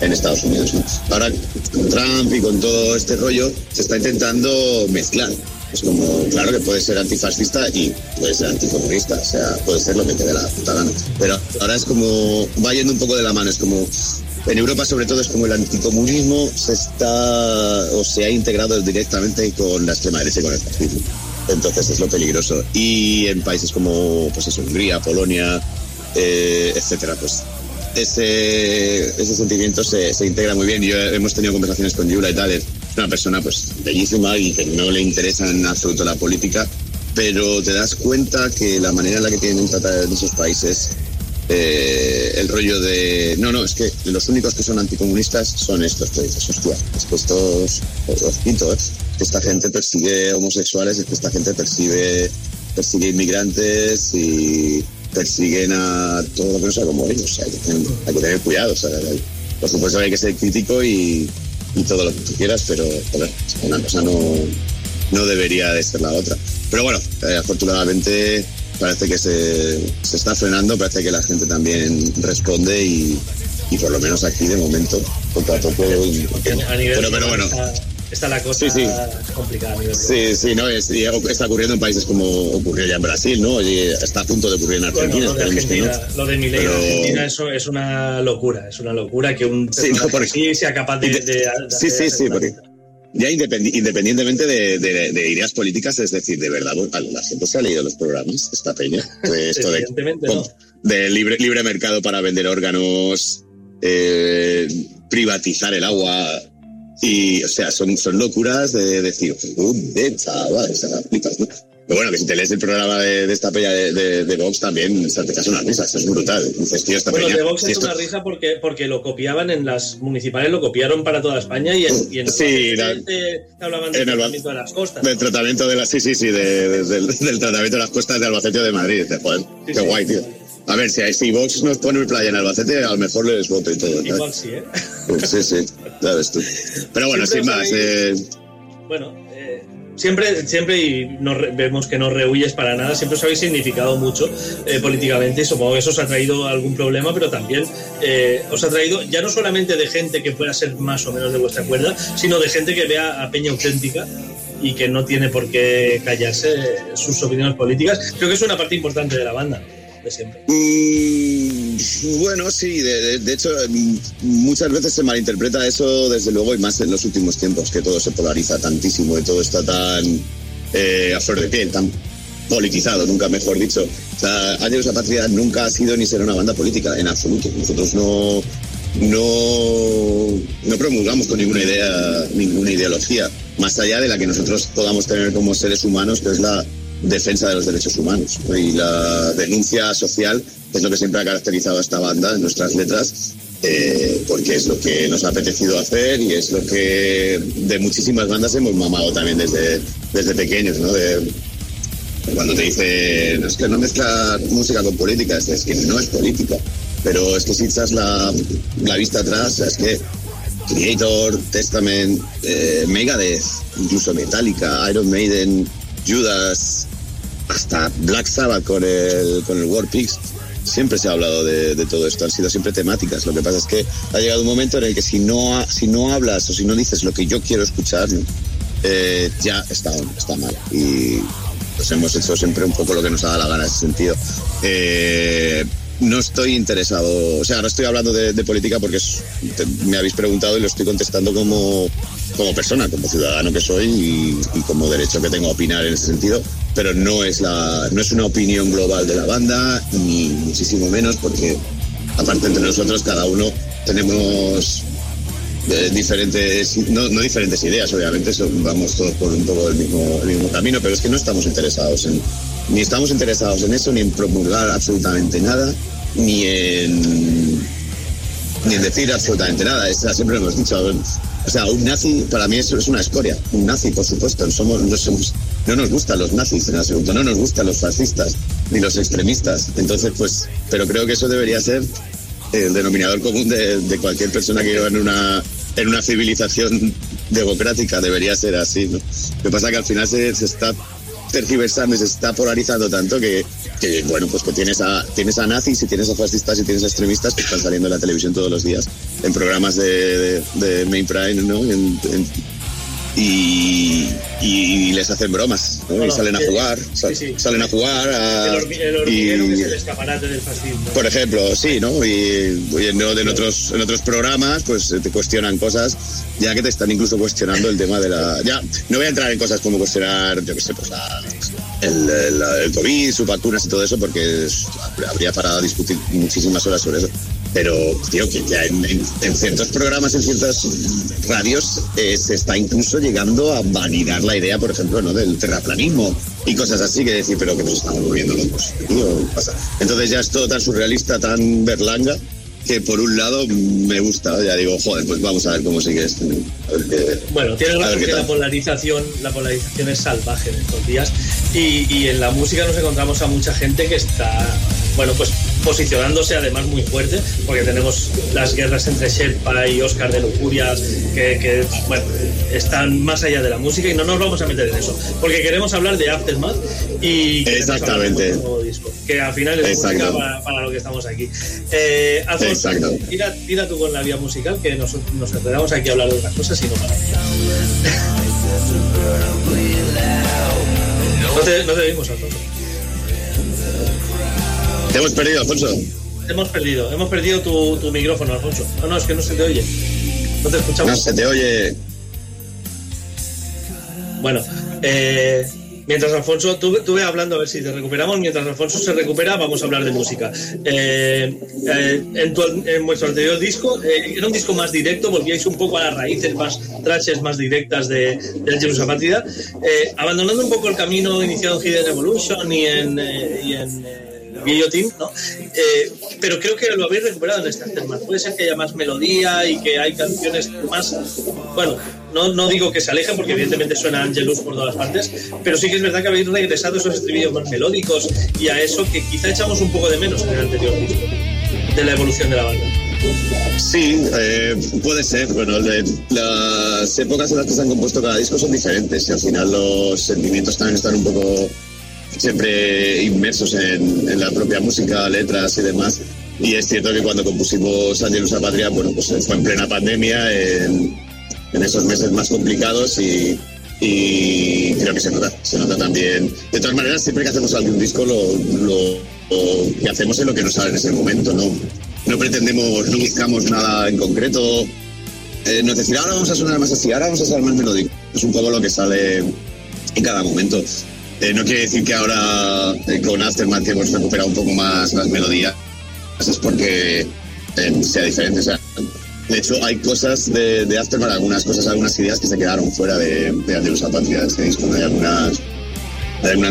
en Estados Unidos. ¿no? Ahora, con Trump y con todo este rollo, se está intentando mezclar. Es como, claro que puede ser antifascista y puede ser anticomunista, o sea, puede ser lo que te dé la puta gana. Pero ahora es como, va yendo un poco de la mano, es como, en Europa sobre todo es como el anticomunismo se está, o se ha integrado directamente con la extrema derecha y con el fascismo. Entonces es lo peligroso. Y en países como, pues eso, Hungría, Polonia, eh, etcétera, pues ese, ese sentimiento se, se integra muy bien. Yo hemos tenido conversaciones con Yula y tal. Una persona pues bellísima y que no le interesa en absoluto la política, pero te das cuenta que la manera en la que tienen tratar en esos países eh, el rollo de no, no, es que los únicos que son anticomunistas son estos que dices, hostia, es que estos os quito, ¿eh? que esta gente persigue homosexuales, es que esta gente persigue persigue inmigrantes y persiguen a todo lo que no sea como ellos. O sea, hay, que tener, hay que tener cuidado. O sea, por supuesto hay que ser crítico y, y todo lo que tú quieras, pero joder, una cosa no, no debería de ser la otra. Pero bueno, eh, afortunadamente parece que se, se está frenando, parece que la gente también responde y, y por lo menos aquí de momento, poco a poco. Pero, pero bueno, está, la cosa Sí, sí. complicada. a nivel Sí, sí, no, es, está ocurriendo en países como ocurrió ya en Brasil, ¿no? Y está a punto de ocurrir en Argentina, Bueno, lo de esperemos que no. Argentina, lo de Milei Pero- en Argentina eso es una locura, es una locura que un Sí, no, porque- sí sea capaz de, de- de Sí, sí, sí, porque ya independi- independientemente de, de- de ideas políticas, es decir, de verdad, la gente se ha leído los programas, esta peña, de esto de, Evidentemente no. de libre, libre mercado para vender órganos, eh, privatizar el agua, y, o sea, son, son locuras de decir, de chaval, o sea, flipas, ¿no? Pero bueno, que si te lees el programa de, de esta peña de, de, de Vox también, o sea, te unas risas, es brutal. Dices, tío, esta Bueno, peña... de Vox es esto- una risa porque, porque lo copiaban en las municipales, lo copiaron para toda España y en, y en Sí, la- hablaban del tratamiento de las costas. Del tratamiento de la, sí, sí, sí, de- de- del, del tratamiento de las costas de Albacete o de Madrid. Joder, qué guay, tío. A ver, si, si Vox nos pone playa en Albacete, a lo mejor les voto y todo. ¿sabes? Igual sí, ¿eh? Sí, sí, ya ves tú. Pero bueno, Siempre sin más. eh, Bueno, eh, siempre, siempre y no re- vemos que no rehuyes para nada, siempre os habéis significado mucho eh, políticamente y supongo que eso os ha traído algún problema, pero también eh, os ha traído ya no solamente de gente que pueda ser más o menos de vuestra cuerda, sino de gente que vea a Peña auténtica y que no tiene por qué callarse eh, sus opiniones políticas. Creo que es una parte importante de la banda, siempre. Mm, bueno, sí, de, hecho, mm, muchas veces se malinterpreta eso, desde luego, y más en los últimos tiempos, que todo se polariza tantísimo y todo está tan eh, a flor de piel, tan politizado, nunca mejor dicho. O sea, la Patria nunca ha sido ni será una banda política, en absoluto. Nosotros no, no, no promulgamos con ninguna idea, ninguna ideología, más allá de la que nosotros podamos tener como seres humanos, que es la defensa de los derechos humanos ¿no? y la denuncia social, es lo que siempre ha caracterizado a esta banda en nuestras letras, eh, porque es lo que nos ha apetecido hacer y es lo que de muchísimas bandas hemos mamado también desde, desde pequeños, ¿no? De, cuando te dicen, es que no mezclas música con política, es, es que no es política. Pero es que si echas la, la vista atrás, es que Creator, Testament, eh, Megadeth, incluso Metallica, Iron Maiden, Judas, hasta Black Sabbath con el, con el War Pigs, siempre se ha hablado de, todo esto, han sido siempre temáticas. Lo que pasa es que ha llegado un momento en el que si no, si no hablas o si no dices lo que yo quiero escuchar, eh, ya está, está mal. Y pues hemos hecho siempre un poco lo que nos ha dado la gana en ese sentido. Eh, no estoy interesado, o sea, no estoy hablando de, política porque es- me habéis preguntado y lo estoy contestando como, como persona, como ciudadano que soy y, como derecho que tengo a opinar en ese sentido, pero no es, la, no es una opinión global de la banda, ni muchísimo menos, porque aparte entre nosotros cada uno tenemos eh, diferentes, no, no diferentes ideas, obviamente, vamos todos por un poco el mismo, el mismo camino, pero es que no estamos interesados en, ni estamos interesados en eso, ni en promulgar absolutamente nada, ni en, ni en decir absolutamente nada. Siempre lo hemos dicho. O sea, un nazi para mí es, es una escoria. Un nazi, por supuesto. Somos, no nos gustan los nazis en absoluto, no nos gustan los fascistas ni los extremistas. Entonces, pues, pero creo que eso debería ser el denominador común de, cualquier persona que viva en una, en una civilización democrática, debería ser así. Lo que pasa es que al final se está tergiversando y se está polarizando tanto que, bueno, pues que tienes a, tienes a nazis y tienes a fascistas y tienes a extremistas que están saliendo en la televisión todos los días, en programas de, de, de ¿no? En- y, y les hacen bromas, ¿no? Y salen a jugar, sal- sí, sí. salen a jugar a- El, hormi- el hormiguero y- que es el escaparate del fascismo. por ejemplo, sí, ¿no? Y, y en, en otros, en otros programas, pues te cuestionan cosas, ya que te están incluso cuestionando el tema de la. Ya, no voy a entrar en cosas como cuestionar, yo qué sé, pues la- el COVID, sus vacunas y todo eso, porque es- habría para discutir muchísimas horas sobre eso. Pero, tío, que ya en, en- en ciertos programas, en ciertas radios, eh, se está incluso llegando a validar la idea, por ejemplo, ¿no? del terraplanismo y cosas así, que decir, pero que nos estamos volviendo locos. tío, pasa. Entonces ya es todo tan surrealista, tan berlanga, que por un lado me gusta. Ya digo, joder, pues vamos a ver cómo sigue esto. Qué- Bueno, tiene razón que la polarización, la polarización es salvaje en estos días y, y en la música nos encontramos a mucha gente que está, bueno, pues posicionándose además muy fuerte, porque tenemos las guerras entre Sherpa y Oscar de Lujuria, que, que, bueno, están más allá de la música y no nos vamos a meter en eso, porque queremos hablar de Aftermath y Exactamente. hablar de un nuevo disco, que al final es Exacto. música para, para lo que estamos aquí. Eh, Exacto. tira, tira tú con la vía musical, que nos, nos enredamos aquí a hablar de otras cosas y no paramos. No te, no te vimos, Alfonso. Te hemos perdido, Alfonso. Hemos perdido, hemos perdido tu, tu micrófono, Alfonso. No, no, es que no se te oye. No te escuchamos. No se te oye. Bueno, eh, mientras Alfonso, tú, tú ve hablando a ver si te recuperamos. Mientras Alfonso se recupera, vamos a hablar de música. Eh, eh, en, tu- en vuestro anterior disco, era un disco más directo, volvíais un poco a las raíces más trashes, más directas de, del Jerusalén Partida, eh, abandonando un poco el camino iniciado en Hidden Evolution y en, y en Guillotine, ¿no? Eh, pero creo que lo habéis recuperado en este Aftermath. Puede ser que haya más melodía y que hay canciones más. Bueno, no, no digo que se alejen, porque evidentemente suena Angelus por todas partes, pero sí que es verdad que habéis regresado a esos estribillos más melódicos y a eso que quizá echamos un poco de menos en el anterior disco, de la evolución de la banda. Sí, eh, puede ser. Bueno, de- las épocas en las que se han compuesto cada disco son diferentes y al final los sentimientos también están un poco siempre inmersos en, en la propia música, letras y demás. Y es cierto que cuando compusimos Angelus a Patria, bueno, pues fue en plena pandemia, en, en esos meses más complicados y, y creo que se nota, se nota también. De todas maneras, siempre que hacemos algún disco, lo, lo- lo que hacemos es lo que nos sale en ese momento, ¿no? No pretendemos, no buscamos nada en concreto. Eh, no es decir, ahora vamos a sonar más así, ahora vamos a sonar más melódico. Es un poco lo que sale en cada momento. Eh, no quiere decir que ahora eh, con Aftermath hemos recuperado un poco más las melodías, es porque eh, sea diferente. De hecho, hay cosas de, de Aftermath, algunas cosas, algunas ideas que se quedaron fuera de, de de este disco. ¿no? Hay algunas,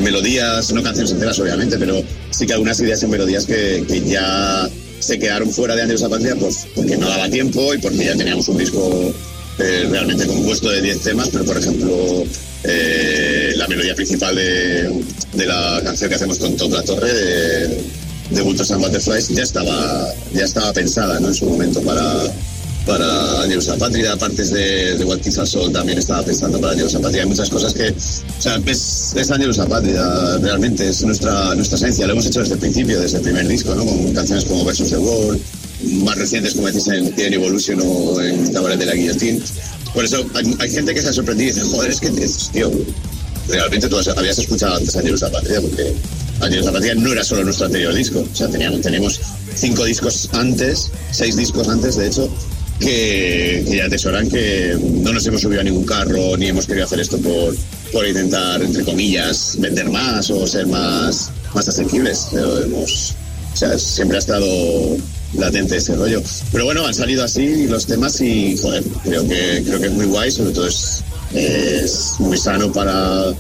melodías, no canciones enteras obviamente, pero sí que algunas ideas y melodías que, ya se quedaron fuera de Angelus a Patria pues, porque no daba tiempo y porque ya teníamos un disco realmente compuesto de 10 temas, pero por ejemplo eh, la melodía principal de, de la canción que hacemos con Top La Torre de, de and Butterflies ya estaba, ya estaba pensada ¿no? en su momento para, para Angelus a Patria, partes de, de What Soul también estaba pensando para Angelus a Patria, hay muchas cosas que, o sea, es, es a Patria, realmente es nuestra, nuestra esencia, lo hemos hecho desde el principio, desde el primer disco, ¿no? con canciones como Versus the World, más recientes como decís en Teen Evolution o en Cabaret de la Guillotine. Por eso hay, hay gente que se ha sorprendido y dice, joder, es que, tío, realmente tú has- habías escuchado antes a Patria, porque Angelus a Patria no era solo nuestro anterior disco, o sea, teníamos, tenemos cinco discos antes, seis discos antes, de hecho, que, que ya atesoran que no nos hemos subido a ningún carro ni hemos querido hacer esto por, por intentar, entre comillas, vender más o ser más, más asequibles. Pero hemos, o sea, siempre ha estado latente ese rollo. Pero bueno, han salido así los temas y, joder, creo que, creo que es muy guay, sobre todo es, es muy sano para,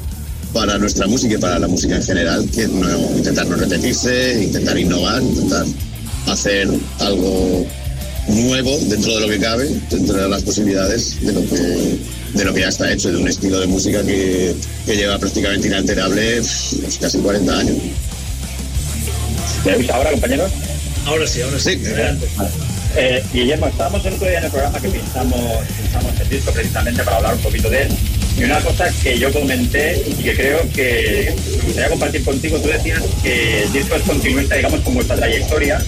para nuestra música y para la música en general, intentar no repetirse, intentar innovar, intentar hacer algo nuevo dentro de lo que cabe, dentro de las posibilidades de lo que, de lo que ya está hecho, de un estilo de música que, que lleva prácticamente inalterable casi 40 años. ¿Me oís ahora, compañeros? Ahora sí, ahora sí. Adelante. Eh, Guillermo, estábamos el otro día en el programa que pensamos, pensamos el disco precisamente para hablar un poquito de él. Y una cosa que yo comenté y que creo que me gustaría compartir contigo, tú decías que el disco es continuista, digamos, con vuestra trayectoria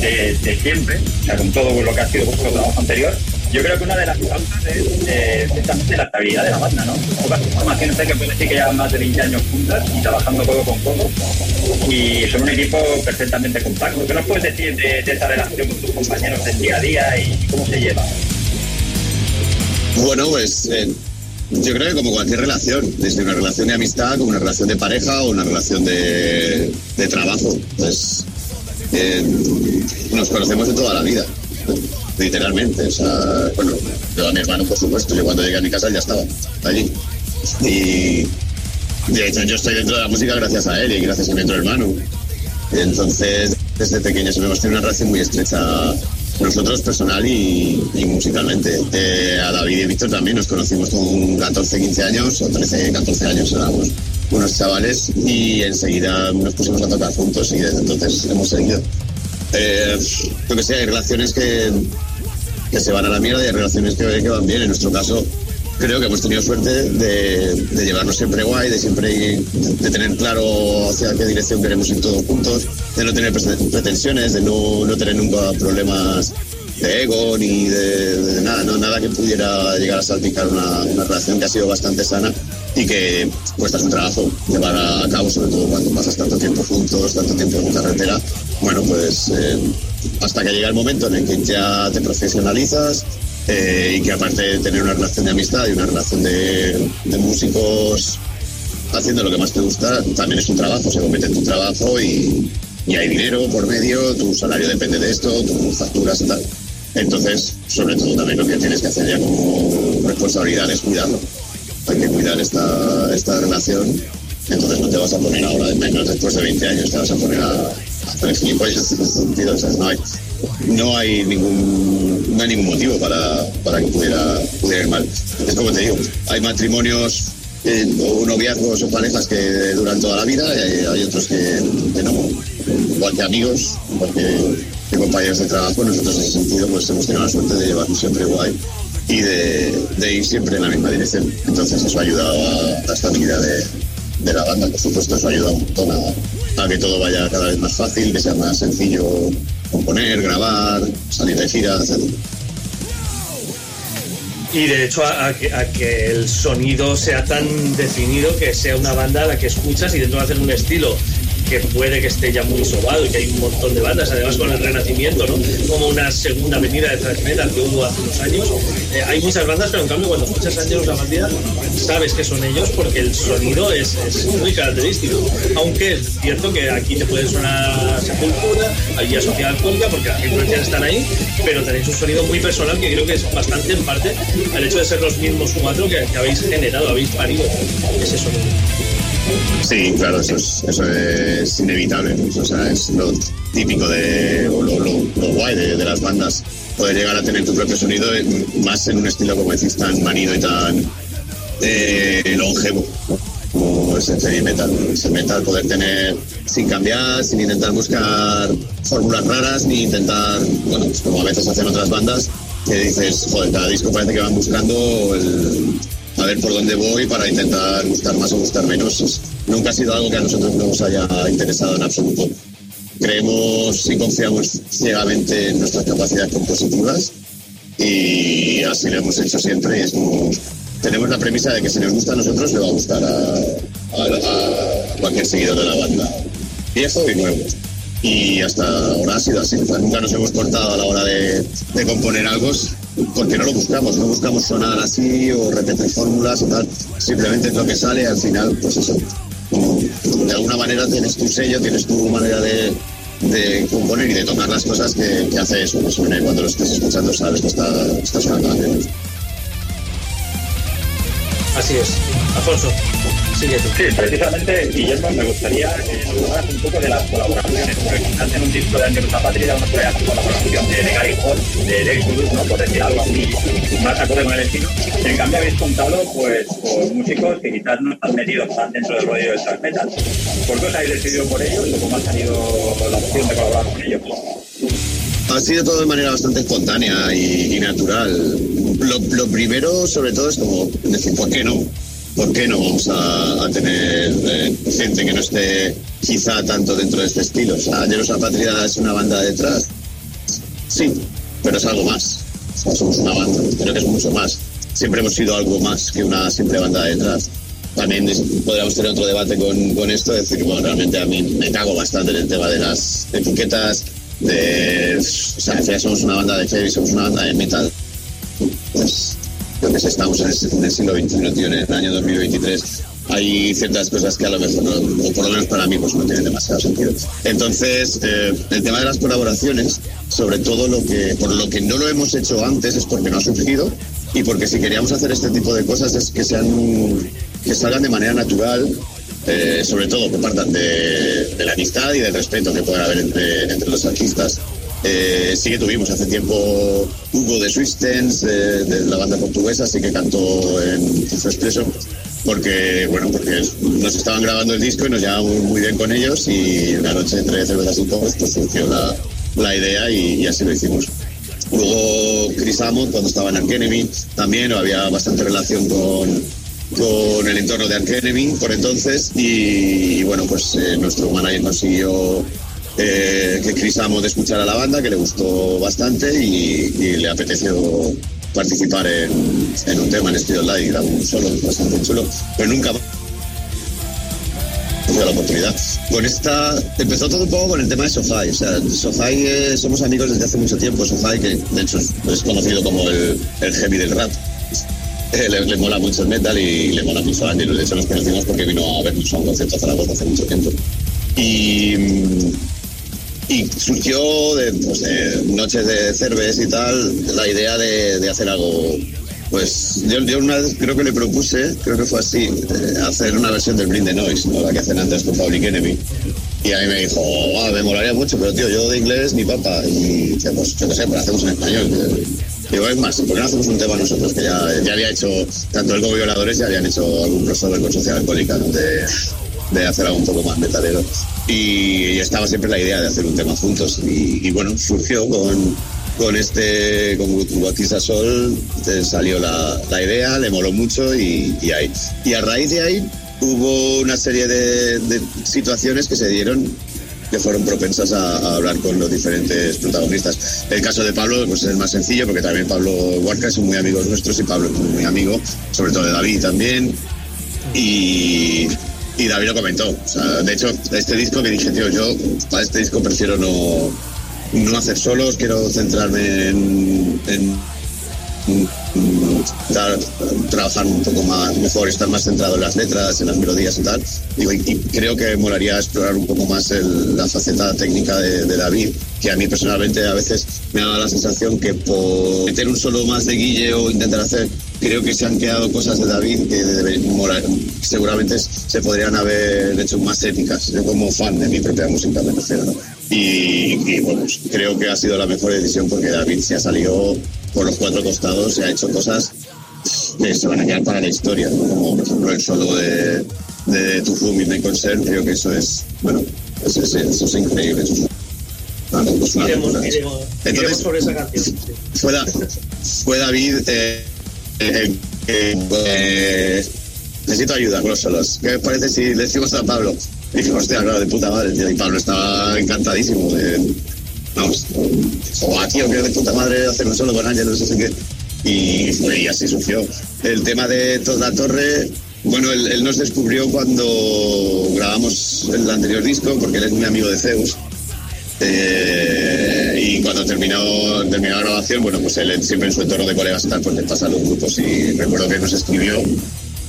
de, de siempre, o sea, con todo lo que ha sido vuestro trabajo anterior. Yo creo que una de las causas es eh, precisamente la estabilidad de la banda, ¿no? Pocas que pueden decir que llevan más de 20 años juntas y trabajando codo con codo. Y son un equipo perfectamente compacto. ¿Qué nos puedes decir de, de esa relación con tus compañeros del día a día y cómo se lleva? Bueno, pues eh, yo creo que como cualquier relación, desde una relación de amistad, como una relación de pareja o una relación de, de trabajo, pues nos conocemos de toda la vida, literalmente. O sea, bueno, yo a mi hermano, por supuesto, yo cuando llegué a mi casa ya estaba allí. Y de hecho yo estoy dentro de la música gracias a él y gracias a mi otro hermano. Entonces, desde pequeños hemos tenido una relación muy estrecha nosotros personal y, y musicalmente. Eh, a David y Víctor también nos conocimos con 14, 15 años, o 13, 14 años éramos unos chavales y enseguida nos pusimos a tocar juntos y desde entonces hemos seguido. Eh, yo que sé, hay relaciones que, que se van a la mierda y hay relaciones que, van bien. En nuestro caso, creo que hemos tenido suerte de, llevarnos siempre guay, de siempre de tener claro hacia qué dirección queremos ir todos juntos, de no tener prete- pretensiones, de no, no tener nunca problemas de ego ni de, de nada, no, nada que pudiera llegar a salpicar una, una relación que ha sido bastante sana y que cuesta su trabajo llevar a, cabo, sobre todo cuando pasas tanto tiempo juntos, tanto tiempo en carretera. Bueno, pues eh, hasta que llega el momento en el que ya te profesionalizas eh, y que aparte de tener una relación de amistad y una relación de, de músicos haciendo lo que más te gusta, también es tu trabajo, se convierte en tu trabajo y, y hay dinero por medio, tu salario depende de esto, tus facturas y tal. Entonces, sobre todo también lo que tienes que hacer ya como responsabilidad es cuidarlo. Hay que cuidar esta, esta relación. Entonces no te vas a poner ahora, menos después de 20 años, te vas a poner a, hacer gilipollas en ese sentido. O no hay, no hay ningún ningún motivo para, para que pudiera, pudiera ir mal. Es como te digo, hay matrimonios eh, o noviazgos o parejas que duran toda la vida y hay, otros que, que no. Igual que amigos, igual que, que compañeros de trabajo, nosotros en ese sentido pues hemos tenido la suerte de llevarnos siempre guay y de, de ir siempre en la misma dirección. Entonces eso ha ayudado a la estabilidad de, de la banda, por supuesto, eso ayuda un montón a, que todo vaya cada vez más fácil, que sea más sencillo componer, grabar, salir de gira, etc. Y de hecho a, a que, a que el sonido sea tan definido que sea una banda a la que escuchas y dentro de hacer un estilo que puede que esté ya muy sobado y que hay un montón de bandas, además con el renacimiento, ¿no? Como una segunda venida de thrash metal que hubo hace unos años. Eh, hay muchas bandas, pero en cambio cuando escuchas Ángelos la Bandida sabes que son ellos porque el sonido es, es muy característico. Aunque es cierto que aquí te puede sonar Sepultura, allí a Sociedad Alcohólica porque las influencias están ahí, pero tenéis un sonido muy personal que creo que es bastante en parte al hecho de ser los mismos cuatro que, que habéis generado, habéis parido ese sonido. Sí, claro, eso es, eso es inevitable. O sea, es lo típico de, lo, guay de, las bandas, poder llegar a tener tu propio sonido, eh, más en un estilo, como decís, tan manido y tan eh, longevo, como es el heavy metal. Es el metal, poder tener, sin cambiar, sin intentar buscar fórmulas raras, ni intentar, bueno, pues como a veces hacen otras bandas, que dices, joder, cada disco parece que van buscando el, a ver por dónde voy para intentar gustar más o gustar menos. Nunca ha sido algo que a nosotros nos haya interesado en absoluto. Creemos y confiamos ciegamente en nuestras capacidades compositivas y así lo hemos hecho siempre. Y es como, tenemos la premisa de que si nos gusta a nosotros, le va a gustar a, a- a cualquier seguidor de la banda, viejo y nuevo. Y hasta ahora ha sido así. O sea, nunca nos hemos cortado a la hora de, de componer algo porque no lo buscamos. No buscamos sonar así o repetir fórmulas o tal. Simplemente es lo que sale al final, pues eso. de alguna manera tienes tu sello, tienes tu manera de, de componer y de tocar las cosas que, que hace eso. Cuando lo estés escuchando, sabes que está, está sonando bien. Así es. Alfonso. Sigue tú. Sí, precisamente, Guillermo, me gustaría eh, que nos hablas un poco de las colaboraciones. Porque quizás en un disco de Andrés Patria hacer colaboración de, de Gary Hall, de Exodus, ¿no? por decir algo así, más acorde con el estilo. En cambio, habéis contado pues, con músicos que quizás no están metidos tan dentro del rollo del thrash metal. ¿Por qué os habéis decidido por ellos o cómo ha salido la opción de colaborar con ellos? Ha sido todo de manera bastante espontánea y, y natural. Lo, lo primero, sobre todo, es como decir, ¿por qué no? ¿Por qué no vamos a, a tener eh, gente que no esté quizá tanto dentro de este estilo? O sea, Llenos a Patria es una banda detrás. Sí, pero es algo más. O sea, somos una banda, creo que es mucho más. Siempre hemos sido algo más que una simple banda detrás. También podríamos tener otro debate con, con esto, decir, bueno, realmente a mí me cago bastante en el tema de las etiquetas, de, o sea, final somos una banda de heavy, somos una banda de metal. Pues, que si estamos en en el siglo XXI, tío, en el año 2023, hay ciertas cosas que a lo mejor, no, o por lo menos para mí, pues no tienen demasiado sentido. Entonces, eh, el tema de las colaboraciones, sobre todo lo que, por lo que no lo hemos hecho antes es porque no ha surgido y porque si queríamos hacer este tipo de cosas es que sean, que salgan de manera natural eh, sobre todo que partan de, de la amistad y del respeto que pueda haber entre, entre los artistas. Eh, sí que tuvimos hace tiempo Hugo de Swistens, de, de la banda portuguesa, sí que cantó en Tifo Expreso, porque, bueno, porque nos estaban grabando el disco y nos llevábamos muy bien con ellos y una noche entre cervezas y copos pues surgió la, la idea y, y así lo hicimos. Luego Chris Amon, cuando estaba en Arkenemy, también había bastante relación con, con el entorno de Arkenemy por entonces y, y bueno, pues eh, nuestro manager consiguió eh, que Chris Amon escuchara la banda, que le gustó bastante y, y le apeteció participar en, un tema en Studio Live, grabó un solo bastante chulo, pero nunca la oportunidad. Con esta, empezó todo un poco con el tema de Sofai. O sea, Sofai eh, somos amigos desde hace mucho tiempo. Sofai, que de hecho es, conocido como el, heavy del rap. Eh, le, mola mucho el metal y le mola mucho a Ángel. De hecho, nos conocimos porque vino a vernos a un concierto a Zaragoza hace mucho tiempo. Y, mm, y surgió de, pues, de noches de cerveza y tal la idea de, de hacer algo. Pues yo, yo una vez creo que le propuse, creo que fue así, eh, hacer una versión del Blind the Noise, ¿no? la que hacen antes con Public Enemy. Y a mí me dijo, "Guau, me molaría mucho, pero tío, yo de inglés ni papa. Y dije, pues yo qué sé, pues hacemos en español. Digo, es más, ¿por qué no hacemos un tema nosotros? Que ya, ya había hecho, tanto el Go Violadores ya habían hecho algún crossover con Social Alcohólica, ¿no? de, de hacer algo un poco más metalero. Y, estaba siempre la idea de hacer un tema juntos. Y, y bueno, surgió con, con este, con Guatiza Sol, salió la, la idea, le moló mucho y, ahí. Y a raíz de ahí hubo una serie de, situaciones que se dieron que fueron propensas a, hablar con los diferentes protagonistas. El caso de Pablo pues, es el más sencillo porque también Pablo Huarca son muy amigos nuestros y Pablo es muy amigo, sobre todo de David también. Y, y David lo comentó. O sea, de hecho, este disco me dije, tío, yo para este disco prefiero no, no hacer solos, quiero centrarme en, en trabajar un poco más mejor, estar más centrado en las letras, en las melodías y tal. Digo, y, y creo que molaría explorar un poco más el- la faceta técnica de, de David, que a mí personalmente a veces me da la sensación que por meter un solo más de Guille o intentar hacer, creo que se han quedado cosas de David que mola- seguramente se podrían haber hecho más éticas. Yo como fan de mi propia música me refiero, ¿no? Y, y, bueno, pues, creo que ha sido la mejor decisión porque David se ha salido por los cuatro costados, se ha hecho cosas que se van a quedar para la historia, ¿no? como por ejemplo el solo de, de Tu Fu Midnight Concert, creo que eso es, bueno, eso es, eso es increíble. Eso es, una- es una Iremos, locura. iremos, Entonces- iremos sobre esa canción. sí. fue, Da- fue David eh, pues, necesito ayuda con los solos. ¿Qué os parece si le decimos a Pablo? Y dije, hostia, claro, de puta madre, tío. Y Pablo estaba encantadísimo. De, vamos, joder, tío, que de puta madre hacer un solo con Ángel, no sé qué. Y, fue- y así surgió. El tema de Toda Torre, bueno, él, nos descubrió cuando grabamos el anterior disco, porque él es muy amigo de Zeus. Eh, y cuando terminó, terminó la grabación, bueno, pues él siempre en su entorno de colegas tal, pues le pasa a los grupos y recuerdo que nos escribió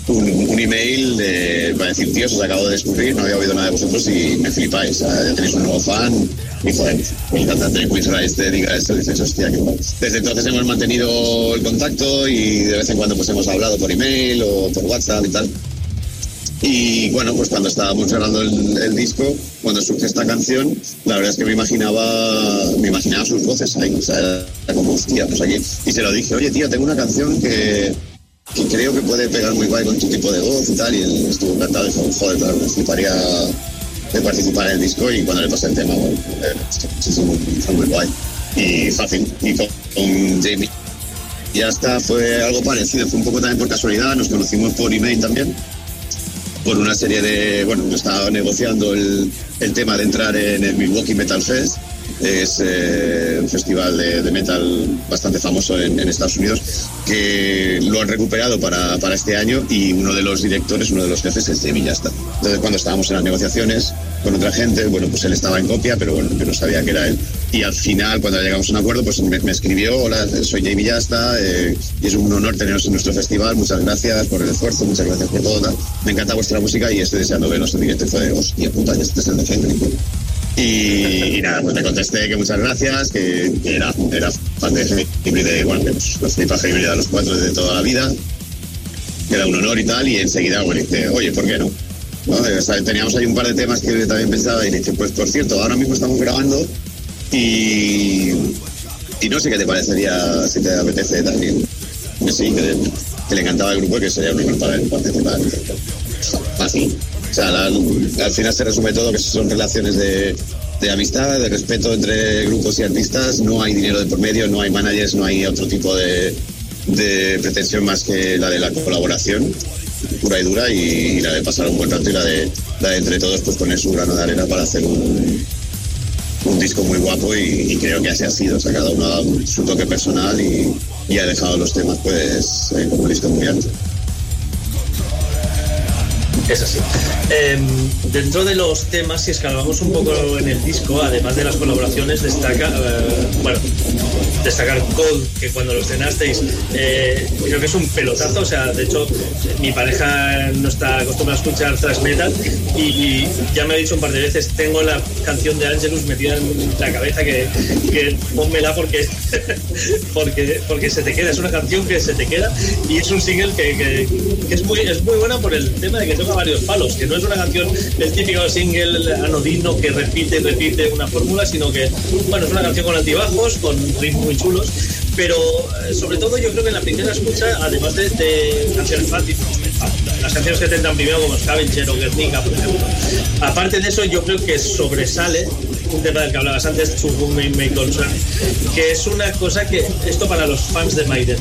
un, un email de, para decir, tíos, os acabo de descubrir, no había oído nada de vosotros y me flipáis, ya tenéis un nuevo fan y joder, el cantante de Queen's este diga esto, dices, hostia, qué guay. Desde entonces hemos mantenido el contacto y de vez en cuando pues hemos hablado por email o por WhatsApp y tal. Y bueno, pues cuando estábamos grabando el, el disco, cuando surge esta canción, la verdad es que me imaginaba, me imaginaba sus voces ahí, o sea, era como, hostia, pues aquí. Y se lo dije, oye, tío, tengo una canción que, que creo que puede pegar muy guay con tu tipo de voz y tal, y estuvo encantado, dijo, joder, claro, de participar en el disco, y cuando le pasé el tema, bueno, eh, fue muy guay. Y fácil, y con, con Jamie. Y hasta fue algo parecido, fue un poco también por casualidad, nos conocimos por email también, por una serie de, bueno, yo estaba negociando el, el tema de entrar en el Milwaukee Metal Fest, es eh, un festival de, de metal bastante famoso en, Estados Unidos, que lo han recuperado para, para este año y uno de los directores, uno de los jefes es Jamie Yasta. Entonces cuando estábamos en las negociaciones con otra gente, bueno, pues él estaba en copia, pero bueno, yo no sabía que era él. Y al final, cuando llegamos a un acuerdo, pues me, escribió, hola, soy Jamie Yasta, eh, y es un honor teneros en nuestro festival, muchas gracias por el esfuerzo, muchas gracias por todo, me encanta vuestra música y estoy deseando veros en directo. Y fue de, hostia puta, este es el de. Y, nada, pues le contesté que muchas gracias, que, era, era fan de de, bueno, que nos, nos flipa Henry a los cuatro desde toda la vida, que era un honor y tal, y enseguida, bueno, dice, oye, ¿por qué no? Teníamos ahí un par de temas que también pensaba y dije, pues por cierto, ahora mismo estamos grabando y, y no sé qué te parecería si te apetece también. Que sí, que, le encantaba el grupo y que sería un honor para él participar. Fácil. O sea, al final se resume todo que son relaciones de, de amistad, de respeto entre grupos y artistas. No hay dinero de por medio, no hay managers, no hay otro tipo de, de pretensión más que la de la colaboración pura y dura y, la de pasar un buen rato y la de, la de entre todos pues poner su grano de arena para hacer un, un disco muy guapo y, creo que así ha sido. O sea, cada uno ha dado su toque personal y, y ha dejado los temas pues eh, como un disco muy alto. Es así. Em, dentro de los temas, si escalamos un poco en el disco, además de las colaboraciones, destaca, eh, bueno, destacar Cold, que cuando lo estrenasteis, eh, creo que es un pelotazo. O sea, de hecho, mi pareja no está acostumbrada a escuchar thrash y, ya me ha dicho un par de veces, tengo la canción de Angelus metida en la cabeza que, que pónmela porque, porque, porque se te queda. Es una canción que se te queda y es un single que es, muy, es muy buena por el tema de que toca varios palos, que no es una canción el típico single anodino que repite repite una fórmula, sino que, bueno, es una canción con altibajos, con ritmos muy chulos, pero eh, sobre todo yo creo que en la primera escucha, además de, de canciones fáciles, las canciones que te entran primero como Scavenger o Guernica, por ejemplo, aparte de eso yo creo que sobresale un tema del que hablabas antes, May May Concern, que es una cosa que esto para los fans de Maiden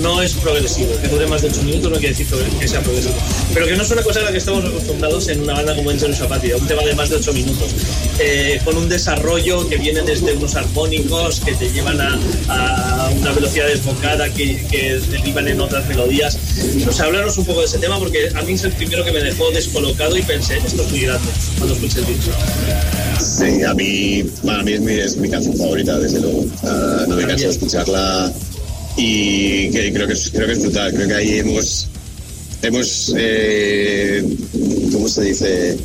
no es progresivo, que dure más de 8 minutos no quiere decir que sea progresivo, pero que no es una cosa a la que estamos acostumbrados en una banda como Angel Apathy, un tema de más de 8 minutos, eh, con un desarrollo que viene desde unos armónicos que te llevan a, a una velocidad desbocada que, que derivan en otras melodías. O sea, hablaros un poco de ese tema porque a mí es el primero que me dejó descolocado y pensé, esto es muy grande cuando escuché el disco. Sí, a mí, para mí es mi, es mi canción favorita, desde luego. Ah, no me canso de escucharla y que, creo, que es, creo que es brutal. Creo que ahí hemos, hemos eh, ¿cómo se dice?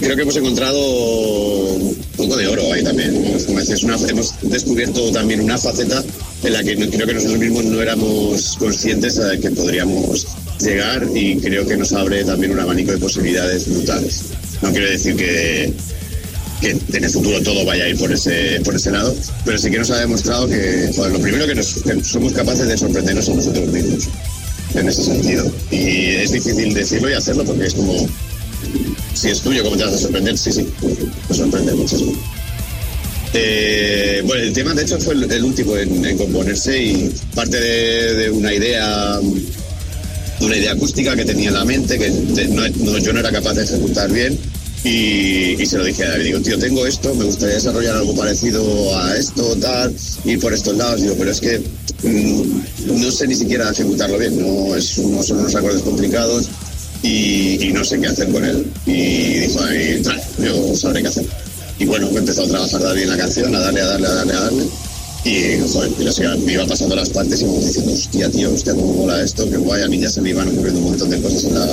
Creo que hemos encontrado un poco de oro ahí también. Como dices, una- hemos descubierto también una faceta en la que no- creo que nosotros mismos no éramos conscientes de que podríamos llegar y creo que nos abre también un abanico de posibilidades brutales. No quiero decir que, que en el futuro todo vaya a ir por ese, por ese lado, pero sí que nos ha demostrado que, joder, lo primero que, nos, que somos capaces de sorprendernos a nosotros mismos, en ese sentido. Y es difícil decirlo y hacerlo porque es como, si es tuyo, ¿cómo te vas a sorprender? Sí, sí, me sorprende muchísimo. Eh, bueno, el tema de hecho fue el, el último en, en componerse y parte de, de una idea una idea acústica que tenía en la mente que no- no- yo no era capaz de ejecutar bien y, y se lo dije a David, digo, tío, tengo esto, me gustaría desarrollar algo parecido a esto, tal, ir por estos lados, digo, pero es que mm, no sé ni siquiera ejecutarlo bien, no, es, no son unos acordes complicados y, y no sé qué hacer con él. Y dijo, "Ay, tal, yo sabré qué hacer. Y bueno, empezó a trabajar David en la canción, a darle, a darle, a darle, a darle. Y, joder, sé, me iba pasando las partes y me iba diciendo, hostia, tío, hostia, cómo mola esto, que guay, a mí ya se me iban ocurriendo un montón de cosas en la,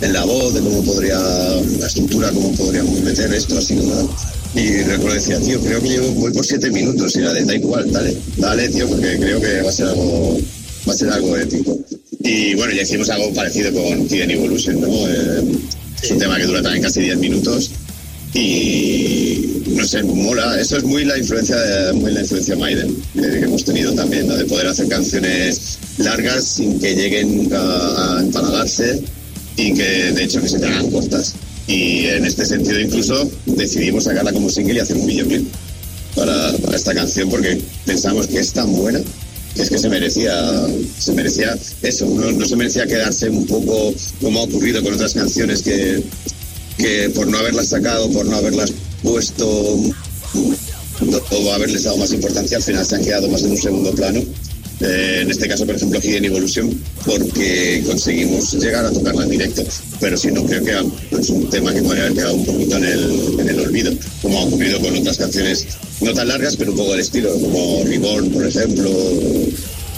en la voz, de cómo podría, la estructura, cómo podríamos meter esto, así, ¿no? Y recuerdo decía, tío, creo que llevo, voy por siete minutos, y era de, da igual, dale, dale, tío, porque creo que va a ser algo, va a ser algo épico. Y bueno, ya hicimos algo parecido con Kid Evolution, ¿no? Eh, es un tema que dura también casi 10 minutos y no sé, mola. Eso es muy la influencia de, muy la influencia Maiden eh, que hemos tenido también, ¿no? de poder hacer canciones largas sin que lleguen a, a empalagarse y que de hecho que se hagan cortas. Y en este sentido incluso decidimos sacarla como single y hacer un videoclip para, para esta canción porque pensamos que es tan buena que es que se merecía se merecía eso, no, no se merecía quedarse un poco como ha ocurrido con otras canciones que, que por no haberlas sacado, por no haberlas puesto o haberles dado más importancia, al final se han quedado más en un segundo plano. Eh, en este caso, por ejemplo, Hidden Evolution, porque conseguimos llegar a tocarla en directo. Pero si no, creo que es un tema que podría haber quedado un poquito en el, en el olvido, como ha ocurrido con otras canciones no tan largas, pero un poco del estilo, como Reborn, por ejemplo.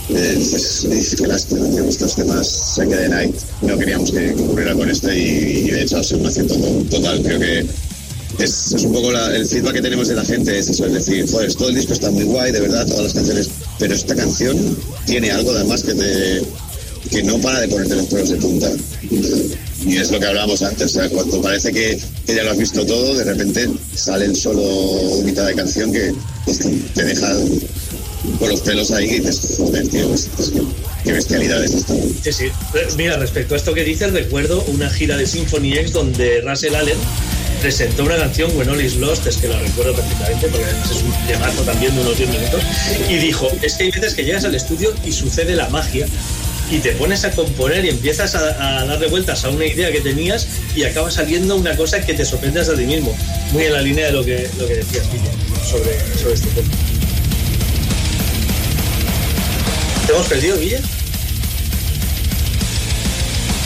Eh, dices, dices que lástima que estos temas se queden ahí. No queríamos que, que ocurriera con este y, y de hecho ha sido un acierto total. Creo que es, es un poco el feedback que tenemos de la gente, es eso, es decir, joder, todo el disco está muy guay, de verdad, todas las canciones, pero esta canción tiene algo además que te que no para de ponerte los pelos de punta. Y es lo que hablábamos antes, o sea, cuando parece que, que ya lo has visto todo, de repente sale el solo mitad de canción que pues, te deja con los pelos ahí y dices, joder, tío, qué bestialidad es esta. Sí, sí. Mira, respecto a esto que dices, recuerdo una gira de Symphony X donde Russell Allen presentó una canción, When All Is Lost, es que la recuerdo perfectamente porque es un temazo también de unos 10 minutos, y dijo, es que hay veces que llegas al estudio y sucede la magia y te pones a componer y empiezas a, a darle vueltas a una idea que tenías y acaba saliendo una cosa que te sorprendes a ti mismo. Muy en la línea de lo que, lo que decías, Guille, sobre, sobre este tema. ¿Te hemos perdido, Guille?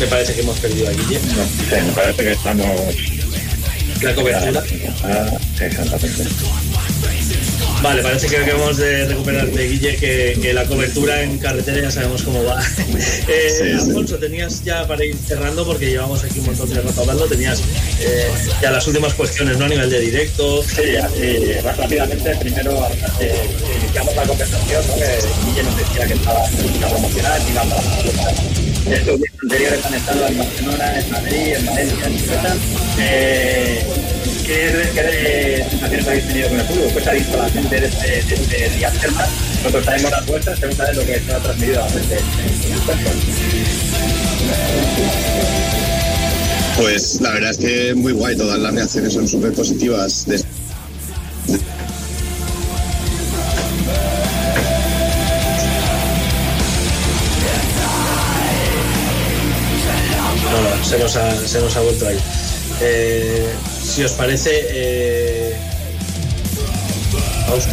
Me parece que hemos perdido a Guille. me parece que estamos. La cobertura. Vale, parece que acabamos de recuperar de Guille que, que la cobertura en carretera ya sabemos cómo va. Eh, Sí. Alfonso, tenías ya para ir cerrando, porque llevamos aquí un montón de rato hablando, tenías eh, ya las últimas cuestiones, ¿no? A nivel de directo. Sí, así, rápidamente, primero eh, iniciamos la conversación, ¿no? que Guille nos decía que estaba música promocional y iba para Estos días anteriores han estado en Barcelona, en Madrid, en Valencia, en Ceuta. Eh, ¿Qué, qué sensaciones habéis tenido con el fútbol? Pues ha visto la gente de este, de este día Selma. Nosotros sabemos las vuestras, según sabes lo que se ha transmitido a la gente cuerpo. Pues la verdad es que muy guay, todas las reacciones son súper positivas. Se nos ha, vuelto ahí. Eh, si os parece, eh, vamos.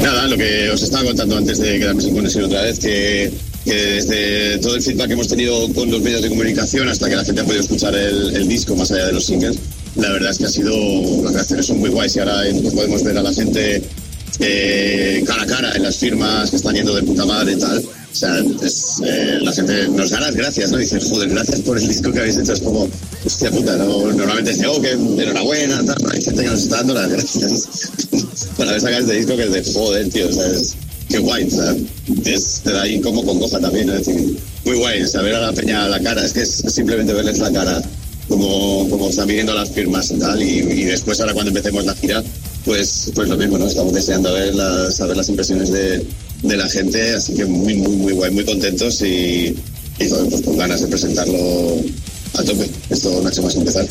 Nada, lo que os estaba contando antes de quedarme sin conexión otra vez, que, desde todo el feedback que hemos tenido con los medios de comunicación hasta que la gente ha podido escuchar el, disco más allá de los singles, la verdad es que ha sido, las reacciones son muy guays y ahora podemos ver a la gente eh, cara a cara en las firmas que están yendo de puta madre y tal. O sea, es, eh, la gente nos da las gracias, ¿no? Dice, joder, gracias por el disco que habéis hecho. Es como, hostia puta, ¿no? normalmente dice, oh, que enhorabuena, tal. Hay gente que nos está dando las gracias por haber sacado este disco que es de joder, tío. O sea, es, qué guay, o sea, es, te da ahí como congoja también, ¿no? Es decir, muy guay, saber a la peña la cara, es que es simplemente verles la cara como, como están viniendo las firmas y tal, y, y después ahora cuando empecemos la gira, pues, pues lo mismo, ¿no? Estamos deseando ver las, saber las impresiones de, de la gente, así que muy, muy, muy guay, muy contentos y, y pues con ganas de presentarlo a tope. Esto hecho más empezar.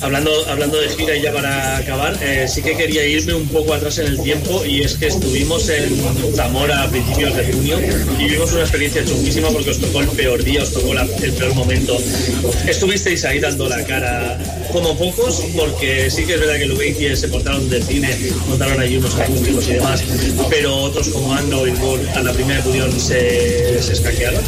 Hablando, hablando de gira y ya para acabar, eh, sí que quería irme un poco atrás en el tiempo y es que estuvimos en Zamora a principios de junio y vivimos una experiencia chunguísima porque os tocó el peor día, os tocó el peor momento. Estuvisteis ahí dando la cara como pocos porque sí que es verdad que Lubeiti se portaron del cine, montaron allí unos acústicos y demás, pero otros como Ando y Bull a la primera pudieron se, se escaquearon.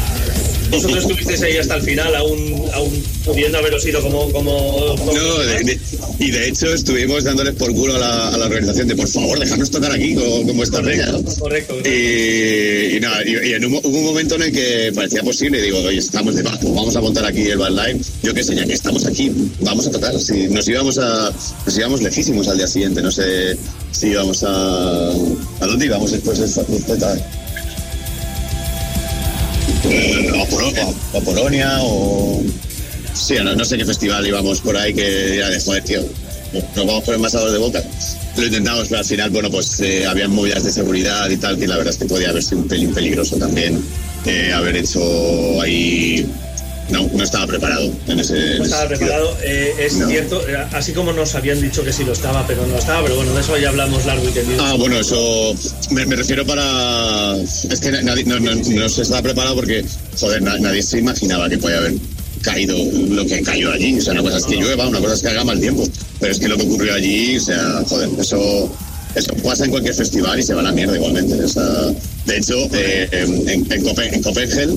Vosotros estuvisteis ahí hasta el final, aún, aún pudiendo haberos ido como... como, como- No, de- de- y de hecho estuvimos dándoles por culo a la, a la organización de por favor, dejadnos tocar aquí como, como esta ¿no? Correcto. Y, y nada, y, y en un, hubo un momento en el que parecía posible, digo, oye, estamos de bajo, vamos a montar aquí el bandline, yo qué sé, ya que estamos aquí, vamos a tocar. Si nos íbamos a, nos íbamos lejísimos al día siguiente, no sé si íbamos a, ¿a dónde íbamos después de esta fiesta? O Polonia o... Sí, no, no sé qué festival íbamos por ahí que era de joder, tío. Nos vamos por el masador de boca. Lo intentamos, pero al final, bueno, pues eh, había movidas de seguridad y tal, que la verdad es que podía haber sido un pelín peligroso también eh, haber hecho ahí. No, no estaba preparado en ese. No estaba preparado, eh, es No. cierto, eh, así como nos habían dicho que sí lo estaba, pero no estaba, pero bueno, de eso ya hablamos largo y tendido. Ah, bueno, eso me, me refiero para... Es que nadie, no, no- no se estaba preparado porque, joder, na- nadie se imaginaba que podía haber caído lo que cayó allí. O sea, una cosa es que llueva, una cosa es que haga mal tiempo. Pero es que lo que ocurrió allí, o sea, joder, eso... Eso pasa en cualquier festival y se va a la mierda igualmente. O sea, de hecho, eh, en, en, Copen- en Copenhague,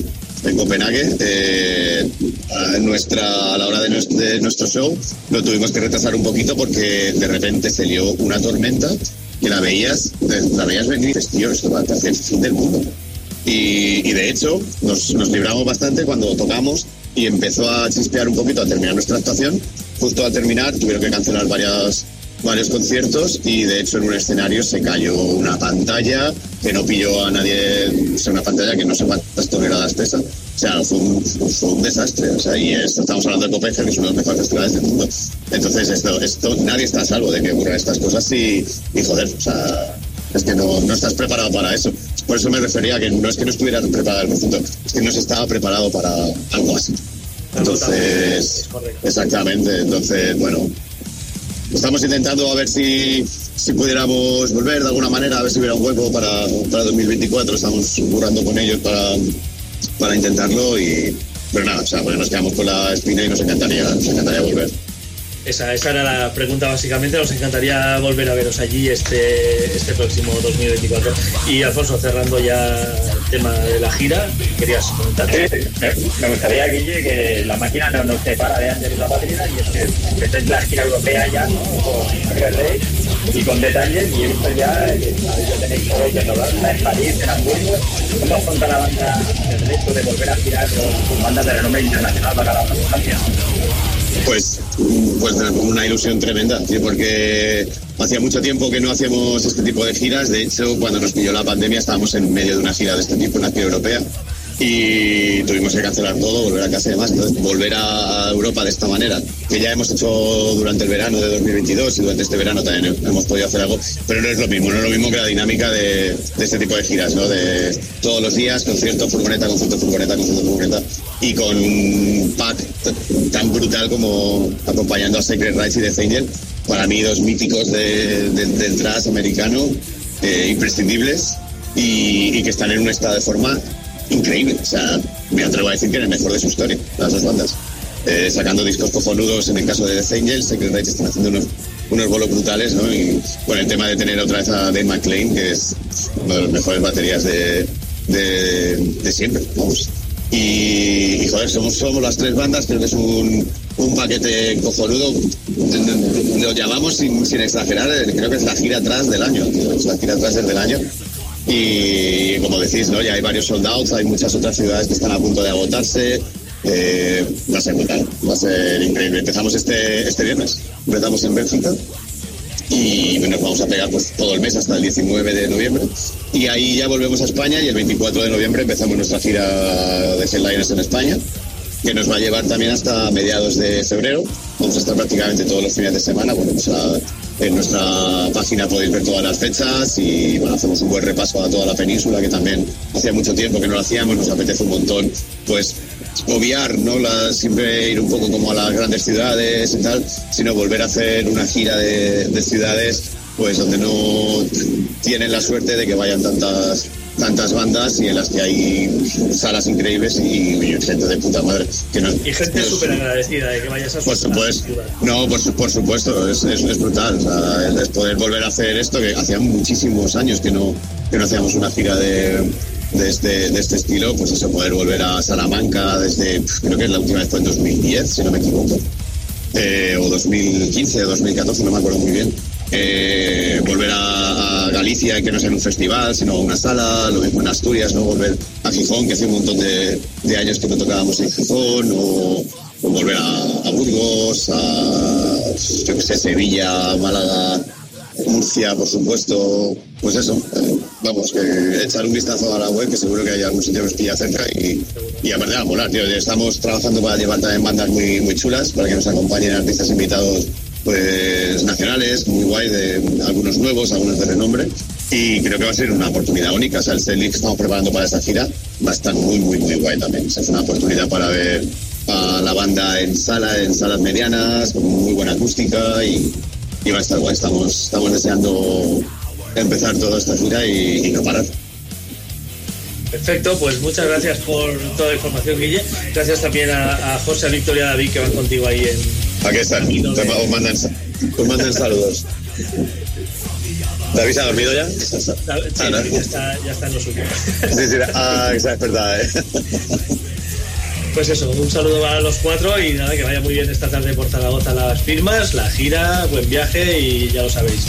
en Copenhague, eh, a, nuestra, a la hora de nuestro, de nuestro show, lo tuvimos que retrasar un poquito porque de repente se lió una tormenta que la veías, la veías venir y dices, tío, esto va a hacer el fin del mundo. Y, y de hecho, nos, nos libramos bastante cuando tocamos y empezó a chispear un poquito a terminar nuestra actuación. Justo al terminar tuvieron que cancelar varias, varios conciertos y de hecho en un escenario se cayó una pantalla que no pilló a nadie, o sea, una pantalla que no sé cuántas toneladas pesa. O sea, fue un, fue un desastre. O sea, y esto estamos hablando de Copenhague, que es uno de los mejores festivales del mundo. Entonces, esto, esto, nadie está a salvo de que ocurran estas cosas y, y joder, o sea, es que no, no estás preparado para eso. Por eso me refería a que no es que no estuviera preparado el conjunto, es que no se estaba preparado para algo así. Entonces, exactamente, entonces, bueno, estamos intentando a ver si, si pudiéramos volver de alguna manera, a ver si hubiera un hueco para, para 2024, estamos currando con ellos para, para intentarlo y... Pero nada, o sea, pues nos quedamos con la espina y nos encantaría, nos encantaría volver. Esa, esa era la pregunta básicamente. Nos encantaría volver a veros allí este, este próximo 2024. Y Alfonso, cerrando ya el tema de la gira, ¿querías comentar? Me, gustaría, Guille, que la máquina no nos separa de Ángel y la Patria y es que empecéis la gira europea ya ¿no? con Red Rey y con detalles y he visto ya ya tenéis shows en Holanda, en París, en Hamburgo. ¿Cómo afronta la banda el reto de volver a girar con, con bandas de renombre internacional para la Francia? Pues, pues una ilusión tremenda, porque hacía mucho tiempo que no hacíamos este tipo de giras. De hecho, cuando nos pilló la pandemia estábamos en medio de una gira de este tipo, una gira europea, y tuvimos que cancelar todo, volver a casa y demás. Entonces, volver a Europa de esta manera, que ya hemos hecho durante el verano de 2022 y durante este verano también hemos podido hacer algo, pero no es lo mismo, no es lo mismo que la dinámica de, de este tipo de giras, ¿no? De todos los días, concierto, furgoneta, concierto, furgoneta, concierto, furgoneta, y con un pack tan brutal como acompañando a Secret Rights y Death Angel, para mí dos míticos de- de- del thrash americano, eh, imprescindibles, y, y que están en un estado de forma increíble. O sea, me atrevo a decir que en el mejor de su historia, las dos bandas. Eh, sacando discos cojonudos en el caso de Death Angel, Secret Rights están haciendo unos, unos bolos brutales, ¿no? Y con el tema de tener otra vez a Dave McLean, que es una de las mejores baterías de, de, de siempre, vamos. Y, y, joder, somos, somos las tres bandas, creo que es un, un paquete cojonudo. Lo llamamos sin, sin exagerar, eh, creo que es la gira atrás del año, tío, es la gira atrás del año. Y como decís, ¿no? ya hay varios soldados, hay muchas otras ciudades que están a punto de agotarse. Eh, va a ser brutal, va a ser increíble. Empezamos este, este viernes, empezamos en Bélgica y nos vamos a pegar pues todo el mes hasta el 19 de noviembre y ahí ya volvemos a España y el 24 de noviembre empezamos nuestra gira de headliners en España que nos va a llevar también hasta mediados de febrero vamos a estar prácticamente todos los fines de semana bueno pues en nuestra página podéis ver todas las fechas y bueno, hacemos un buen repaso a toda la península que también hacía mucho tiempo que no lo hacíamos nos apetece un montón pues obviar, ¿no? La, siempre ir un poco como a las grandes ciudades y tal, sino volver a hacer una gira de, de ciudades pues donde no tienen la suerte de que vayan tantas tantas bandas y en las que hay salas increíbles y, y gente de puta madre que no, Y gente súper agradecida de que vayas a su por supuesto. No, por, por supuesto, es, es, es brutal. O sea, es poder volver a hacer esto, que hacía muchísimos años que no, que no hacíamos una gira de, de, este, de este estilo, pues eso, poder volver a Salamanca desde, creo que la última vez fue en 2010, si no me equivoco, eh, o 2015 o 2014, no me acuerdo muy bien. Eh, volver a, Galicia, que no sea en un festival, sino una sala, lo mismo en Asturias, ¿no? Volver a Gijón, que hace un montón de, años que no tocábamos en Gijón, o, volver a, Burgos, a yo qué sé, Sevilla, Málaga, Murcia, por supuesto, pues eso, eh, vamos, que echar un vistazo a la web, que seguro que hay algún sitio que os pilla cerca y, y aparte a molar, tío. Estamos trabajando para llevar también bandas muy, muy chulas, para que nos acompañen artistas invitados pues nacionales, muy guay, de algunos nuevos, algunos de renombre. Y creo que va a ser una oportunidad única. O sea, el setlist que estamos preparando para esta gira va a estar muy, muy, muy guay también. O sea, es una oportunidad para ver a la banda en sala, en salas medianas, con muy buena acústica y, y va a estar guay. Estamos, estamos deseando empezar toda esta gira y, y no parar. Perfecto, pues muchas gracias por toda la información, Guille. Gracias también a, a José, a Víctor y a David que van contigo ahí en. Aquí están, os mandan, os mandan saludos. ¿David se ha dormido ya? Sí, Ah, ¿no? ya, está, ya está en lo suyo. Sí, sí, ah, verdad, ¿eh? Pues eso, un saludo para los cuatro y nada, que vaya muy bien esta tarde por Zaragoza las firmas, la gira, buen viaje y ya lo sabéis.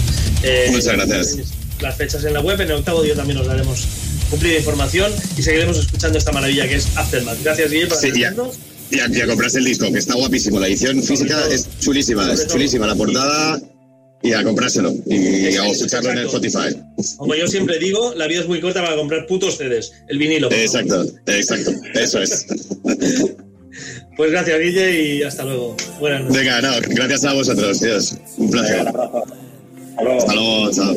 Eh, Muchas gracias. Las fechas en la web, en el octavo día también os daremos cumplida información y seguiremos escuchando esta maravilla que es Aftermath. Gracias, Guille, por Sí, ya. atendernos. Y a, y a comprarse el disco, que está guapísimo. La edición física es chulísima, es chulísima. La portada y a comprárselo. Y a escucharlo en el Spotify. Como yo siempre digo, la vida es muy corta para comprar putos CDs, el vinilo. Exacto, exacto. Eso es. Pues gracias, Guille, y hasta luego. Buenas noches. Venga, no, gracias a vosotros, tíos. Un placer. Hasta luego, chao.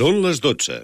Són les 12.